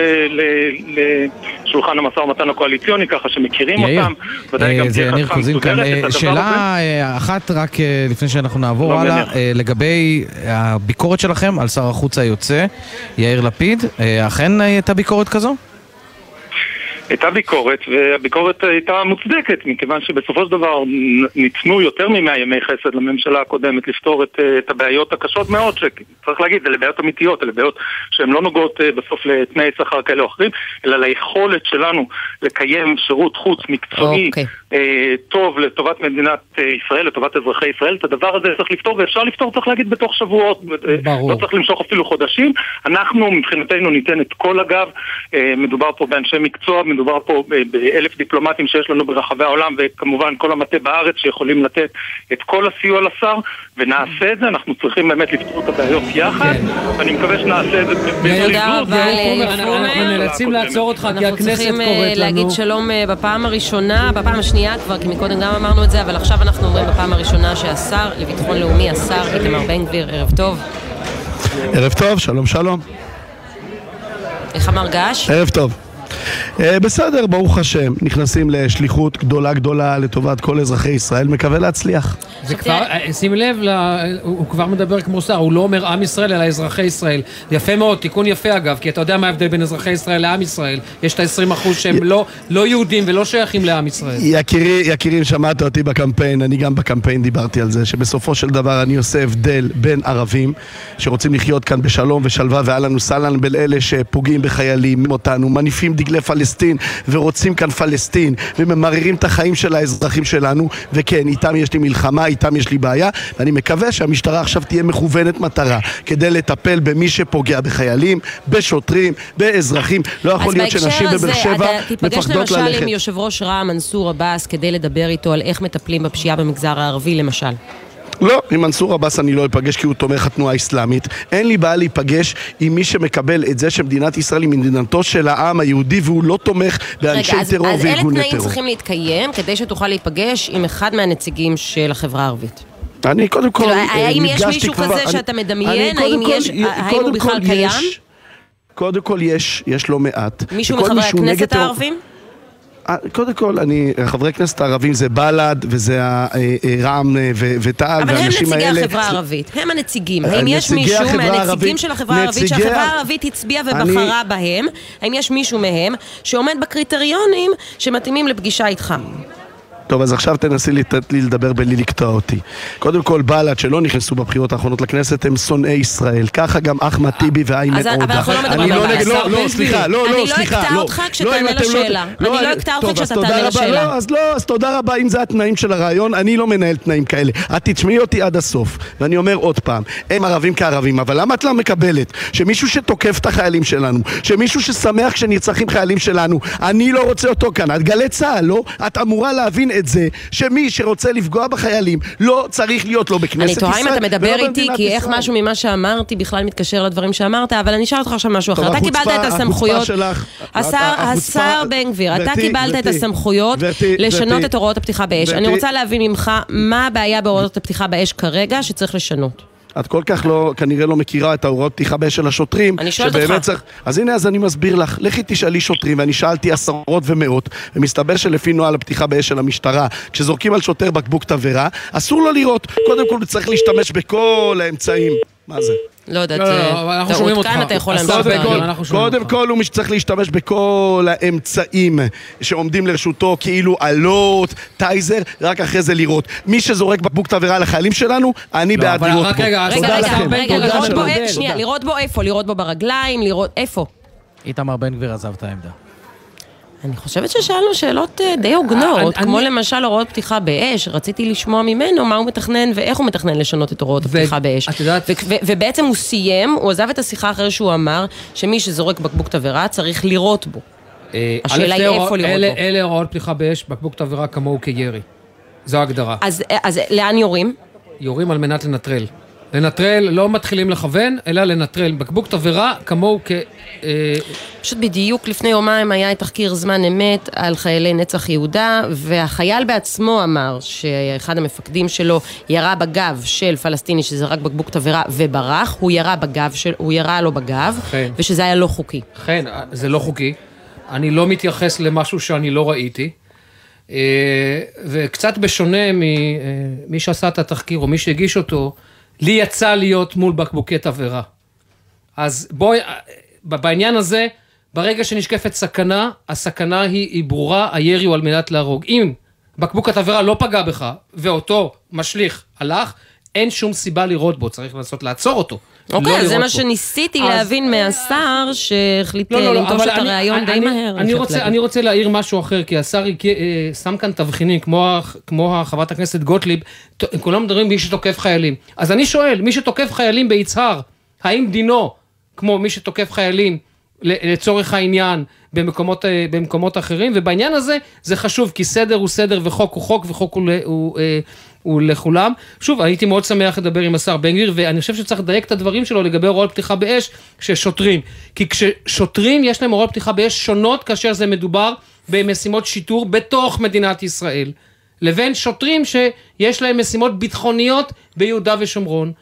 Speaker 40: לשולחן המשא ומתן הקואליציוני, ככה שמכירים
Speaker 2: יאיר,
Speaker 40: אותם, גם
Speaker 2: זה יניר קוזין כאן. שאלה אחת רק לפני שאנחנו נעבור
Speaker 40: לא
Speaker 2: הלאה. אה, לגבי הביקורת שלכם על שר החוץ היוצא, יאיר לפיד, אכן הייתה ביקורת כזו?
Speaker 40: הייתה ביקורת, והביקורת הייתה מוצדקת, מכיוון שבסופו של דבר ניתנו יותר מ-100 ימי חסד לממשלה הקודמת לפתור את, אה, את הבעיות הקשות מאוד, שצריך להגיד, אלה בעיות אמיתיות, אלה בעיות שהן לא נוגעות אה, בסוף לתנאי שכר כאלה או אחרים, אלא ליכולת שלנו לקיים שירות חוץ מקצועי
Speaker 9: אוקיי.
Speaker 40: אה, טוב לטובת מדינת אה, ישראל, לטובת אזרחי ישראל, את הדבר הזה צריך לפתור, ואפשר לפתור, צריך להגיד, בתוך שבועות. אה,
Speaker 10: ברור.
Speaker 40: לא צריך למשוך אפילו חודשים. אנחנו מבחינתנו ניתן את כל הגב, מדובר פה באנשי מקצוע, מדובר פה באלף דיפלומטים שיש לנו ברחבי העולם, וכמובן כל המטה בארץ שיכולים לתת את כל הסיוע לשר, ונעשה את זה, אנחנו צריכים באמת לפתור את הבעיות יחד, ואני מקווה שנעשה את זה בזריזות.
Speaker 9: תודה רבה ליאיר
Speaker 10: אנחנו-. אנחנו נאלצים לעצור אותך, כי
Speaker 9: אנחנו
Speaker 10: הכנסת
Speaker 9: צריכים אה,
Speaker 10: קוראת
Speaker 9: להגיד
Speaker 10: לנו.
Speaker 9: שלום בפעם הראשונה, בפעם השנייה כבר, כי מקודם גם אמרנו את זה, אבל עכשיו אנחנו אומרים בפעם הראשונה שהשר לביטחון לאומי, השר איתמר בן גביר, ערב טוב.
Speaker 41: ערב טוב, שלום שלום.
Speaker 9: איך המרגש?
Speaker 41: ערב טוב. אה, בסדר, ברוך השם, נכנסים לשליחות גדולה גדולה לטובת כל אזרחי ישראל, מקווה להצליח.
Speaker 10: זה כבר, אה, שים לב, ל- הוא כבר מדבר כמו שר, הוא לא אומר עם ישראל אלא אזרחי ישראל. יפה מאוד, תיקון יפה אגב, כי אתה יודע מה ההבדל בין אזרחי ישראל לעם ישראל. יש את ה-20% שהם לא- לא יהודים ולא שייכים לעם ישראל.
Speaker 41: יקירי, יקירים, שמעת אותי בקמפיין, אני גם בקמפיין דיברתי על זה, שבסופו של דבר אני עושה הבדל בין ערבים שרוצים לחיות כאן בשלום ושלווה ואהלן וסהלן בין אלה שפוגעים בחיילים אותנו, מניפים דגלי פלסטין ורוצים כאן פלסטין וממררים את החיים של האזרחים שלנו וכן, איתם יש לי מלחמה, איתם יש לי בעיה ואני מקווה שהמשטרה עכשיו תהיה מכוונת מטרה כדי לטפל במי שפוגע בחיילים, בשוטרים, באזרחים לא יכול להיות שנשים בבאר שבע
Speaker 9: אתה תיפגש
Speaker 41: מפחדות
Speaker 9: למשל
Speaker 41: ללכת
Speaker 9: עם יושב ראש רע"מ מנסור עבאס כדי לדבר איתו על איך מטפלים בפשיעה במגזר הערבי למשל.
Speaker 41: לא, עם מנסור עבאס אני לא אפגש כי הוא תומך התנועה האסלאמית. אין לי בעיה להיפגש עם מי שמקבל את זה שמדינת ישראל היא מדינתו של העם היהודי והוא לא תומך באנשי
Speaker 9: רגע, אז,
Speaker 41: טרור
Speaker 9: אז אלה
Speaker 41: וארגוני
Speaker 9: תנאים
Speaker 41: טרור.
Speaker 9: צריכים להתקיים כדי שתוכל להיפגש עם אחד מהנציגים של החברה הערבית.
Speaker 41: אני קודם כל
Speaker 9: כאילו,
Speaker 41: אה,
Speaker 9: האם יש
Speaker 41: נפגשתי
Speaker 9: מישהו
Speaker 41: כבר-
Speaker 9: כזה
Speaker 41: אני-
Speaker 9: שאתה מדמיין?
Speaker 41: אני
Speaker 9: האם
Speaker 41: כל-
Speaker 9: יש- האם
Speaker 41: קודם
Speaker 9: הוא בכלל
Speaker 41: כל
Speaker 9: קיים?
Speaker 41: יש- קודם כל יש, יש לא מעט.
Speaker 9: מישהו מחברי הכנסת
Speaker 41: טרור-
Speaker 9: הערבים?
Speaker 41: אה, קודם כל, אני, חברי הכנסת הערבים זה בל"ד וזה אה, אה, רע"מ אה, ו- ותע"ל
Speaker 9: אבל הם
Speaker 41: והאנשים האלה...
Speaker 9: נציגי החברה הערבית, הם הנציגים. האם יש מישהו מהנציגים של החברה הערבית שהחברה הערבית הצביעה ובחרה בהם? האם יש מישהו מהם שעומד בקריטריונים שמתאימים לפגישה איתך?
Speaker 41: טוב, אז עכשיו תנסי לתת לי לדבר בלי לקטוע אותי. קודם כל, בל"ד שלא נכנסו בבחירות האחרונות לכנסת הם שונאי ישראל. ככה גם אחמד טיבי ואיימן
Speaker 9: אז-
Speaker 41: עודה.
Speaker 9: אבל אנחנו לא מדברים
Speaker 41: אני
Speaker 9: על
Speaker 41: לא
Speaker 9: בל"ד.
Speaker 41: לא, לא, סליחה,
Speaker 9: גביר.
Speaker 41: לא,
Speaker 9: אני
Speaker 41: לא,
Speaker 9: לא
Speaker 41: סליחה,
Speaker 9: אקטע
Speaker 41: לא.
Speaker 9: אותך
Speaker 41: לא,
Speaker 9: כשתענה
Speaker 41: אתם
Speaker 9: לשאלה. אני לא אקטע אותך
Speaker 41: טוב, אז
Speaker 9: כשאתה תענה. לשאלה.
Speaker 41: לא, אז לא, אז תודה רבה אם זה התנאים של הרעיון, אני לא מנהל תנאים כאלה. את תשמעי אותי עד הסוף. ואני אומר עוד פעם, הם ערבים כערבים, אבל למה את לא מקבלת שמישהו שתוקף את החיילים שלנו, שמישהו ששמח כשנרצחים חיילים שלנו, אני לא רוצה אותו כאן. את גלי צה"ל, לא? את אמורה להבין את זה, שמי שרוצה לפגוע בחיילים, לא צריך להיות לא בכנסת
Speaker 9: אני
Speaker 41: ישראל,
Speaker 9: תוהה אם אתה מדבר איתי, כי איך. משהו ממה שאמרתי בכלל מתקשר לדברים שאמרת, אבל אני אשאל אותך עכשיו משהו אחר. אתה קיבלת את הסמכויות, השר בן גביר, אתה קיבלת את הסמכויות לשנות את הוראות הפתיחה באש. אני. רוצה להבין ממך, מה הבעיה בהוראות הפתיחה באש כרגע שצריך לשנות?
Speaker 41: את כל כך לא, כנראה לא מכירה את ההוראות פתיחה באש של השוטרים.
Speaker 9: אני שואלת אותך.
Speaker 41: צריך... אז הנה, אז אני מסביר לך. לכי תשאלי שוטרים, ואני שאלתי עשרות ומאות, ומסתבר שלפי נוהל הפתיחה באש של המשטרה, כשזורקים על שוטר בקבוק תבערה, אסור לו לירות. קודם כל צריך להשתמש בכל האמצעים. מה זה?
Speaker 9: לא יודעת,
Speaker 41: לא, לא,
Speaker 9: טעות.
Speaker 41: אותך.
Speaker 9: כאן אתה יכול להמשיך.
Speaker 41: קודם כל-
Speaker 9: להגיד.
Speaker 41: קודם כל הוא מי שצריך להשתמש בכל האמצעים שעומדים לרשותו, כאילו אלות, טייזר, רק אחרי זה לירות. מי שזורק בקבוק תבערה לחיילים שלנו, אני
Speaker 10: לא,
Speaker 41: בעד לירות בו.
Speaker 10: רגע,
Speaker 41: תודה
Speaker 9: רגע,
Speaker 41: לכם.
Speaker 9: רגע,
Speaker 41: תודה
Speaker 9: לראות בו. איפה, שנייה, לראות בו איפה? לראות בו ברגליים, לראות איפה?
Speaker 2: איתמר בן גביר עזב את העמדה.
Speaker 9: אני חושבת ששאלנו שאלות אה, די הוגנות, כמו
Speaker 10: אני-
Speaker 9: למשל הוראות פתיחה באש, רציתי לשמוע ממנו מה הוא מתכנן ואיך הוא מתכנן לשנות את הוראות הפתיחה באש. ו- ו- ובעצם הוא סיים, הוא עזב את השיחה אחרי שהוא אמר שמי שזורק בקבוק תבערה צריך לירות בו.
Speaker 10: אה,
Speaker 9: השאלה היא איפה
Speaker 10: אלה-
Speaker 9: בו.
Speaker 10: אלה הוראות פתיחה באש, בקבוק תבערה כמוהו כירי. זו ההגדרה.
Speaker 9: אז, אז לאן יורים?
Speaker 10: יורים על מנת לנטרל. לנטרל, לא מתחילים לכוון, אלא לנטרל. בקבוק תבערה כמוהו כ... אה,
Speaker 9: פשוט בדיוק לפני יומיים היה תחקיר זמן אמת על חיילי נצח יהודה, והחייל בעצמו אמר שאחד המפקדים שלו ירה בגב של פלסטיני שזרק בקבוק תבערה וברח, הוא ירה בגב של... הוא ירה לו בגב,
Speaker 10: כן.
Speaker 9: ושזה היה לא חוקי.
Speaker 10: כן, זה לא חוקי. אני לא מתייחס למשהו שאני לא ראיתי. אה, וקצת בשונה ממי שעשה את התחקיר או מי שהגיש אותו, לי יצא להיות מול בקבוקי תבערה. אז בואי, בעניין הזה, ברגע שנשקפת סכנה, הסכנה היא, היא ברורה, הירי הוא על מנת להרוג. אם בקבוק התבערה לא פגע בך, ואותו משליך הלך, אין שום סיבה לירות בו, צריך לנסות לעצור אותו.
Speaker 9: אוקיי,
Speaker 10: לא
Speaker 9: זה מה
Speaker 10: בו.
Speaker 9: שניסיתי
Speaker 10: אז-
Speaker 9: להבין מהשר שהחליט
Speaker 10: לא,
Speaker 9: אה,
Speaker 10: לא, לא,
Speaker 9: לנטוש
Speaker 10: אבל
Speaker 9: את הרעיון די
Speaker 10: אני-
Speaker 9: מהר.
Speaker 10: אני רוצה. אני רוצה להעיר משהו אחר, כי השר אה, שם כאן תבחינים, כמו כמו חברת הכנסת גוטליב, כולם מדברים מי שתוקף חיילים. אז אני שואל, מי שתוקף חיילים ביצהר, האם דינו, כמו מי שתוקף חיילים, לצורך העניין, במקומות, אה, במקומות אחרים? ובעניין הזה זה חשוב, כי סדר הוא סדר וחוק הוא חוק וחוק הוא, ל- הוא, אה, הוא לכולם. שוב, הייתי מאוד שמח לדבר עם השר בן גביר, ואני חושב שצריך לדייק את הדברים שלו לגבי הוראות פתיחה באש של שוטרים. כי כששוטרים יש להם הוראות פתיחה באש שונות כאשר זה מדובר במשימות שיטור בתוך מדינת ישראל, לבין שוטרים שיש להם משימות ביטחוניות ביהודה ושומרון.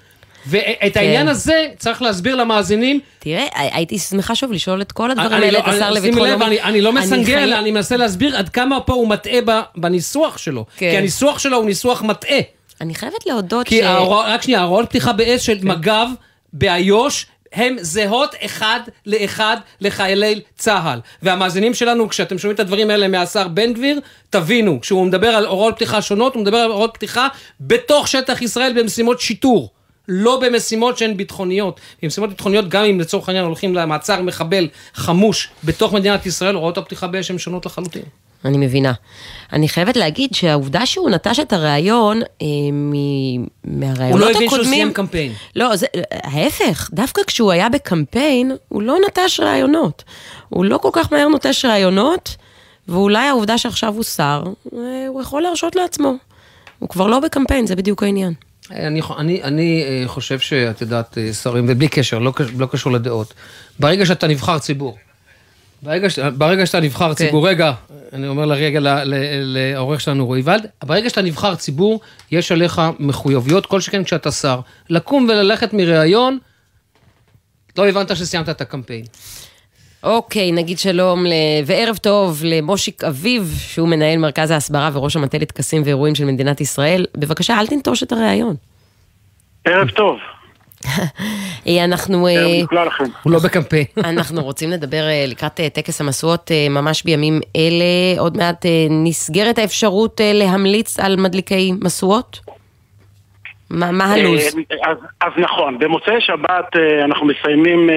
Speaker 10: ואת העניין הזה צריך להסביר למאזינים.
Speaker 9: תראה, הייתי שמחה שוב לשאול את כל הדברים האלה
Speaker 10: לא-
Speaker 9: את השר
Speaker 10: אני-
Speaker 9: לביטחון לאומי.
Speaker 10: אני- אני לא אלא אני מנסה להסביר עד כמה פה הוא מטעה בניסוח שלו.
Speaker 9: כן.
Speaker 10: כי הניסוח שלו הוא ניסוח מטעה.
Speaker 9: אני חייבת להודות
Speaker 10: כי
Speaker 9: ש...
Speaker 10: ההורא- רק שנייה, ההוראות פתיחה באש של מג"ב באיו"ש הן זהות אחד לאחד לחיילי צה"ל. והמאזינים שלנו, כשאתם שומעים את הדברים האלה מהשר בן גביר, תבינו, כשהוא מדבר על הוראות פתיחה שונות, הוא מדבר על הוראות פתיחה בתוך שטח ישראל במשימות שיטור. לא במשימות שהן ביטחוניות. במשימות ביטחוניות, גם אם לצורך העניין הולכים למעצר מחבל חמוש בתוך מדינת ישראל, הוראות הפתיחה באש הן שונות לחלוטין.
Speaker 9: אני מבינה. אני חייבת להגיד שהעובדה שהוא נטש את הריאיון אה, מ- מהראיונות
Speaker 10: הוא לא
Speaker 9: הקודמים...
Speaker 10: הבין שהוא סיים קמפיין.
Speaker 9: לא, זה, ההפך, דווקא כשהוא היה בקמפיין, הוא לא נטש ראיונות. הוא לא כל כך מהר נוטש ראיונות, ואולי העובדה שעכשיו הוא שר, אה, הוא יכול להרשות לעצמו. הוא כבר לא בקמפיין, זה בדיוק העניין.
Speaker 10: אני, אני, אני אה, חושב שאת יודעת, אה, שרים, ובלי קשר, לא, לא קשור לדעות, ברגע שאתה נבחר ציבור, ברגע, ש- ברגע שאתה נבחר
Speaker 9: כן.
Speaker 10: ציבור, רגע, אני אומר לרגע לעורך שלנו רועי ולד, ברגע שאתה נבחר ציבור, יש עליך מחויבויות, כל שכן כשאתה שר, לקום וללכת מראיון, לא הבנת שסיימת את הקמפיין.
Speaker 9: אוקיי, נגיד שלום ל... וערב טוב למושיק אביב, שהוא מנהל מרכז ההסברה וראש המטה לטקסים ואירועים של מדינת ישראל. בבקשה, אל תנטוש את הריאיון.
Speaker 42: ערב טוב.
Speaker 9: אה, אנחנו... אה.
Speaker 10: הוא לא בקמפיין.
Speaker 9: אנחנו רוצים לדבר אה, לקראת טקס המשואות ממש בימים אלה. עוד מעט נסגרת האפשרות להמליץ על מדליקי משואות? מה מה הלו"ז?
Speaker 42: אז, אז נכון, במוצאי שבת אנחנו מסיימים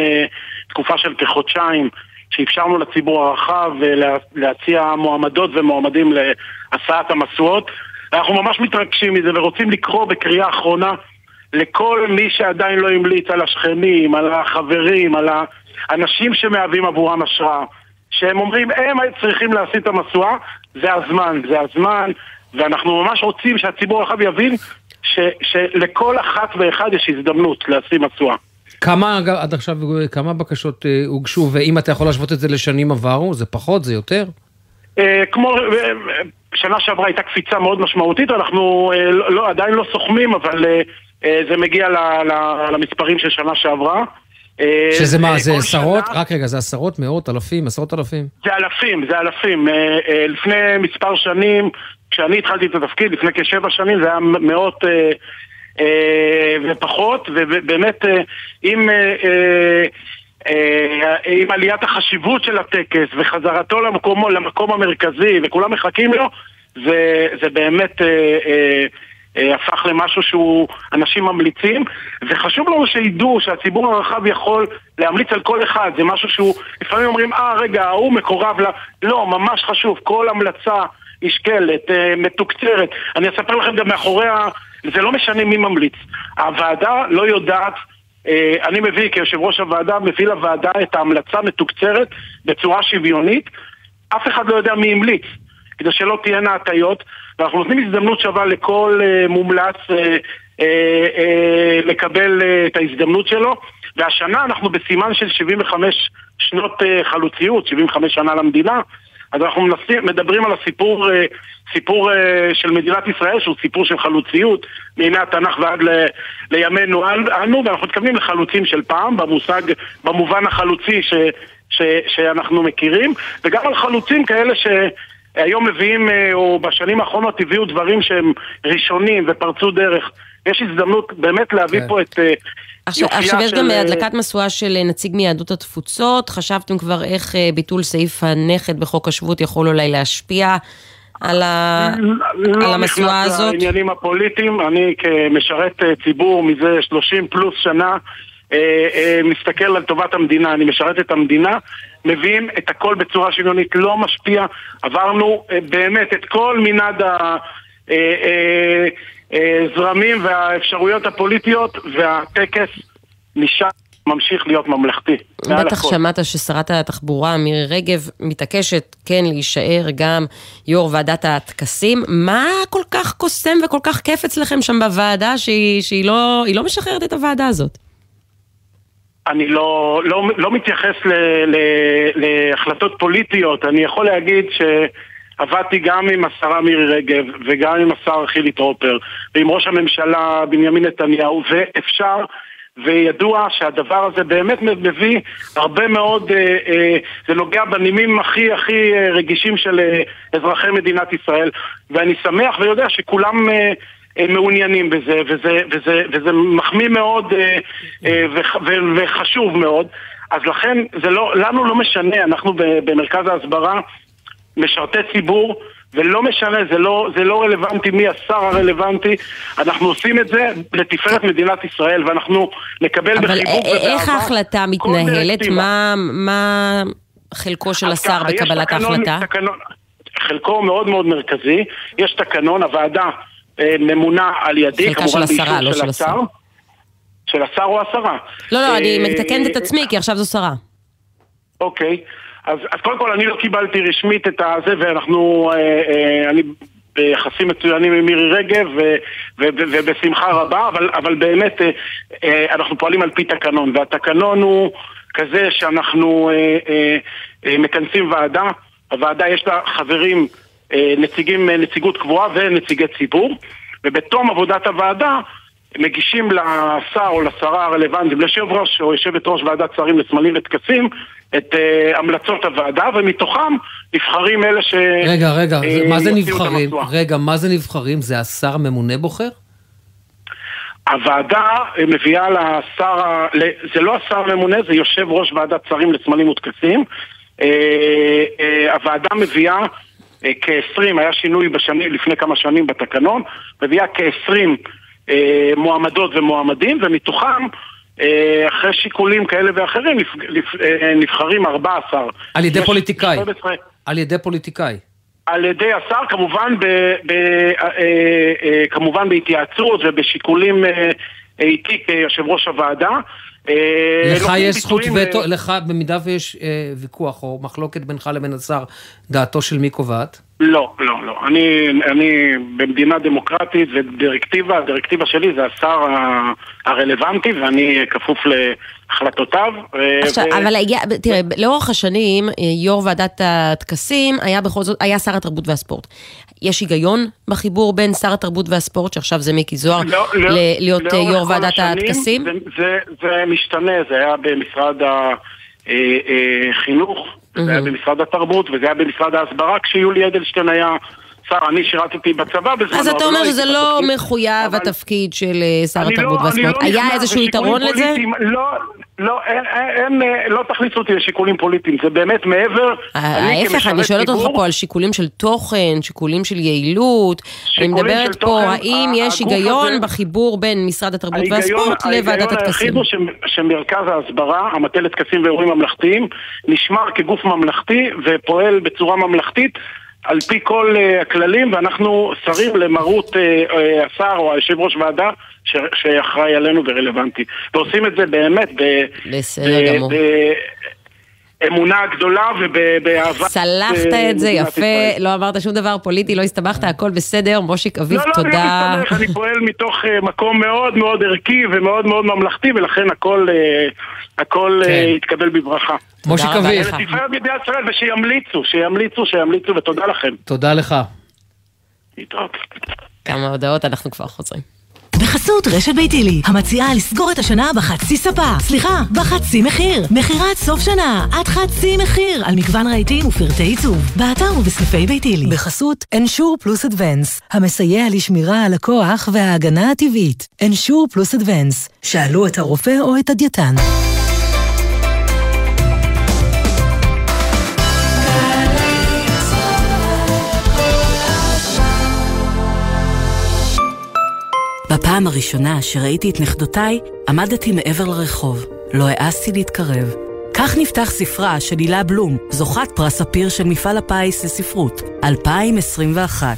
Speaker 42: תקופה של כחודשיים שאפשרנו לציבור הרחב אה, לה- להציע מועמדות ומועמדים להסעת המשואות. אנחנו ממש מתרגשים מזה ורוצים לקרוא בקריאה אחרונה לכל מי שעדיין לא המליץ על השכנים, על החברים, על האנשים שמהווים עבורם השראה. שהם אומרים, הם צריכים להסיט את המשואה, זה הזמן, זה הזמן, ואנחנו ממש רוצים שהציבור הרחב יבין ש, שלכל אחת ואחד יש הזדמנות להשיא משואה.
Speaker 10: כמה, עד עכשיו, כמה בקשות אה, הוגשו, ואם אתה יכול להשוות את זה לשנים עברו, זה פחות, זה יותר?
Speaker 42: אה, כמו, אה, שנה שעברה הייתה קפיצה מאוד משמעותית, אנחנו לא, לא, עדיין לא סוכמים, אבל זה מגיע ל, ל, למספרים של שנה שעברה.
Speaker 10: שזה מה, זה עשרות?
Speaker 42: שנה-
Speaker 10: רק רגע, זה עשרות, מאות, אלפים, עשרות אלפים?
Speaker 42: זה אלפים, זה אלפים. לפני מספר שנים, כשאני התחלתי את התפקיד, לפני כשבע שנים, זה היה מאות ופחות, ובאמת אה, אה, אה, אה, עם עליית החשיבות של הטקס וחזרתו למקום, למקום המרכזי, וכולם מחכים לו, זה, זה באמת... אה, אה, אה, הפך למשהו שהוא אנשים ממליצים, וחשוב לנו שידעו שהציבור הרחב יכול להמליץ על כל אחד, זה משהו שהוא, לפעמים אומרים, אה רגע, ההוא מקורב ל... לא, ממש חשוב, כל המלצה נשקלת, אה, מתוקצרת. אני אספר לכם גם מאחורי ה... זה לא משנה מי ממליץ. הוועדה לא יודעת אה, אני מביא כיושב ראש הוועדה, מביא לוועדה את ההמלצה מתוקצרת בצורה שוויונית. אף אחד לא יודע מי המליץ, כדי שלא תהיינה הטיות, ואנחנו נותנים הזדמנות שווה לכל אה, מומלץ אה, לקבל את ההזדמנות שלו, והשנה אנחנו בסימן של 75 שנות חלוציות, 75 שנה למדינה, אז אנחנו מנסים, מדברים על הסיפור, אה, סיפור אה, של מדינת ישראל, שהוא סיפור של חלוציות, מימי התנ"ך ועד ל, לימינו אנו, ואנחנו מתכוונים לחלוצים של פעם, במושג, במובן החלוצי ש, ש, שאנחנו מכירים, וגם על חלוצים כאלה שהיום מביאים, אה, או בשנים האחרונות הביאו דברים שהם ראשונים ופרצו דרך. יש הזדמנות באמת להביא
Speaker 10: כן.
Speaker 42: פה את... אה,
Speaker 9: עכשיו, עכשיו יש
Speaker 42: של,
Speaker 9: גם
Speaker 42: אה,
Speaker 9: הדלקת משואה של אה, נציג מיהדות התפוצות, חשבתם כבר איך ביטול סעיף הנכד בחוק השבות יכול אולי להשפיע על, ה...
Speaker 42: לא
Speaker 9: על המשואה
Speaker 42: נכנס
Speaker 9: הזאת?
Speaker 42: לעניינים הפוליטיים, אני כמשרת ציבור מזה 30 פלוס שנה, מסתכל על טובת המדינה, אני משרת את המדינה, מביאים את הכל בצורה שוויונית, לא משפיע, עברנו באמת את כל מנעד הזרמים והאפשרויות הפוליטיות, והטקס נשאר, ממשיך להיות ממלכתי.
Speaker 9: בטח. שמעת ששרת התחבורה מירי רגב מתעקשת כן להישאר גם יו"ר ועדת הטקסים. מה כל כך קוסם וכל כך כיף אצלכם שם בוועדה שהיא, שהיא לא, לא משחררת את הוועדה הזאת?
Speaker 42: אני לא, לא, לא מתייחס ל, ל, להחלטות פוליטיות, אני יכול להגיד עבדתי גם עם השרה מירי רגב וגם עם השר חילי טרופר ועם ראש הממשלה בנימין נתניהו ואפשר וידוע שהדבר הזה באמת מביא הרבה מאוד, אה, אה, זה נוגע בנימים הכי הכי אה, רגישים של אה, אזרחי מדינת ישראל ואני שמח ויודע שכולם אה, אה, מעוניינים בזה וזה, וזה, וזה מחמיא מאוד אה, אה, וח, וחשוב מאוד. אז לכן זה לא, לנו לא משנה, אנחנו במרכז ההסברה משרתי ציבור ולא משנה, זה לא, זה לא רלוונטי מי השר הרלוונטי, אנחנו עושים את זה לתפארת מדינת ישראל ואנחנו נקבל
Speaker 9: אבל
Speaker 42: בחיבוק
Speaker 9: א- איך ההחלטה מתנהלת? מה- מה חלקו של השר בקבלת ההחלטה?
Speaker 42: תקנון, חלקו מאוד מאוד מרכזי, יש תקנון, הוועדה אה, ממונה על ידי,
Speaker 9: חלקה של השרה, לא של השר.
Speaker 42: של השר או השרה.
Speaker 9: לא, לא, אני
Speaker 42: אה,
Speaker 9: מתקנת את עצמי, כי עכשיו זו שרה.
Speaker 42: אוקיי, אז, אז קודם כל אני לא קיבלתי רשמית את הזה ואנחנו, אה, אה, אני ביחסים מצוינים עם מירי רגב ו, ו, ו, ובשמחה רבה, אבל, אבל באמת אה, אה, אנחנו פועלים על פי תקנון והתקנון הוא כזה שאנחנו אה, אה, אה, מכנסים ועדה, הוועדה יש לה חברים, אה, נציגים, אה, נציגות קבועה ונציגי ציבור ובתום עבודת הוועדה מגישים לשר או לשרה הרלוונטיים, ליושב ראש או יושבת ראש ועדת שרים לסמלים וטקסים, את uh, המלצות הוועדה, ומתוכם נבחרים אלה ש...
Speaker 10: רגע, רגע,
Speaker 42: אה,
Speaker 10: מה זה נבחרים? רגע, מה זה נבחרים? זה השר הממונה בוחר?
Speaker 42: הוועדה אה, מביאה לשר, זה לא השר הממונה, זה יושב ראש ועדת שרים לסמלים וטקסים. הוועדה מביאה אה, כ-20, היה שינוי בשנים, לפני כמה שנים בתקנון, מביאה כ-20 אה, מועמדות ומועמדים, ומתוכם, אחרי שיקולים כאלה ואחרים, אה, נבחרים 14.
Speaker 10: על ידי פוליטיקאי.
Speaker 42: 12
Speaker 10: על ידי פוליטיקאי.
Speaker 42: על ידי השר, כמובן, ב, ב, אה, אה, כמובן בהתייעצות ובשיקולים אה, אה, איתי כיושב ראש הוועדה. אה,
Speaker 10: לך
Speaker 42: נותנים
Speaker 10: יש זכות וטו,
Speaker 42: אה,
Speaker 10: לך, במידה ויש אה, ויכוח או מחלוקת בינך לבין השר, דעתו של מי קובעת?
Speaker 42: לא, לא, לא. אני, אני במדינה דמוקרטית ודירקטיבה, הדירקטיבה שלי זה השר הרלוונטי ואני כפוף להחלטותיו. אה,
Speaker 9: עכשיו,
Speaker 42: ו-
Speaker 9: אבל תראה, לאורך השנים, אה, יו"ר ועדת הטקסים היה בכל זאת, היה שר התרבות והספורט. יש היגיון בחיבור בין שר התרבות והספורט, שעכשיו זה מיקי זוהר,
Speaker 42: לא, לא,
Speaker 9: ל- להיות אה, יו"ר ועדת הטקסים?
Speaker 42: זה, זה, זה משתנה, זה היה במשרד החינוך, זה היה במשרד התרבות וזה היה במשרד ההסברה כשיולי אדלשטיין היה שר, אני שירתתי בצבא בזמנו.
Speaker 9: אז אתה
Speaker 42: אבל
Speaker 9: אומר
Speaker 42: לא
Speaker 9: שזה לא. מחויב התפקיד של אה, שר התרבות
Speaker 42: לא-
Speaker 9: והספורט.
Speaker 42: לא
Speaker 9: היה איזשהו יתרון לזה?
Speaker 42: לא, לא, אין, אה, לא תכניסו אותי לשיקולים פוליטיים, זה באמת מעבר. אני
Speaker 9: ההפך, אני שואלת אותך פה על שיקולים של תוכן, שיקולים של יעילות. אני מדברת פה, האם יש היגיון בחיבור בין משרד התרבות
Speaker 42: ההיגיון-
Speaker 9: והספורט לוועדת
Speaker 42: ההיגיון
Speaker 9: הטקסים?
Speaker 42: היחיד הוא שמרכז ההסברה, המטה לטקסים ואירועים ממלכתיים, נשמר כגוף ממלכתי ופועל בצורה ממלכתית על פי כל אה, הכללים, ואנחנו שרים למרות אה, אה, השר או היושב ראש ועדה ש- שאחראי עלינו ורלוונטי. ועושים את זה באמת ב-
Speaker 9: בסדר
Speaker 42: ב-
Speaker 9: גמור.
Speaker 42: באמונה גדולה ובאהבה.
Speaker 9: צלחת את זה יפה, לא אמרת שום דבר פוליטי, לא הסתבכת, הכל בסדר. מושיק אביב,
Speaker 42: לא, לא,
Speaker 9: תודה.
Speaker 42: אני לא מסתבך, אני פועל מתוך אה, מקום מאוד מאוד ערכי ומאוד מאוד ממלכתי, ולכן הכל, אה, הכל
Speaker 10: כן.
Speaker 42: אה, יתקבל בברכה.
Speaker 10: מושיק
Speaker 42: תודה רבה
Speaker 10: אביב.
Speaker 42: לך. לתפארת מדינת ישראל, ושימליצו, שימליצו, שימליצו, ותודה לכם.
Speaker 10: תודה לך.
Speaker 42: להתראות.
Speaker 9: כמה הודעות, אנחנו כבר חוזרים.
Speaker 43: בחסות רשת ביתילי, המציעה לסגור את השנה בחצי ספה. סליחה, בחצי מחיר. מכירת סוף שנה, עד חצי מחיר, על מגוון רהיטים ופרטי עיצוב. באתר ובסניפי ביתילי. בחסות אנשור פלוס אדוונס, המסייע לשמירה על הכוח וההגנה הטבעית. אנשור פלוס אדוונס, שאלו את הרופא או את הדייתן.
Speaker 20: בפעם הראשונה שראיתי את נכדותיי, עמדתי מעבר לרחוב. לא העזתי להתקרב. כך נפתח ספרה של הילה בלום, זוכת פרס ספיר של מפעל הפיס לספרות, 2021.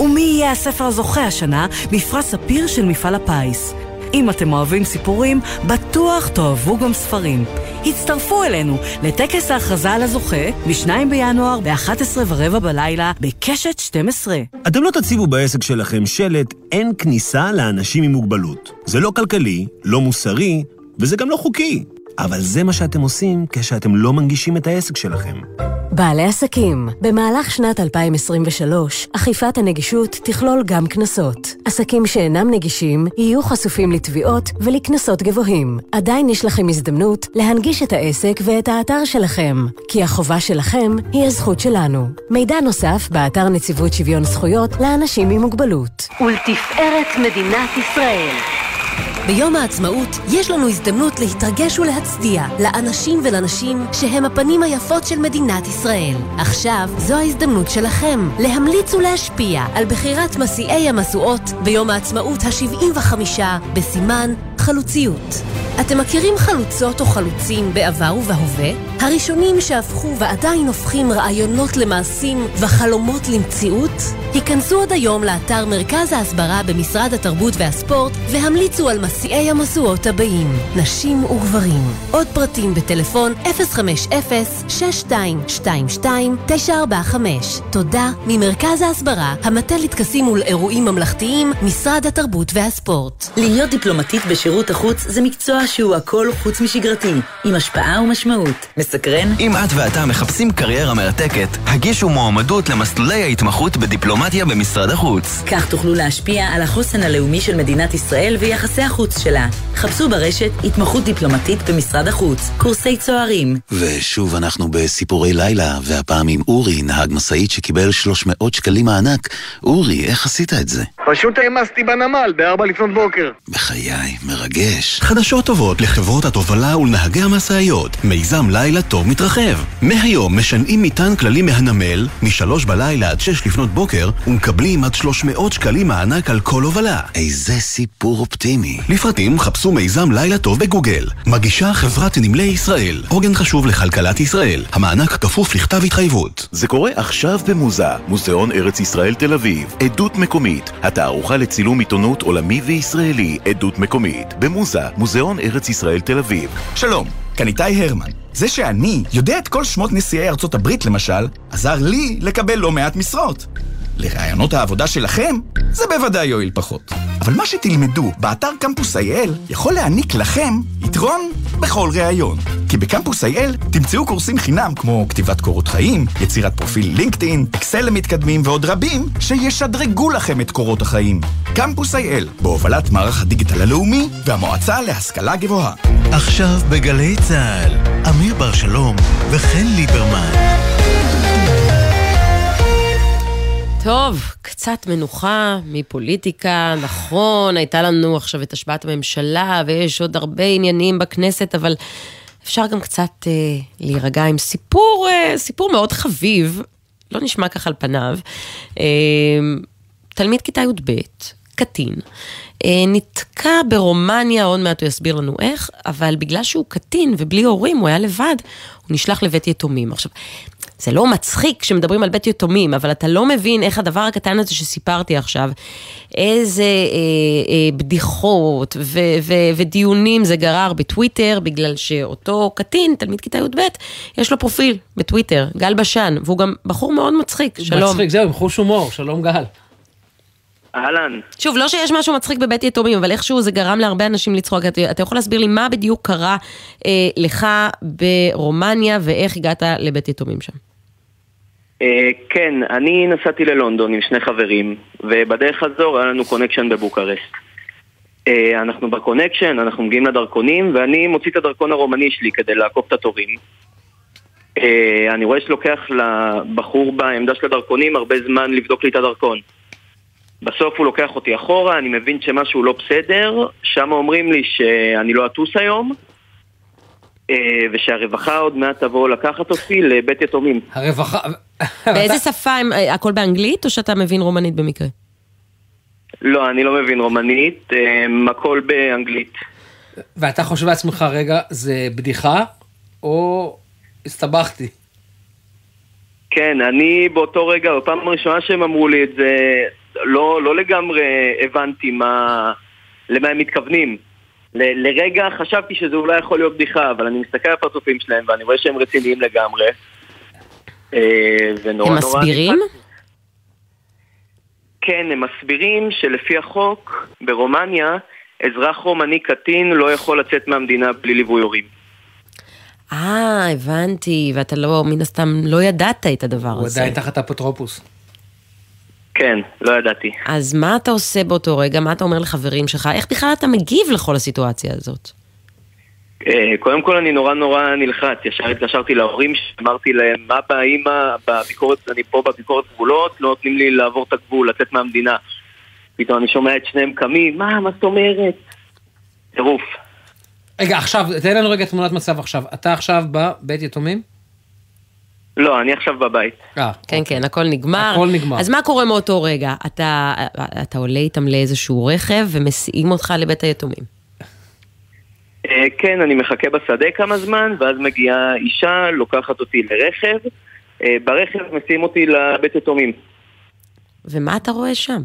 Speaker 20: ומי יהיה הספר הזוכה השנה בפרס ספיר של מפעל הפיס? אם אתם אוהבים סיפורים, בטוח תאהבו גם ספרים. הצטרפו אלינו לטקס ההכרזה על הזוכה ב-2 בינואר ב-11 ורבע בלילה בקשת 12.
Speaker 44: אתם לא תציבו בעסק שלכם שלט אין כניסה לאנשים עם מוגבלות. זה לא כלכלי, לא מוסרי, וזה גם לא חוקי. אבל זה מה שאתם עושים כשאתם לא מנגישים את העסק שלכם.
Speaker 45: בעלי עסקים, במהלך שנת 2023, אכיפת הנגישות תכלול גם קנסות. עסקים שאינם נגישים יהיו חשופים לתביעות ולקנסות גבוהים. עדיין יש לכם הזדמנות להנגיש את העסק ואת האתר שלכם, כי החובה שלכם היא הזכות שלנו. מידע נוסף באתר נציבות שוויון זכויות לאנשים עם מוגבלות.
Speaker 46: ולתפארת מדינת ישראל.
Speaker 28: ביום העצמאות יש לנו הזדמנות להתרגש ולהצדיע לאנשים ולנשים שהם הפנים היפות של מדינת ישראל. עכשיו זו ההזדמנות שלכם להמליץ ולהשפיע על בחירת מסיעי המשואות ביום העצמאות ה-75 בסימן חלוציות. אתם מכירים חלוצות או חלוצים בעבר ובהווה? הראשונים שהפכו ועדיין הופכים רעיונות למעשים וחלומות למציאות? היכנסו עוד היום לאתר מרכז ההסברה במשרד התרבות והספורט והמליצו על מסיעי המשואות הבאים, נשים וגברים. עוד פרטים בטלפון 050-6222-945. תודה ממרכז ההסברה, המטה לטקסים ולאירועים ממלכתיים, משרד התרבות והספורט.
Speaker 22: להיות דיפלומטית בשירות החוץ זה מקצוע שהוא הכל חוץ משגרתי, עם השפעה ומשמעות. מסקרן?
Speaker 47: אם את ואתה מחפשים קריירה מרתקת, הגישו מועמדות למסלולי ההתמחות בדיפלומטיה במשרד החוץ.
Speaker 22: כך תוכלו להשפיע על החוסן הלאומי של מדינת ישראל ויחסי החוץ שלה. חפשו ברשת התמחות דיפלומטית במשרד החוץ, קורסי צוערים.
Speaker 21: ושוב אנחנו בסיפורי לילה, והפעם עם אורי, נהג משאית שקיבל 300 שקלים מענק. אורי, איך עשית את זה?
Speaker 48: פשוט העמסתי בנמל בארבע לפנות בוקר.
Speaker 21: בחיי, מרגש. חדשות טובות לחברות התובלה ולנהגי המשאיות. מיזם לילה טוב מתרחב. מהיום משנעים מטען כללי מהנמל, משלוש בלילה עד שש לפנות בוקר, ומקבלים עד 300 שקלים מענק על כל הובלה. איזה סיפור אופטימי. לפרטים חפשו מיזם לילה טוב בגוגל. מגישה חברת נמלי ישראל. עוגן חשוב לכלכלת ישראל. המענק כפוף לכתב התחייבות.
Speaker 49: זה קורה עכשיו במוזה, מוזיאון ארץ ישראל תל אביב. עדות מקומית. התערוכה לצילום עיתונות עולמי וישראלי. עדות מקומית. במוזה, מוזיאון ארץ ישראל תל אביב.
Speaker 18: שלום, כאן איתי הרמן. זה שאני יודע את כל שמות נשיאי ארצות הברית למשל, עזר לי לקבל לא מעט משרות. לרעיונות העבודה שלכם, זה בוודאי יועיל פחות. אבל מה שתלמדו באתר קמפוס IL יכול להעניק לכם יתרון בכל ראיון. כי בקמפוס IL תמצאו קורסים חינם כמו כתיבת קורות חיים, יצירת פרופיל לינקדאין, אקסל למתקדמים ועוד רבים שישדרגו לכם את קורות החיים. קמפוס IL, בהובלת מערך הדיגיטל הלאומי והמועצה להשכלה גבוהה.
Speaker 21: עכשיו בגלי צה"ל, אמיר בר שלום וחן ליברמן.
Speaker 9: טוב, קצת מנוחה מפוליטיקה, נכון, הייתה לנו עכשיו את השבעת הממשלה, ויש עוד הרבה עניינים בכנסת, אבל אפשר גם קצת אה, להירגע עם סיפור, אה, סיפור מאוד חביב, לא נשמע ככה על פניו. אה, תלמיד כיתה י"ב, קטין, אה, נתקע ברומניה, עוד מעט הוא יסביר לנו איך, אבל בגלל שהוא קטין ובלי הורים, הוא היה לבד, הוא נשלח לבית יתומים. עכשיו, זה לא מצחיק כשמדברים על בית יתומים, אבל אתה לא מבין איך הדבר הקטן הזה שסיפרתי עכשיו, איזה אה, אה, בדיחות ו- ו- ודיונים זה גרר בטוויטר, בגלל שאותו קטין, תלמיד כיתה י"ב, יש לו פרופיל בטוויטר, גל בשן, והוא גם בחור מאוד מצחיק, שלום.
Speaker 10: מצחיק, זהו, עם חוש הומור, שלום גל.
Speaker 50: אהלן.
Speaker 9: שוב, לא שיש משהו מצחיק בבית יתומים, אבל איכשהו זה גרם להרבה אנשים לצחוק. אתה, אתה יכול להסביר לי מה בדיוק קרה אה, לך ברומניה ואיך הגעת לבית יתומים שם?
Speaker 50: אה, כן, אני נסעתי ללונדון עם שני חברים, ובדרך חזור היה לנו connection בבוקרשט. אה, אנחנו בקונקשן, אנחנו מגיעים לדרכונים, ואני מוציא את הדרכון הרומני שלי כדי לעקוף את התורים. אה, אני רואה שלוקח לבחור בעמדה של הדרכונים הרבה זמן לבדוק לי את הדרכון. בסוף הוא לוקח אותי אחורה, אני מבין שמשהו לא בסדר, שם אומרים לי שאני לא אטוס היום, ושהרווחה עוד מעט תבוא לקחת אותי לבית יתומים.
Speaker 10: הרווחה...
Speaker 9: באיזה שפה, הם- אה, הכל באנגלית או שאתה מבין רומנית במקרה?
Speaker 50: לא, אני לא מבין רומנית, אה, הכל באנגלית.
Speaker 10: ואתה חושב לעצמך, רגע, זה בדיחה, או הסתבכתי?
Speaker 50: כן, אני באותו רגע, בפעם הראשונה שהם אמרו לי את זה, לא, לא לגמרי הבנתי מה, למה הם מתכוונים. ל- לרגע חשבתי שזה אולי יכול להיות בדיחה, אבל אני מסתכל על הפרצופים שלהם ואני רואה שהם רציניים לגמרי. אה, ונורא
Speaker 9: הם
Speaker 50: נורא...
Speaker 9: מסבירים?
Speaker 50: כן, הם מסבירים שלפי החוק, ברומניה, אזרח רומני קטין לא יכול לצאת מהמדינה בלי ליווי הורים.
Speaker 9: אה, הבנתי, ואתה לא, מן הסתם, לא ידעת את הדבר
Speaker 10: הוא
Speaker 9: הזה.
Speaker 10: עדיין תחת אפוטרופוס.
Speaker 50: כן, לא ידעתי.
Speaker 9: אז מה אתה עושה באותו רגע? מה אתה אומר לחברים שלך? איך בכלל אתה מגיב לכל הסיטואציה הזאת?
Speaker 50: אה, קודם כל אני נורא נורא נלחץ, ישר התקשרתי להורים, אמרתי להם, אבא, אימא, בביקורת, אני פה בביקורת גבולות, לא נותנים לי לעבור את הגבול, לצאת מהמדינה. פתאום אני שומע את שניהם קמים, מה, מה זאת אומרת? טירוף.
Speaker 10: רגע, עכשיו, תן לנו רגע תמונת מצב עכשיו. אתה עכשיו בבית יתומים?
Speaker 50: לא, אני עכשיו בבית.
Speaker 10: אה,
Speaker 9: כן, כן, הכל נגמר.
Speaker 10: הכל נגמר.
Speaker 9: אז מה קורה מאותו רגע? אתה, אתה עולה איתם לאיזשהו רכב ומסיעים אותך לבית היתומים.
Speaker 50: אה, כן, אני מחכה בשדה כמה זמן, ואז מגיעה אישה, לוקחת אותי לרכב. אה, ברכב מסיעים אותי לבית יתומים.
Speaker 9: ומה אתה רואה שם?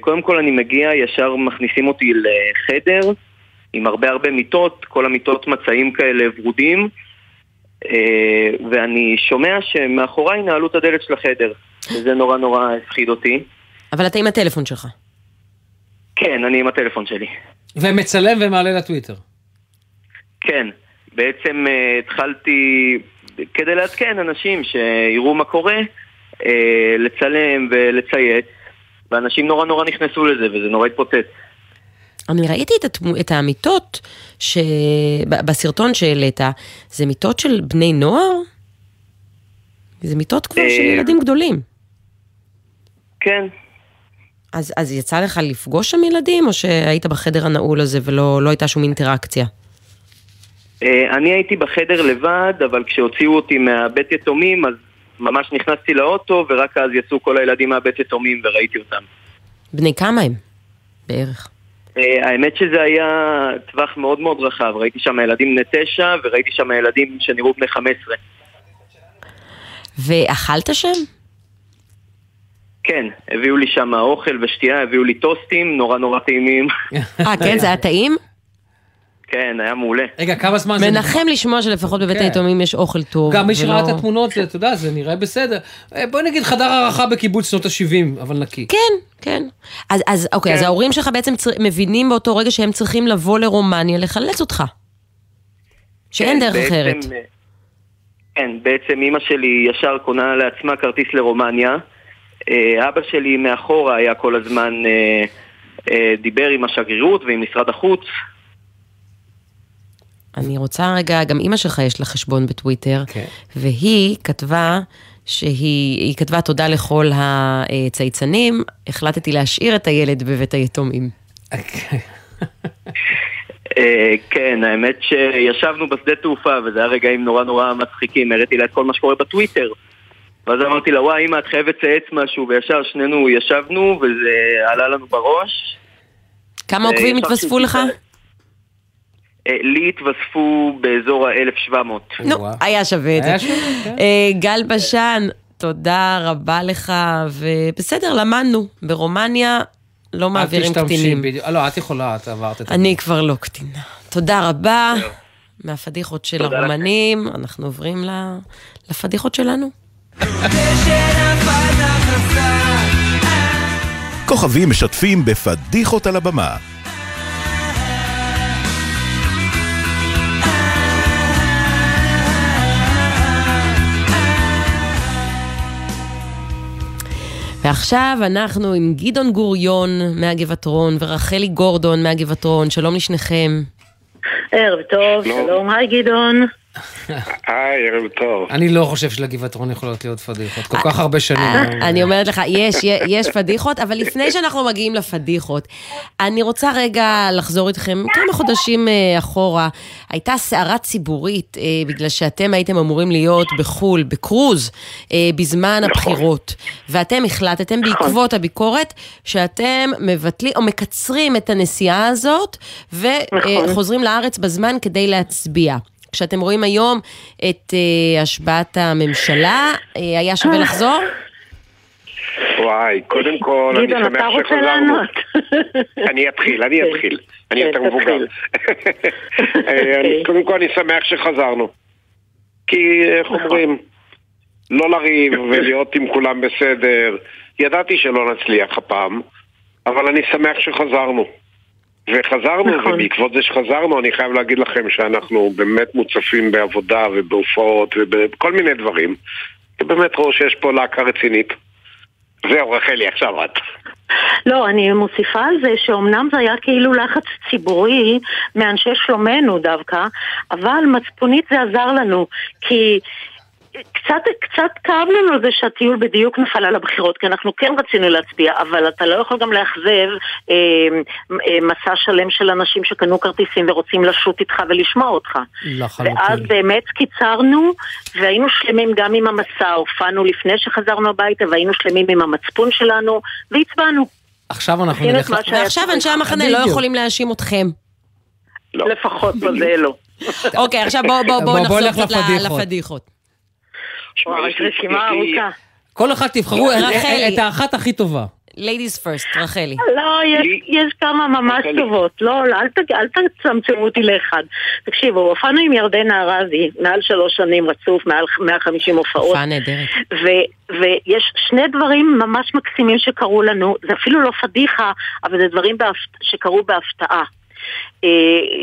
Speaker 50: קודם כל אני מגיע, ישר מכניסים אותי לחדר עם הרבה הרבה מיטות, כל המיטות מצעים כאלה ורודים, ואני שומע שמאחוריי נעלו את הדלת של החדר, וזה נורא נורא הפחיד אותי.
Speaker 9: אבל אתה עם הטלפון שלך.
Speaker 50: כן, אני עם הטלפון שלי.
Speaker 10: ומצלם ומעלה לטוויטר.
Speaker 50: כן, בעצם אה, התחלתי, כדי לעדכן אנשים שיראו מה קורה, אה, לצלם ולצייץ, ואנשים נורא נורא נכנסו לזה, וזה נורא התפוצץ.
Speaker 9: אני ראיתי את, התמו, את האמיתות ש... בסרטון שהעלית, זה מיטות של בני נוער? זה מיטות כבר של
Speaker 50: אה,
Speaker 9: ילדים גדולים.
Speaker 50: כן.
Speaker 9: אז, אז יצא לך לפגוש שם ילדים, או שהיית בחדר הנעול הזה ולא לא הייתה שום אינטראקציה?
Speaker 50: אה, אני הייתי בחדר לבד, אבל כשהוציאו אותי מהבית יתומים, אז ממש נכנסתי לאוטו, ורק אז יצאו כל הילדים מהבית יתומים וראיתי אותם.
Speaker 9: בני כמה הם? בערך.
Speaker 50: אה, האמת שזה היה טווח מאוד מאוד רחב, ראיתי שם ילדים בני תשע, וראיתי שם ילדים שנראו בני חמש עשרה.
Speaker 9: ואכלת שם?
Speaker 50: כן, הביאו לי שם אוכל ושתייה, הביאו לי טוסטים נורא נורא טעימים.
Speaker 9: אה, כן? זה היה טעים?
Speaker 50: כן, היה מעולה.
Speaker 10: רגע, כמה זמן זה...
Speaker 9: מנחם לשמוע שלפחות בבית
Speaker 10: כן.
Speaker 9: היתומים יש אוכל טוב.
Speaker 10: גם מי שראה את התמונות, אתה יודע, זה נראה בסדר. אה, בואי נגיד חדר הערכה בקיבוץ שנות ה-70, אבל נקי.
Speaker 9: כן, כן. אז, אז אוקיי, אז ההורים שלך בעצם צר... מבינים באותו רגע שהם צריכים לבוא לרומניה לחלץ אותך. שאין
Speaker 50: כן,
Speaker 9: דרך
Speaker 50: בעצם,
Speaker 9: אחרת.
Speaker 50: אה, כן, בעצם אימא שלי ישר קונה לעצמה כרטיס לרומניה. אה, אבא שלי מאחורה היה כל הזמן, דיבר עם השגרירות ועם משרד החוץ.
Speaker 9: אני רוצה רגע, גם אימא שלך יש לה חשבון בטוויטר, והיא כתבה שהיא היא כתבה תודה לכל הצייצנים, החלטתי להשאיר את הילד בבית היתומים.
Speaker 50: אה, כן, האמת שישבנו בשדה תעופה וזה היה רגעים נורא נורא מצחיקים, הראיתי לה את כל מה שקורה בטוויטר. ואז אמרתי לה, וואי, אמא, את חייבת לצייץ משהו, וישר שנינו ישבנו, וזה עלה לנו בראש.
Speaker 9: כמה עוקבים התווספו לך?
Speaker 50: אה, לי התווספו באזור ה-1700.
Speaker 9: נו, היה שווה את זה.
Speaker 50: כן.
Speaker 9: אה, גל בשן, תודה רבה לך, ובסדר, למדנו. ברומניה לא מעבירים קטינים.
Speaker 10: לא, את יכולה, את עברת את
Speaker 9: אני כבר לא קטינה. תודה רבה. מהפדיחות של הרומנים, אנחנו עוברים לפדיחות שלנו.
Speaker 51: כוכבים משתפים בפדיחות על הבמה.
Speaker 9: ועכשיו אנחנו עם גדעון גוריון מהגבעתרון ורחלי גורדון מהגבעתרון, שלום לשניכם.
Speaker 52: ערב טוב, שלום, היי גדעון.
Speaker 10: היי, ערב טוב. אני לא חושב שלגבעתרון יכולות להיות פדיחות. כל כך הרבה שנים.
Speaker 9: אה, אני אומרת לך, יש, יש פדיחות, אבל לפני שאנחנו מגיעים לפדיחות, אני רוצה רגע לחזור איתכם כמה חודשים אה, אחורה. הייתה סערה ציבורית, אה, בגלל שאתם הייתם אמורים להיות בחו"ל, בקרוז, בזמן הבחירות, ואתם החלטתם בעקבות הביקורת שאתם מבטלים או מקצרים את הנסיעה הזאת, וחוזרים לארץ בזמן כדי להצביע. כשאתם רואים היום את uh, השבעת הממשלה, uh, היה שווה לחזור?
Speaker 53: וואי, קודם כל, אני
Speaker 52: גדעון,
Speaker 53: שמח
Speaker 52: אתה רוצה
Speaker 53: שחזרנו.
Speaker 52: לענות?
Speaker 53: אני אתחיל, אני
Speaker 52: כן.
Speaker 53: אתחיל. אני
Speaker 52: כן,
Speaker 53: יותר מבוגר. אה, אני- קודם כל, אני שמח שחזרנו. כי, איך
Speaker 52: נכון.
Speaker 53: אומרים, לא לריב ולהיות עם כולם בסדר. ידעתי שלא נצליח הפעם, אבל אני שמח שחזרנו. וחזרנו,
Speaker 52: נכון.
Speaker 53: ובעקבות זה שחזרנו, אני חייב להגיד לכם שאנחנו באמת מוצפים בעבודה ובהופעות ובכל מיני דברים. ובאמת ראו שיש פה להקה רצינית. זהו, רחלי, עכשיו את.
Speaker 52: לא, אני מוסיפה על זה שאומנם זה היה כאילו לחץ ציבורי מאנשי שלומנו דווקא, אבל מצפונית זה עזר לנו, כי קצת, קצת כאב לנו זה שהטיול בדיוק נפל על הבחירות, כי אנחנו כן רצינו להצביע, אבל אתה לא יכול גם לאכזב אה, אה, מסע שלם של אנשים שקנו כרטיסים ורוצים לשוט איתך ולשמוע אותך.
Speaker 10: לחלוטין.
Speaker 52: ואז באמת קיצרנו, והיינו שלמים גם עם המסע, הופענו לפני שחזרנו הביתה, והיינו שלמים עם המצפון שלנו, והצבענו.
Speaker 10: עכשיו אנחנו נלך...
Speaker 9: ועכשיו. אנשי המחנה לא. יכולים להאשים אתכם.
Speaker 52: לפחות בזה לא.
Speaker 9: אוקיי, עכשיו בואו בוא, בוא
Speaker 10: בוא, בוא
Speaker 9: נחזור קצת
Speaker 10: לפדיחות.
Speaker 52: וואו, יש רשימה ארוכה.
Speaker 10: כל אחד תבחרו את- האחת הכי טובה.
Speaker 9: ladies first, רחלי.
Speaker 52: לא, יש, יש כמה ממש טובות. לא, לא, אל, ת, אל תצמצמו אותי לאחד. תקשיבו, הופענו עם ירדנה ארזי מעל שלוש שנים רצוף, מעל 150 הופעות.
Speaker 9: הופעה נהדרת.
Speaker 52: ויש שני דברים ממש מקסימים שקרו לנו, זה אפילו לא פדיחה, אבל זה דברים בהפ- שקרו בהפתעה. אה,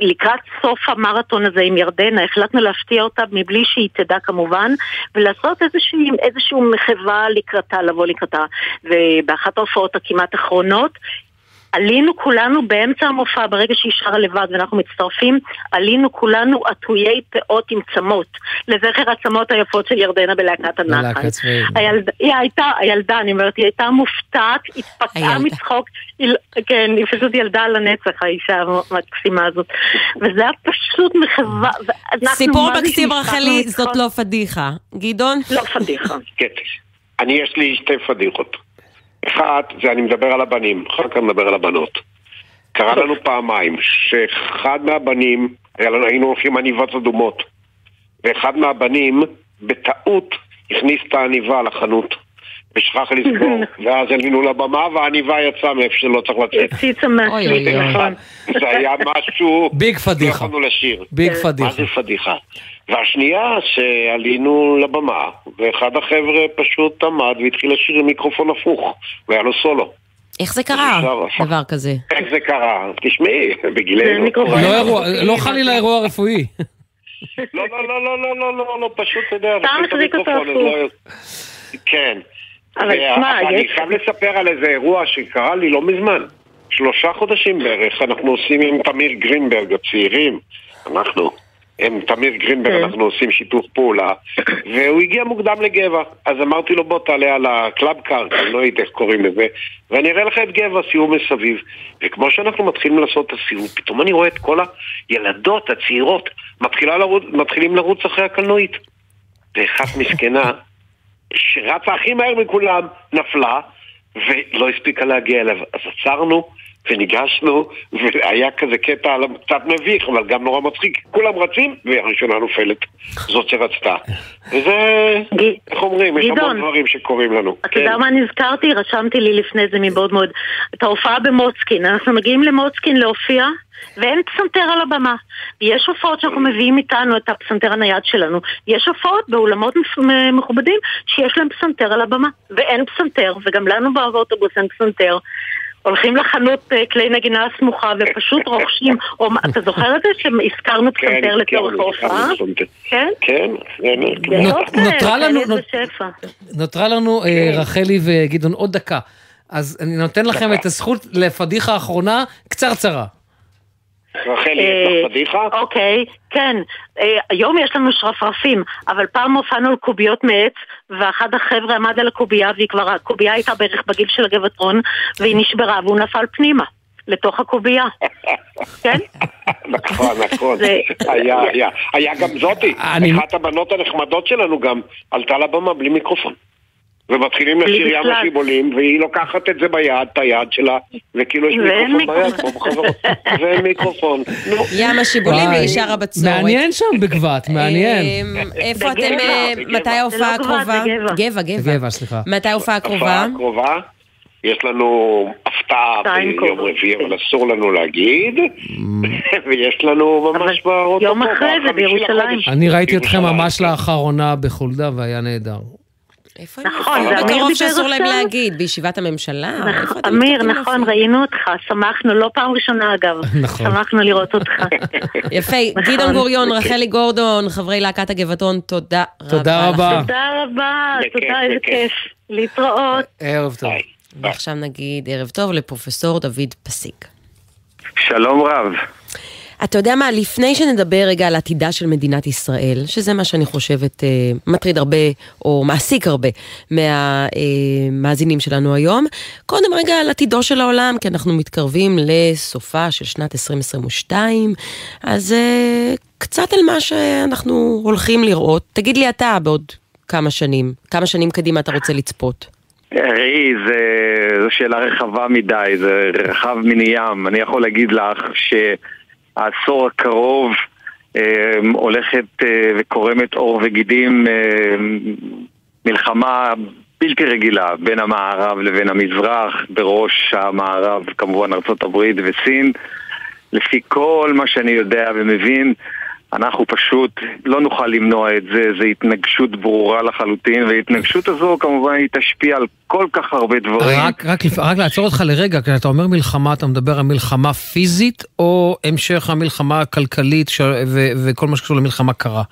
Speaker 52: לקראת סוף המרתון הזה עם ירדנה, החלטנו להפתיע אותה מבלי שהיא תדע כמובן, ולעשות איזושהי, איזושהי מחווה לקראתה, לבוא לקראתה. ובאחת ההופעות הכמעט אחרונות, עלינו כולנו באמצע המופע, ברגע שהיא שרה לבד ואנחנו מצטרפים, עלינו כולנו עטויי פאות עם צמות, לזכר הצמות היפות של ירדנה בלהקת הנחל. הילדה, היא הייתה, הילדה, אני אומרת, היא הייתה מופתעת, התפקעה
Speaker 9: הילדה.
Speaker 52: מצחוק, היא, לא- כן, היא פשוט ילדה על הנצח, האישה המקסימה הזאת. וזה היה פשוט מחווה.
Speaker 9: סיפור מקסים רחלי. זאת לא פדיחה. גדעון?
Speaker 52: לא פדיחה.
Speaker 53: כן. אני, יש לי שתי פדיחות. אחת, זה אני מדבר על הבנים, אחר כך נדבר על הבנות. קרה לנו פעמיים שאחד מהבנים, היינו הולכים עניבת אדומות, ואחד מהבנים בטעות הכניס את העניבה לחנות. ושכח לזכור, ואז עלינו לבמה והעניבה יצאה מאיפה שלא צריך לצאת.
Speaker 52: הציצה מהסליט,
Speaker 53: זה היה משהו...
Speaker 10: ביג פדיחה.
Speaker 53: יכולנו לשיר.
Speaker 10: ביג
Speaker 53: כן.
Speaker 10: פדיחה.
Speaker 53: מה זה פדיחה? והשנייה שעלינו לבמה, ואחד החבר'ה פשוט עמד והתחיל לשיר עם מיקרופון הפוך, והיה לו סולו.
Speaker 9: איך זה קרה, דבר כזה?
Speaker 53: איך זה קרה? תשמעי, בגילנו.
Speaker 10: לא, לא חלילה אירוע רפואי.
Speaker 53: לא, לא, לא, לא, לא, לא, לא, לא, פשוט, אתה יודע,
Speaker 52: סתם החזיק אותו
Speaker 53: לא
Speaker 52: הפוך.
Speaker 53: כן.
Speaker 52: אבל תשמע,
Speaker 53: אני
Speaker 52: יש-
Speaker 53: חייב לספר על איזה אירוע שקרה לי לא מזמן. שלושה חודשים בערך אנחנו עושים עם תמיר גרינברג, הצעירים, אנחנו, עם תמיר גרינברג
Speaker 52: כן.
Speaker 53: אנחנו עושים שיתוף פעולה, והוא הגיע מוקדם לגבע, אז אמרתי לו בוא תעלה על ה club car, אני לא יודע איך קוראים לזה, ואני אראה לך את גבע, סיור מסביב. וכמו שאנחנו מתחילים לעשות את הסיור, פתאום אני רואה את כל הילדות הצעירות מתחילים לרוץ אחרי הקלנועית. ואחת מסכנה, שרצה הכי מהר מכולם, נפלה, ולא הספיקה להגיע אליו. אז עצרנו וניגשנו, והיה כזה קטע קצת מביך, אבל גם נורא מצחיק. כולם רצים, והראשונה נופלת. זאת שרצתה. וזה, איך אומרים, יש המון. דברים שקורים לנו.
Speaker 52: אתה יודע
Speaker 53: כן.
Speaker 52: מה נזכרתי? רשמתי לי לפני זה מבעוד מועד. את ההופעה במוצקין. אנחנו מגיעים למוצקין להופיע, ואין פסנתר על הבמה. יש הופעות שאנחנו מביאים איתנו את הפסנתר הנייד שלנו. יש הופעות באולמות מכובדים שיש להם פסנתר על הבמה. ואין פסנתר, וגם לנו באוטובוס אין פסנתר. הולכים לחנות אה, כלי נגינה סמוכה ופשוט רוכשים, או מה- אתה זוכר את זה שהזכרנו
Speaker 53: כן,
Speaker 52: פסנתר
Speaker 53: כן,
Speaker 52: לצורך ההופעה? כן?
Speaker 53: כן,
Speaker 52: כן,
Speaker 10: נותרה לנו-
Speaker 52: כאלה בשפע.
Speaker 10: נותרה לנו אה, רחלי וגדעון עוד דקה. אז אני נותן לכם את הזכות לפדיחה האחרונה קצרצרה.
Speaker 53: רחלי, יש לך פדיחה?
Speaker 52: אוקיי, כן. אה, היום יש לנו שרפרפים, אבל פעם הופענו על קוביות מעץ, ואחד החבר'ה עמד על הקובייה, והיא כבר, הקובייה הייתה בערך בגיל של הגבעתרון, והיא נשברה, והוא נפל פנימה, לתוך הקובייה. כן?
Speaker 53: נכון, נכון. היה, היה. היה גם זאתי.
Speaker 10: אני-
Speaker 53: אחת הבנות הנחמדות שלנו גם עלתה לבמה בלי מיקרופון. ומתחילים לשיר ים. השיבולים, והיא לוקחת את זה ביד, את היד שלה, וכאילו יש מיקרופון ביד. כמו בחברות. ואין מיקרופון.
Speaker 9: ים השיבולים והיא שרה בצורת.
Speaker 10: מעניין שם בגבת, מעניין.
Speaker 9: אמ, איפה אתם, אה. מתי ההופעה
Speaker 52: לא גבעת,
Speaker 9: הקרובה?
Speaker 52: גבע.
Speaker 9: גבע, גבע.
Speaker 10: סליחה.
Speaker 9: מתי ההופעה הקרובה?
Speaker 53: ההופעה הקרובה, יש לנו הפתעה ביום. רביעי, אבל אסור לנו להגיד, ויש לנו ממש באוטו
Speaker 52: יום אחרי זה בירושלים.
Speaker 10: אני ראיתי אתכם. ממש לאחרונה בחולדה והיה נהדר.
Speaker 52: נכון, זה אמיר
Speaker 9: בקרוב
Speaker 52: דיבר
Speaker 9: שאסור להם? להגיד, בישיבת הממשלה. אתם
Speaker 52: אמיר, נכון? ראינו אותך, שמחנו, לא פעם ראשונה אגב.
Speaker 10: נכון.
Speaker 52: שמחנו לראות אותך.
Speaker 9: יפה,
Speaker 52: נכון.
Speaker 9: גדעון גוריון, רחלי גורדון, חברי להקת הגבעתון, תודה רבה.
Speaker 10: תודה רבה.
Speaker 9: לכם.
Speaker 52: תודה רבה, תודה, איזה. כיף. להתראות.
Speaker 10: ערב טוב.
Speaker 9: ועכשיו נגיד ערב טוב לפרופסור דוד פסיק.
Speaker 54: שלום רב.
Speaker 9: אתה יודע מה, לפני שנדבר רגע על עתידה של מדינת ישראל, שזה מה שאני חושבת אה, מטריד הרבה, או מעסיק הרבה, מהמאזינים שלנו היום, קודם רגע על עתידו של העולם, כי אנחנו מתקרבים לסופה של שנת 2022, אז אה, קצת על מה שאנחנו הולכים לראות. תגיד לי אתה בעוד כמה שנים, כמה שנים קדימה אתה רוצה לצפות.
Speaker 54: ראי, זו שאלה רחבה מדי, זה רחב מני ים. אני יכול להגיד לך שהעשור הקרוב אה, הולכת אה, וקורמת עור וגידים אה, מלחמה בלתי רגילה בין המערב לבין המזרח, בראש המערב כמובן הברית וסין. לפי כל מה שאני יודע ומבין, אנחנו פשוט לא נוכל למנוע את זה, זו התנגשות ברורה לחלוטין, וההתנגשות הזו כמובן היא תשפיע על כל כך הרבה דברים.
Speaker 10: רק, רק, רק לעצור אותך לרגע, כי אתה אומר מלחמה, אתה מדבר על מלחמה פיזית, או המשך המלחמה הכלכלית ש... ו... וכל מה שקשור למלחמה קרה?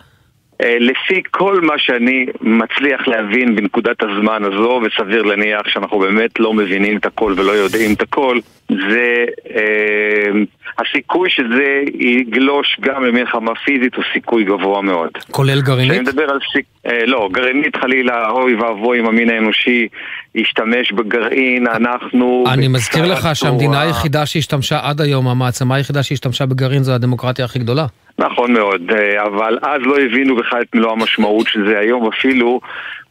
Speaker 54: אה, לפי כל מה שאני מצליח להבין בנקודת הזמן הזו, וסביר להניח שאנחנו באמת לא מבינים את הכל ולא יודעים את הכל, זה אה, הסיכוי שזה יגלוש גם למלחמה פיזית הוא סיכוי גבוה מאוד.
Speaker 10: כולל
Speaker 54: כשאני
Speaker 10: גרעינית?
Speaker 54: מדבר על סיק... אה, לא, גרעינית חלילה, אוי ואבוי אם המין האנושי ישתמש בגרעין, אנחנו...
Speaker 10: אני מזכיר לך שהמדינה
Speaker 54: צרורה.
Speaker 10: היחידה שהשתמשה עד היום, המעצמה היחידה שהשתמשה בגרעין זו הדמוקרטיה הכי גדולה.
Speaker 54: נכון מאוד, אה, אבל אז לא הבינו בכלל את מלוא המשמעות של זה. היום אפילו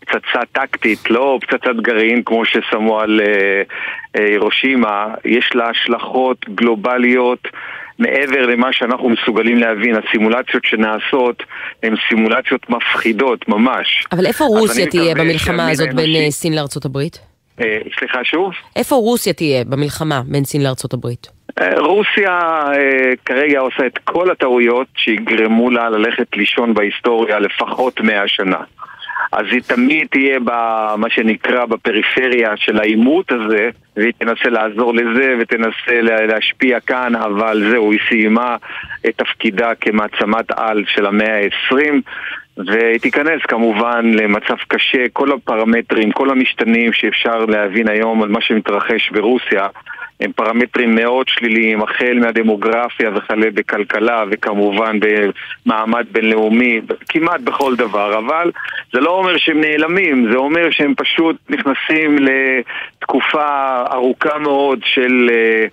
Speaker 54: פצצה טקטית, לא פצצת גרעין כמו ששמו על אה, אה, הירושימה, יש לה השלכות גלובליות. מעבר למה שאנחנו מסוגלים להבין, הסימולציות שנעשות הן סימולציות מפחידות ממש.
Speaker 9: אבל איפה רוסיה תהיה במלחמה הזאת בין אה, סין לארצות הברית?
Speaker 54: אה, סליחה שוב?
Speaker 9: איפה רוסיה תהיה במלחמה בין סין לארצות הברית?
Speaker 54: אה, רוסיה כרגע עושה את כל הטעויות שיגרמו לה ללכת לישון בהיסטוריה לפחות מאה שנה. אז היא תמיד תהיה במה שנקרא בפריפריה של העימות הזה, והיא תנסה לעזור לזה ותנסה לה- להשפיע כאן, אבל זהו, היא סיימה את תפקידה כמעצמת על של המאה ה-20, והיא תיכנס כמובן למצב קשה, כל הפרמטרים, כל המשתנים שאפשר להבין היום על מה שמתרחש ברוסיה הם פרמטרים מאוד שליליים, החל מהדמוגרפיה וכלה בכלכלה וכמובן במעמד בינלאומי, כמעט בכל דבר, אבל זה לא אומר שהם נעלמים, זה אומר שהם פשוט נכנסים לתקופה ארוכה מאוד של, אה,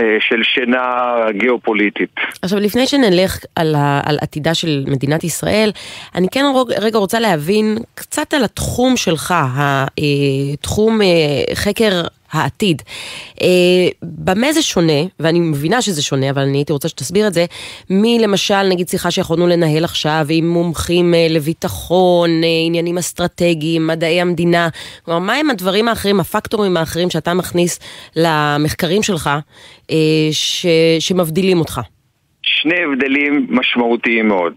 Speaker 54: אה, של שינה גיאופוליטית.
Speaker 9: עכשיו, לפני שנלך על, ה, על עתידה של מדינת ישראל, אני כן רגע רוצה להבין קצת על התחום שלך, התחום אה, חקר העתיד. אה, במה זה שונה, ואני מבינה שזה שונה, אבל אני הייתי רוצה שתסביר את זה, מלמשל, נגיד שיחה שיכולנו לנהל עכשיו עם מומחים אה, לביטחון, אה, עניינים אסטרטגיים, מדעי המדינה, כלומר, מה הם הדברים האחרים, הפקטורים האחרים שאתה מכניס למחקרים שלך, ש, שמבדילים אותך?
Speaker 54: שני הבדלים משמעותיים מאוד.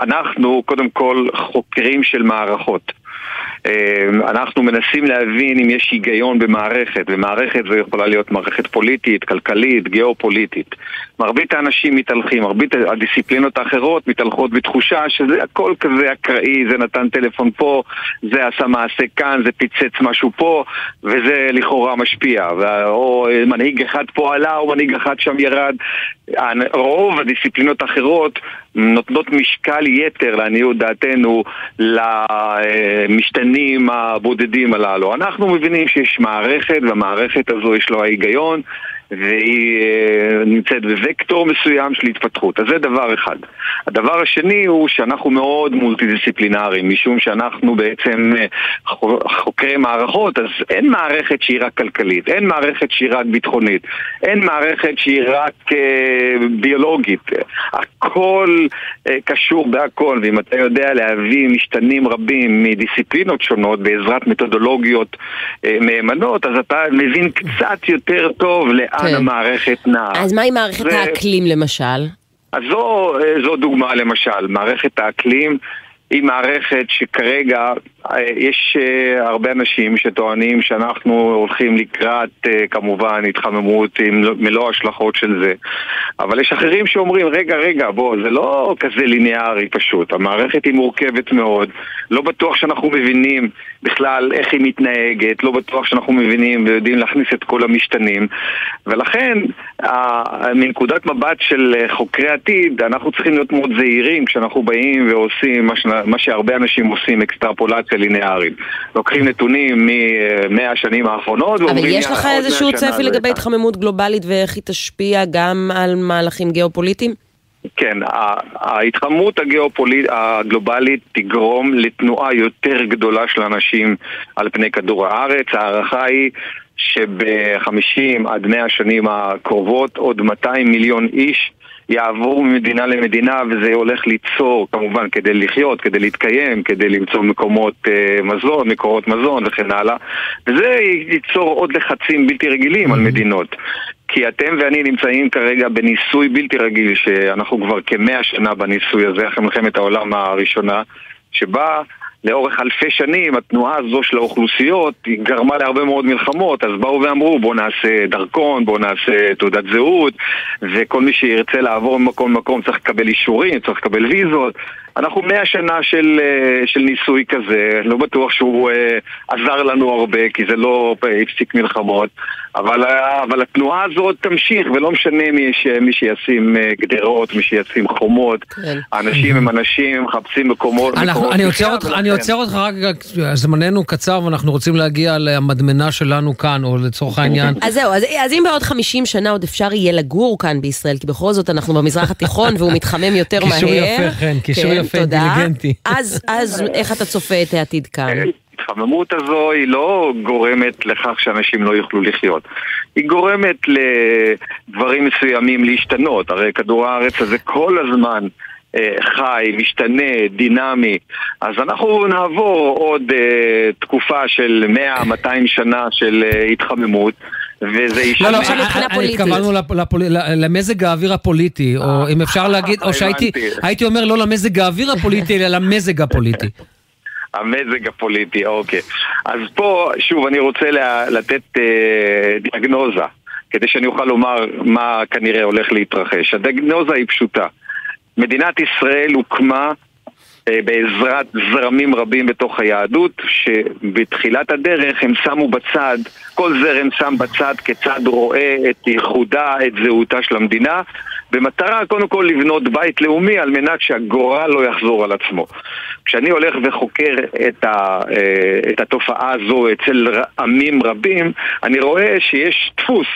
Speaker 54: אנחנו קודם כל חוקרים של מערכות. אה, אנחנו מנסים להבין אם יש היגיון במערכת, ומערכת זו יכולה להיות מערכת פוליטית, כלכלית, גיאופוליטית. מרבית האנשים מתהלכים, מרבית הדיסציפלינות האחרות מתהלכות בתחושה שזה הכל כזה אקראי, זה נתן טלפון פה, זה עשה מעשה כאן, זה פיצץ משהו פה, וזה לכאורה משפיע. או אה, מנהיג אחד פה עלה, או מנהיג אחד שם ירד. רוב הדיסציפלינות האחרות נותנות משקל יתר לעניות דעתנו למשתנים הבודדים הללו. אנחנו מבינים שיש מערכת, והמערכת הזו יש לו ההיגיון, והיא אה, נמצאת בווקטור מסוים של התפתחות. אז זה דבר אחד. הדבר השני הוא שאנחנו מאוד מולטי-דיסציפלינריים, משום שאנחנו בעצם אה, חו- חוקרי מערכות, אז אין מערכת שהיא רק כלכלית, אין מערכת שהיא רק ביטחונית, אין מערכת שהיא רק אה, ביולוגית. הכל אה, קשור בהכל, ואם אתה יודע להביא משתנים רבים מדיסציפלינות שונות בעזרת מתודולוגיות אה, מהימנות, אז אתה מבין קצת יותר טוב לאן
Speaker 9: כן.
Speaker 54: המערכת נעה.
Speaker 9: אז מה עם מערכת
Speaker 54: זה-
Speaker 9: האקלים למשל?
Speaker 54: אז זו, אה, זו דוגמה למשל, מערכת האקלים היא מערכת שכרגע יש אה, הרבה אנשים שטוענים שאנחנו הולכים לקראת אה, כמובן התחממות עם מלוא ההשלכות של זה. אבל יש אחרים שאומרים רגע רגע בוא זה לא כזה ליניארי פשוט. המערכת היא מורכבת מאוד. לא בטוח שאנחנו מבינים בכלל איך היא מתנהגת. לא בטוח שאנחנו מבינים ויודעים להכניס את כל המשתנים. ולכן מנקודת מבט של חוקרי עתיד אנחנו צריכים להיות מאוד זהירים כשאנחנו באים ועושים מה, ש... מה שהרבה אנשים עושים אקסטרפולציה לינארית. לוקחים נתונים ממאה השנים האחרונות
Speaker 9: אבל יש לך איזשהו צפי לגבי התחממות גלובלית ואיך היא תשפיע גם על מהלכים גיאופוליטיים?
Speaker 54: כן, ההתחממות הגיאופוליט... הגלובלית תגרום לתנועה יותר גדולה של אנשים על פני כדור הארץ. ההערכה היא שב-50 עד 100 השנים הקרובות עוד 200 מיליון איש יעברו ממדינה למדינה וזה הולך ליצור, כמובן, כדי לחיות, כדי להתקיים, כדי למצוא מקומות אה, מזון, מקורות מזון וכן הלאה וזה ייצור עוד לחצים בלתי רגילים mm-hmm. על מדינות כי אתם ואני נמצאים כרגע בניסוי בלתי רגיל שאנחנו כבר כמאה שנה בניסוי הזה אחרי מלחמת העולם הראשונה שבה לאורך אלפי שנים התנועה הזו של האוכלוסיות היא גרמה להרבה מאוד מלחמות אז באו ואמרו בואו נעשה דרכון, בואו נעשה תעודת זהות וכל מי שירצה לעבור ממקום למקום צריך לקבל אישורים, צריך לקבל ויזות אנחנו מאה שנה של, אה, של ניסוי כזה, לא בטוח שהוא uh, עזר לנו הרבה כי זה לא הפסיק מלחמות אבל, אבל התנועה הזאת תמשיך ולא משנה מי, ש, מי שישים גדרות, מי שישים חומות כן. האנשים הם אנשים, מחפשים מקומות,
Speaker 10: אנחנו, אני, עוצר אותך, אני עוצר אותך רק, זמננו קצר ואנחנו רוצים להגיע למדמנה שלנו כאן או לצורך העניין
Speaker 9: אז זהו, אז, אז אם בעוד 50 שנה עוד אפשר יהיה לגור כאן בישראל כי בכל זאת אנחנו במזרח התיכון והוא מתחמם יותר מהר
Speaker 10: קישור יפה, כן, קישור כן. יפה, אינטליגנטי.
Speaker 9: אז, אז איך אתה צופה את העתיד כאן?
Speaker 54: ההתחממות הזו היא לא גורמת לכך שאנשים לא יוכלו לחיות. היא גורמת לדברים מסוימים להשתנות. הרי כדור הארץ הזה כל הזמן אה, חי, משתנה, דינמי. אז אנחנו נעבור עוד אה, תקופה של 100-200 שנה של אה, התחממות. וזה
Speaker 10: ישנה. לא, לא, התכוונו למזג האוויר הפוליטי, או אם אפשר להגיד, או שהייתי אומר לא למזג האוויר הפוליטי, אלא למזג הפוליטי.
Speaker 54: המזג הפוליטי, אוקיי. אז פה, שוב, אני רוצה לתת אה, דיאגנוזה, כדי שאני אוכל לומר מה כנראה הולך להתרחש. הדיאגנוזה היא פשוטה. מדינת ישראל הוקמה אה, בעזרת זרמים רבים בתוך היהדות, שבתחילת הדרך הם שמו בצד, כל זרם שם בצד כיצד רואה את ייחודה, את זהותה של המדינה, במטרה קודם כל לבנות בית לאומי על מנת שהגורל לא יחזור על עצמו. כשאני הולך וחוקר את, ה, אה, את התופעה הזו אצל עמים רבים, אני רואה שיש דפוס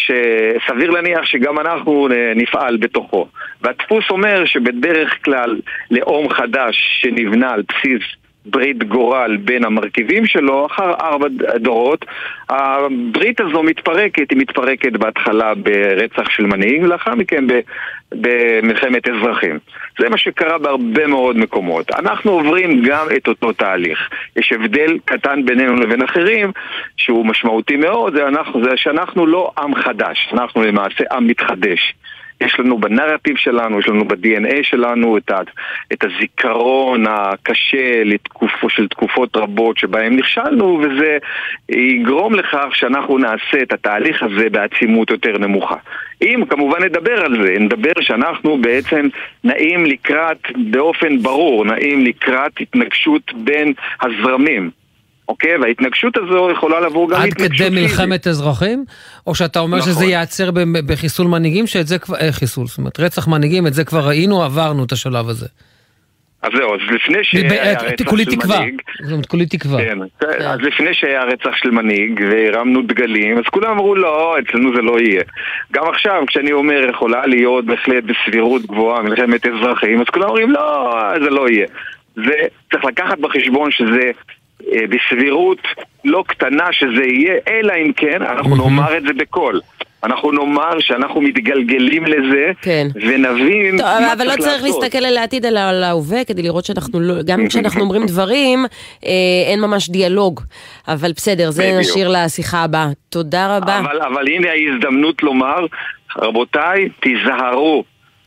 Speaker 54: שסביר להניח שגם אנחנו נפעל בתוכו. והדפוס אומר שבדרך כלל לאום חדש שנבנה על בסיס ברית גורל בין המרכיבים שלו, אחר ארבע דורות, הברית הזו מתפרקת, היא מתפרקת בהתחלה ברצח של מנהיג, ולאחר מכן במלחמת אזרחים. זה מה שקרה בהרבה מאוד מקומות. אנחנו עוברים גם את אותו תהליך. יש הבדל קטן בינינו לבין אחרים, שהוא משמעותי מאוד, זה, אנחנו, זה שאנחנו לא עם חדש, אנחנו למעשה עם מתחדש. יש לנו בנרטיב שלנו, יש לנו ב-DNA שלנו את, ה, את הזיכרון הקשה לתקופו, של תקופות רבות שבהן נכשלנו, וזה יגרום לכך שאנחנו נעשה את התהליך הזה בעצימות יותר נמוכה. אם כמובן נדבר על זה, נדבר שאנחנו בעצם נעים לקראת, באופן ברור, נעים לקראת התנגשות בין הזרמים. אוקיי? וההתנגשות הזו יכולה לבוא גם
Speaker 10: עד כדי מלחמת אזרחים? או שאתה אומר נכון. שזה ייעצר בחיסול מנהיגים, שאת זה כבר, אה, חיסול, זאת אומרת, רצח מנהיגים, את זה כבר ראינו, עברנו את השלב הזה.
Speaker 54: אז זהו, אז לפני שהיה רצח של מנהיג...
Speaker 10: זאת אומרת, כולי תקווה.
Speaker 54: כן, כן, אז לפני שהיה רצח של מנהיג והרמנו דגלים, אז כולם אמרו לא, אצלנו זה לא יהיה. גם עכשיו, כשאני אומר יכולה להיות בהחלט בסבירות גבוהה מלחמת אזרחים, אז כולם אומרים לא, זה לא יהיה. זה צריך לקחת בחשבון שזה אה, בסבירות לא קטנה שזה יהיה, אלא אם כן אנחנו נאמר את זה בקול. אנחנו נאמר שאנחנו מתגלגלים לזה, כן. ונבין טוב, מה
Speaker 9: אבל לא צריך להסתכל על העתיד אלא על ההווה, כדי לראות שאנחנו לא, גם כשאנחנו אומרים דברים, אה, אין ממש דיאלוג. אבל בסדר, זה בדיוק. נשאיר לשיחה הבאה. תודה רבה.
Speaker 54: אבל, אבל הנה ההזדמנות לומר, רבותיי, תיזהרו.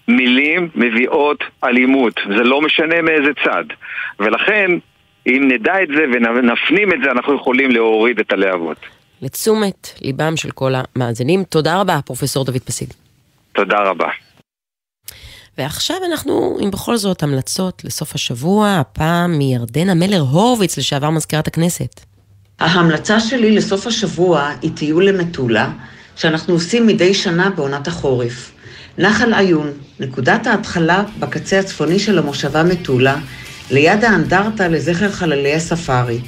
Speaker 54: מילים מביאות אלימות, זה לא משנה מאיזה צד. ולכן אם נדע את זה ונפנים את זה, אנחנו יכולים להוריד את הלהבות.
Speaker 9: לתשומת ליבם של כל המאזינים. תודה רבה, פרופסור דוד פסיד.
Speaker 54: תודה רבה.
Speaker 9: ועכשיו אנחנו, עם בכל זאת, המלצות לסוף השבוע, הפעם מירדנה מלר הורוביץ, לשעבר מזכירת הכנסת.
Speaker 55: ההמלצה שלי לסוף השבוע היא טיול למטולה, שאנחנו עושים מדי שנה בעונת החורף. נחל עיון, נקודת ההתחלה בקצה הצפוני של המושבה מטולה, ליד האנדרטה לזכר חללי הספארי.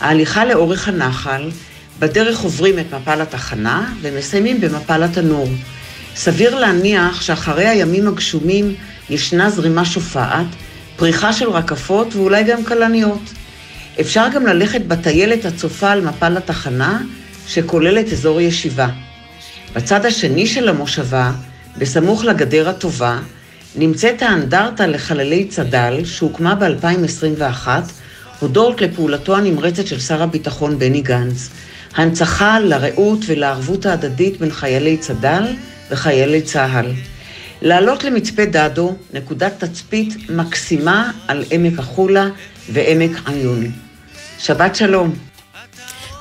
Speaker 55: ההליכה לאורך הנחל, בדרך עוברים את מפל התחנה ומסיימים במפל התנור. סביר להניח שאחרי הימים הגשומים ישנה זרימה שופעת, פריחה של רקפות ואולי גם כלניות. אפשר גם ללכת בטיילת הצופה על מפל התחנה, שכוללת אזור ישיבה. בצד השני של המושבה, בסמוך לגדר הטובה, נמצאת האנדרטה לחללי צד"ל, שהוקמה ב-2021, הודות לפעולתו הנמרצת של שר הביטחון בני גנץ. הנצחה לרעות ולערבות ההדדית בין חיילי צד"ל וחיילי צה"ל. לעלות למצפה דדו, נקודת תצפית מקסימה על עמק החולה ועמק עיון. שבת שלום.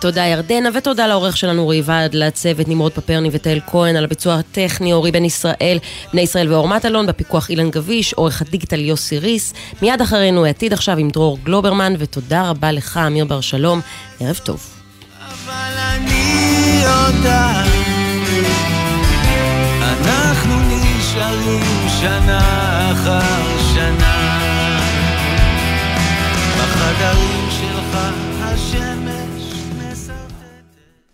Speaker 9: תודה ירדנה, ותודה לעורך שלנו אורי ועד, לצוות נמרוד פפרני ותהל כהן, על הביצוע הטכני אורי בן ישראל, בני ישראל ואור מטלון, בפיקוח אילן גביש, עורך הדיגיטל יוסי ריס. מיד אחרינו העתיד עכשיו עם דרור גלוברמן, ותודה רבה לך, אמיר בר שלום. ערב טוב. אבל אני יודע, אנחנו נשארים שנה אחר שנה
Speaker 21: בחדרים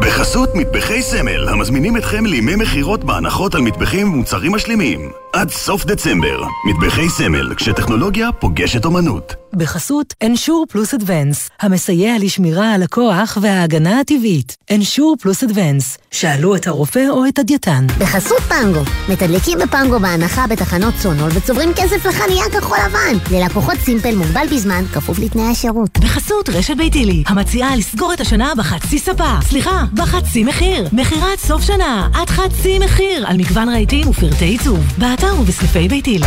Speaker 21: בחסות מטבחי סמל, המזמינים אתכם לימי מכירות בהנחות על מטבחים ומוצרים משלימים. עד סוף דצמבר, מטבחי סמל, כשטכנולוגיה פוגשת אומנות.
Speaker 56: בחסות אנשור פלוס אדוונס, המסייע לשמירה על הכוח וההגנה הטבעית. אנשור פלוס אדוונס, שאלו את הרופא או את הדייתן.
Speaker 29: בחסות פנגו, מתדלקים בפנגו בהנחה בתחנות סונול וצוברים כסף לחניה כחול לבן. ללקוחות סימפל מוגבל בזמן, כפוף לתנאי השירות.
Speaker 56: בחסות רשת ביתילי, המציעה לסגור את השנה בחצי ספה. סליחה, בחצי מחיר. מכירת סוף שנה, עד חצי מחיר, על מגוון רהיטים ופרטי עיצוב. באתר ובסניפי ביתילי.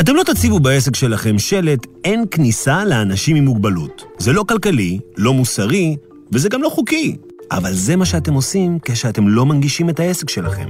Speaker 57: אתם לא תציבו בעסק שלכם שלט אין כניסה לאנשים עם מוגבלות. זה לא כלכלי, לא מוסרי, וזה גם לא חוקי. אבל זה מה שאתם עושים כשאתם לא מנגישים את העסק שלכם.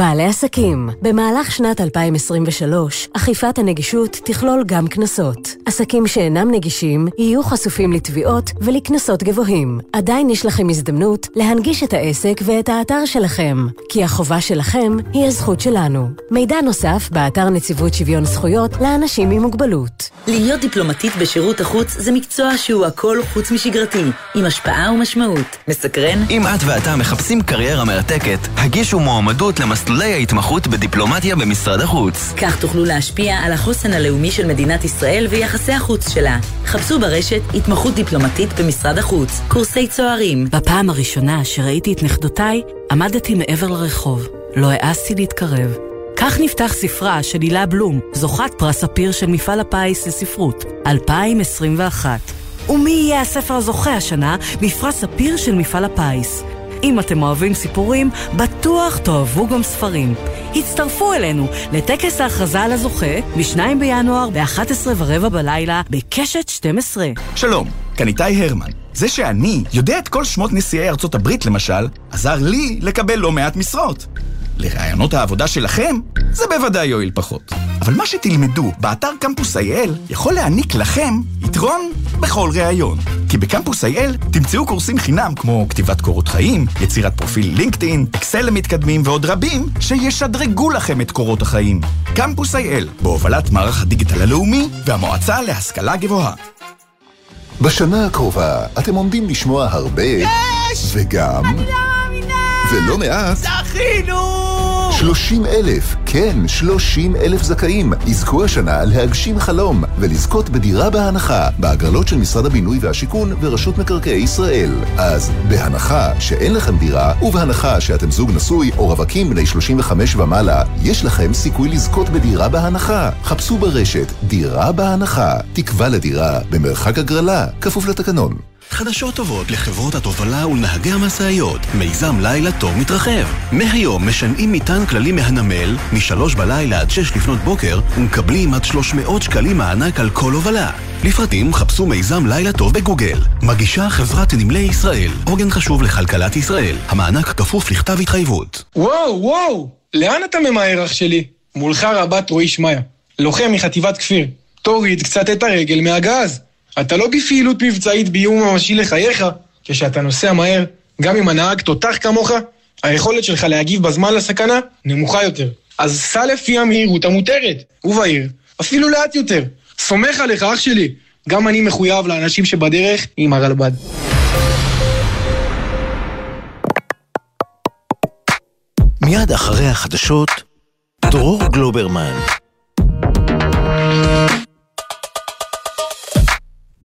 Speaker 28: בעלי עסקים, במהלך שנת 2023, אכיפת הנגישות תכלול גם קנסות. עסקים שאינם נגישים יהיו חשופים לתביעות ולקנסות גבוהים. עדיין יש לכם הזדמנות להנגיש את העסק ואת האתר שלכם, כי החובה שלכם היא הזכות שלנו. מידע נוסף באתר נציבות שוויון זכויות לאנשים עם מוגבלות.
Speaker 22: להיות דיפלומטית בשירות החוץ זה מקצוע שהוא הכל חוץ משגרתי, עם השפעה ומשמעות. מסקרן?
Speaker 58: אם את ואתה מחפשים קריירה מרתקת, הגישו מועמדות למס... מסלולי ההתמחות בדיפלומטיה במשרד החוץ.
Speaker 22: כך תוכלו להשפיע על החוסן הלאומי של מדינת ישראל ויחסי החוץ שלה. חפשו ברשת התמחות דיפלומטית במשרד החוץ, קורסי צוערים.
Speaker 20: בפעם הראשונה שראיתי את נכדותיי, עמדתי מעבר לרחוב. לא העזתי להתקרב. כך נפתח ספרה של הילה בלום, זוכת פרס ספיר של מפעל הפיס לספרות, 2021. ומי יהיה הספר הזוכה השנה בפרס ספיר של מפעל הפיס? אם אתם אוהבים סיפורים, בטוח תאהבו גם ספרים. הצטרפו אלינו לטקס ההכרזה על הזוכה ב-2 בינואר ב-11 ורבע בלילה בקשת 12.
Speaker 18: שלום, כאן איתי הרמן. זה שאני יודע את כל שמות נשיאי ארצות הברית למשל, עזר לי לקבל לא מעט משרות. לרעיונות העבודה שלכם, זה בוודאי יועיל פחות. אבל מה שתלמדו באתר קמפוס IL יכול להעניק לכם יתרון בכל ראיון. כי בקמפוס IL תמצאו קורסים חינם כמו כתיבת קורות חיים, יצירת פרופיל לינקדאין, אקסל למתקדמים ועוד רבים שישדרגו לכם את קורות החיים. קמפוס IL, בהובלת מערך הדיגיטל הלאומי והמועצה להשכלה גבוהה.
Speaker 17: בשנה הקרובה אתם עומדים לשמוע הרבה...
Speaker 59: יש!
Speaker 17: וגם...
Speaker 59: אני לא מאמינה!
Speaker 17: ולא מעט...
Speaker 59: זכינו!
Speaker 17: 30 אלף, כן, 30 אלף זכאים יזכו השנה להגשים חלום ולזכות בדירה בהנחה בהגרלות של משרד הבינוי והשיכון ורשות מקרקעי ישראל. אז בהנחה שאין לכם דירה ובהנחה שאתם זוג נשוי או רווקים בני 35 ומעלה, יש לכם סיכוי לזכות בדירה בהנחה. חפשו ברשת דירה בהנחה, תקווה לדירה במרחק הגרלה, כפוף לתקנון.
Speaker 21: חדשות טובות לחברות התובלה ולנהגי המשאיות. מיזם לילה טוב מתרחב. מהיום משנעים מטען כללי מהנמל, משלוש בלילה עד שש לפנות בוקר, ומקבלים עד 300 שקלים מענק על כל הובלה. לפרטים חפשו מיזם לילה טוב בגוגל. מגישה חברת נמלי ישראל, עוגן חשוב לכלכלת ישראל. המענק כפוף לכתב התחייבות.
Speaker 60: וואו, וואו! לאן אתה ממהר, אח שלי? מולך רבת רועי שמעיה, לוחם מחטיבת כפיר. תוריד קצת את הרגל מהגז. אתה לא בפעילות מבצעית באיום ממשי לחייך. כשאתה נוסע מהר, גם אם הנהג תותח כמוך, היכולת שלך להגיב בזמן לסכנה נמוכה יותר. אז סע לפי המהירות המותרת, ובעיר, אפילו לאט יותר. סומך עליך, אח שלי. גם אני מחויב לאנשים שבדרך עם הרלב"ד.
Speaker 21: מיד אחרי החדשות, דרור גלוברמן.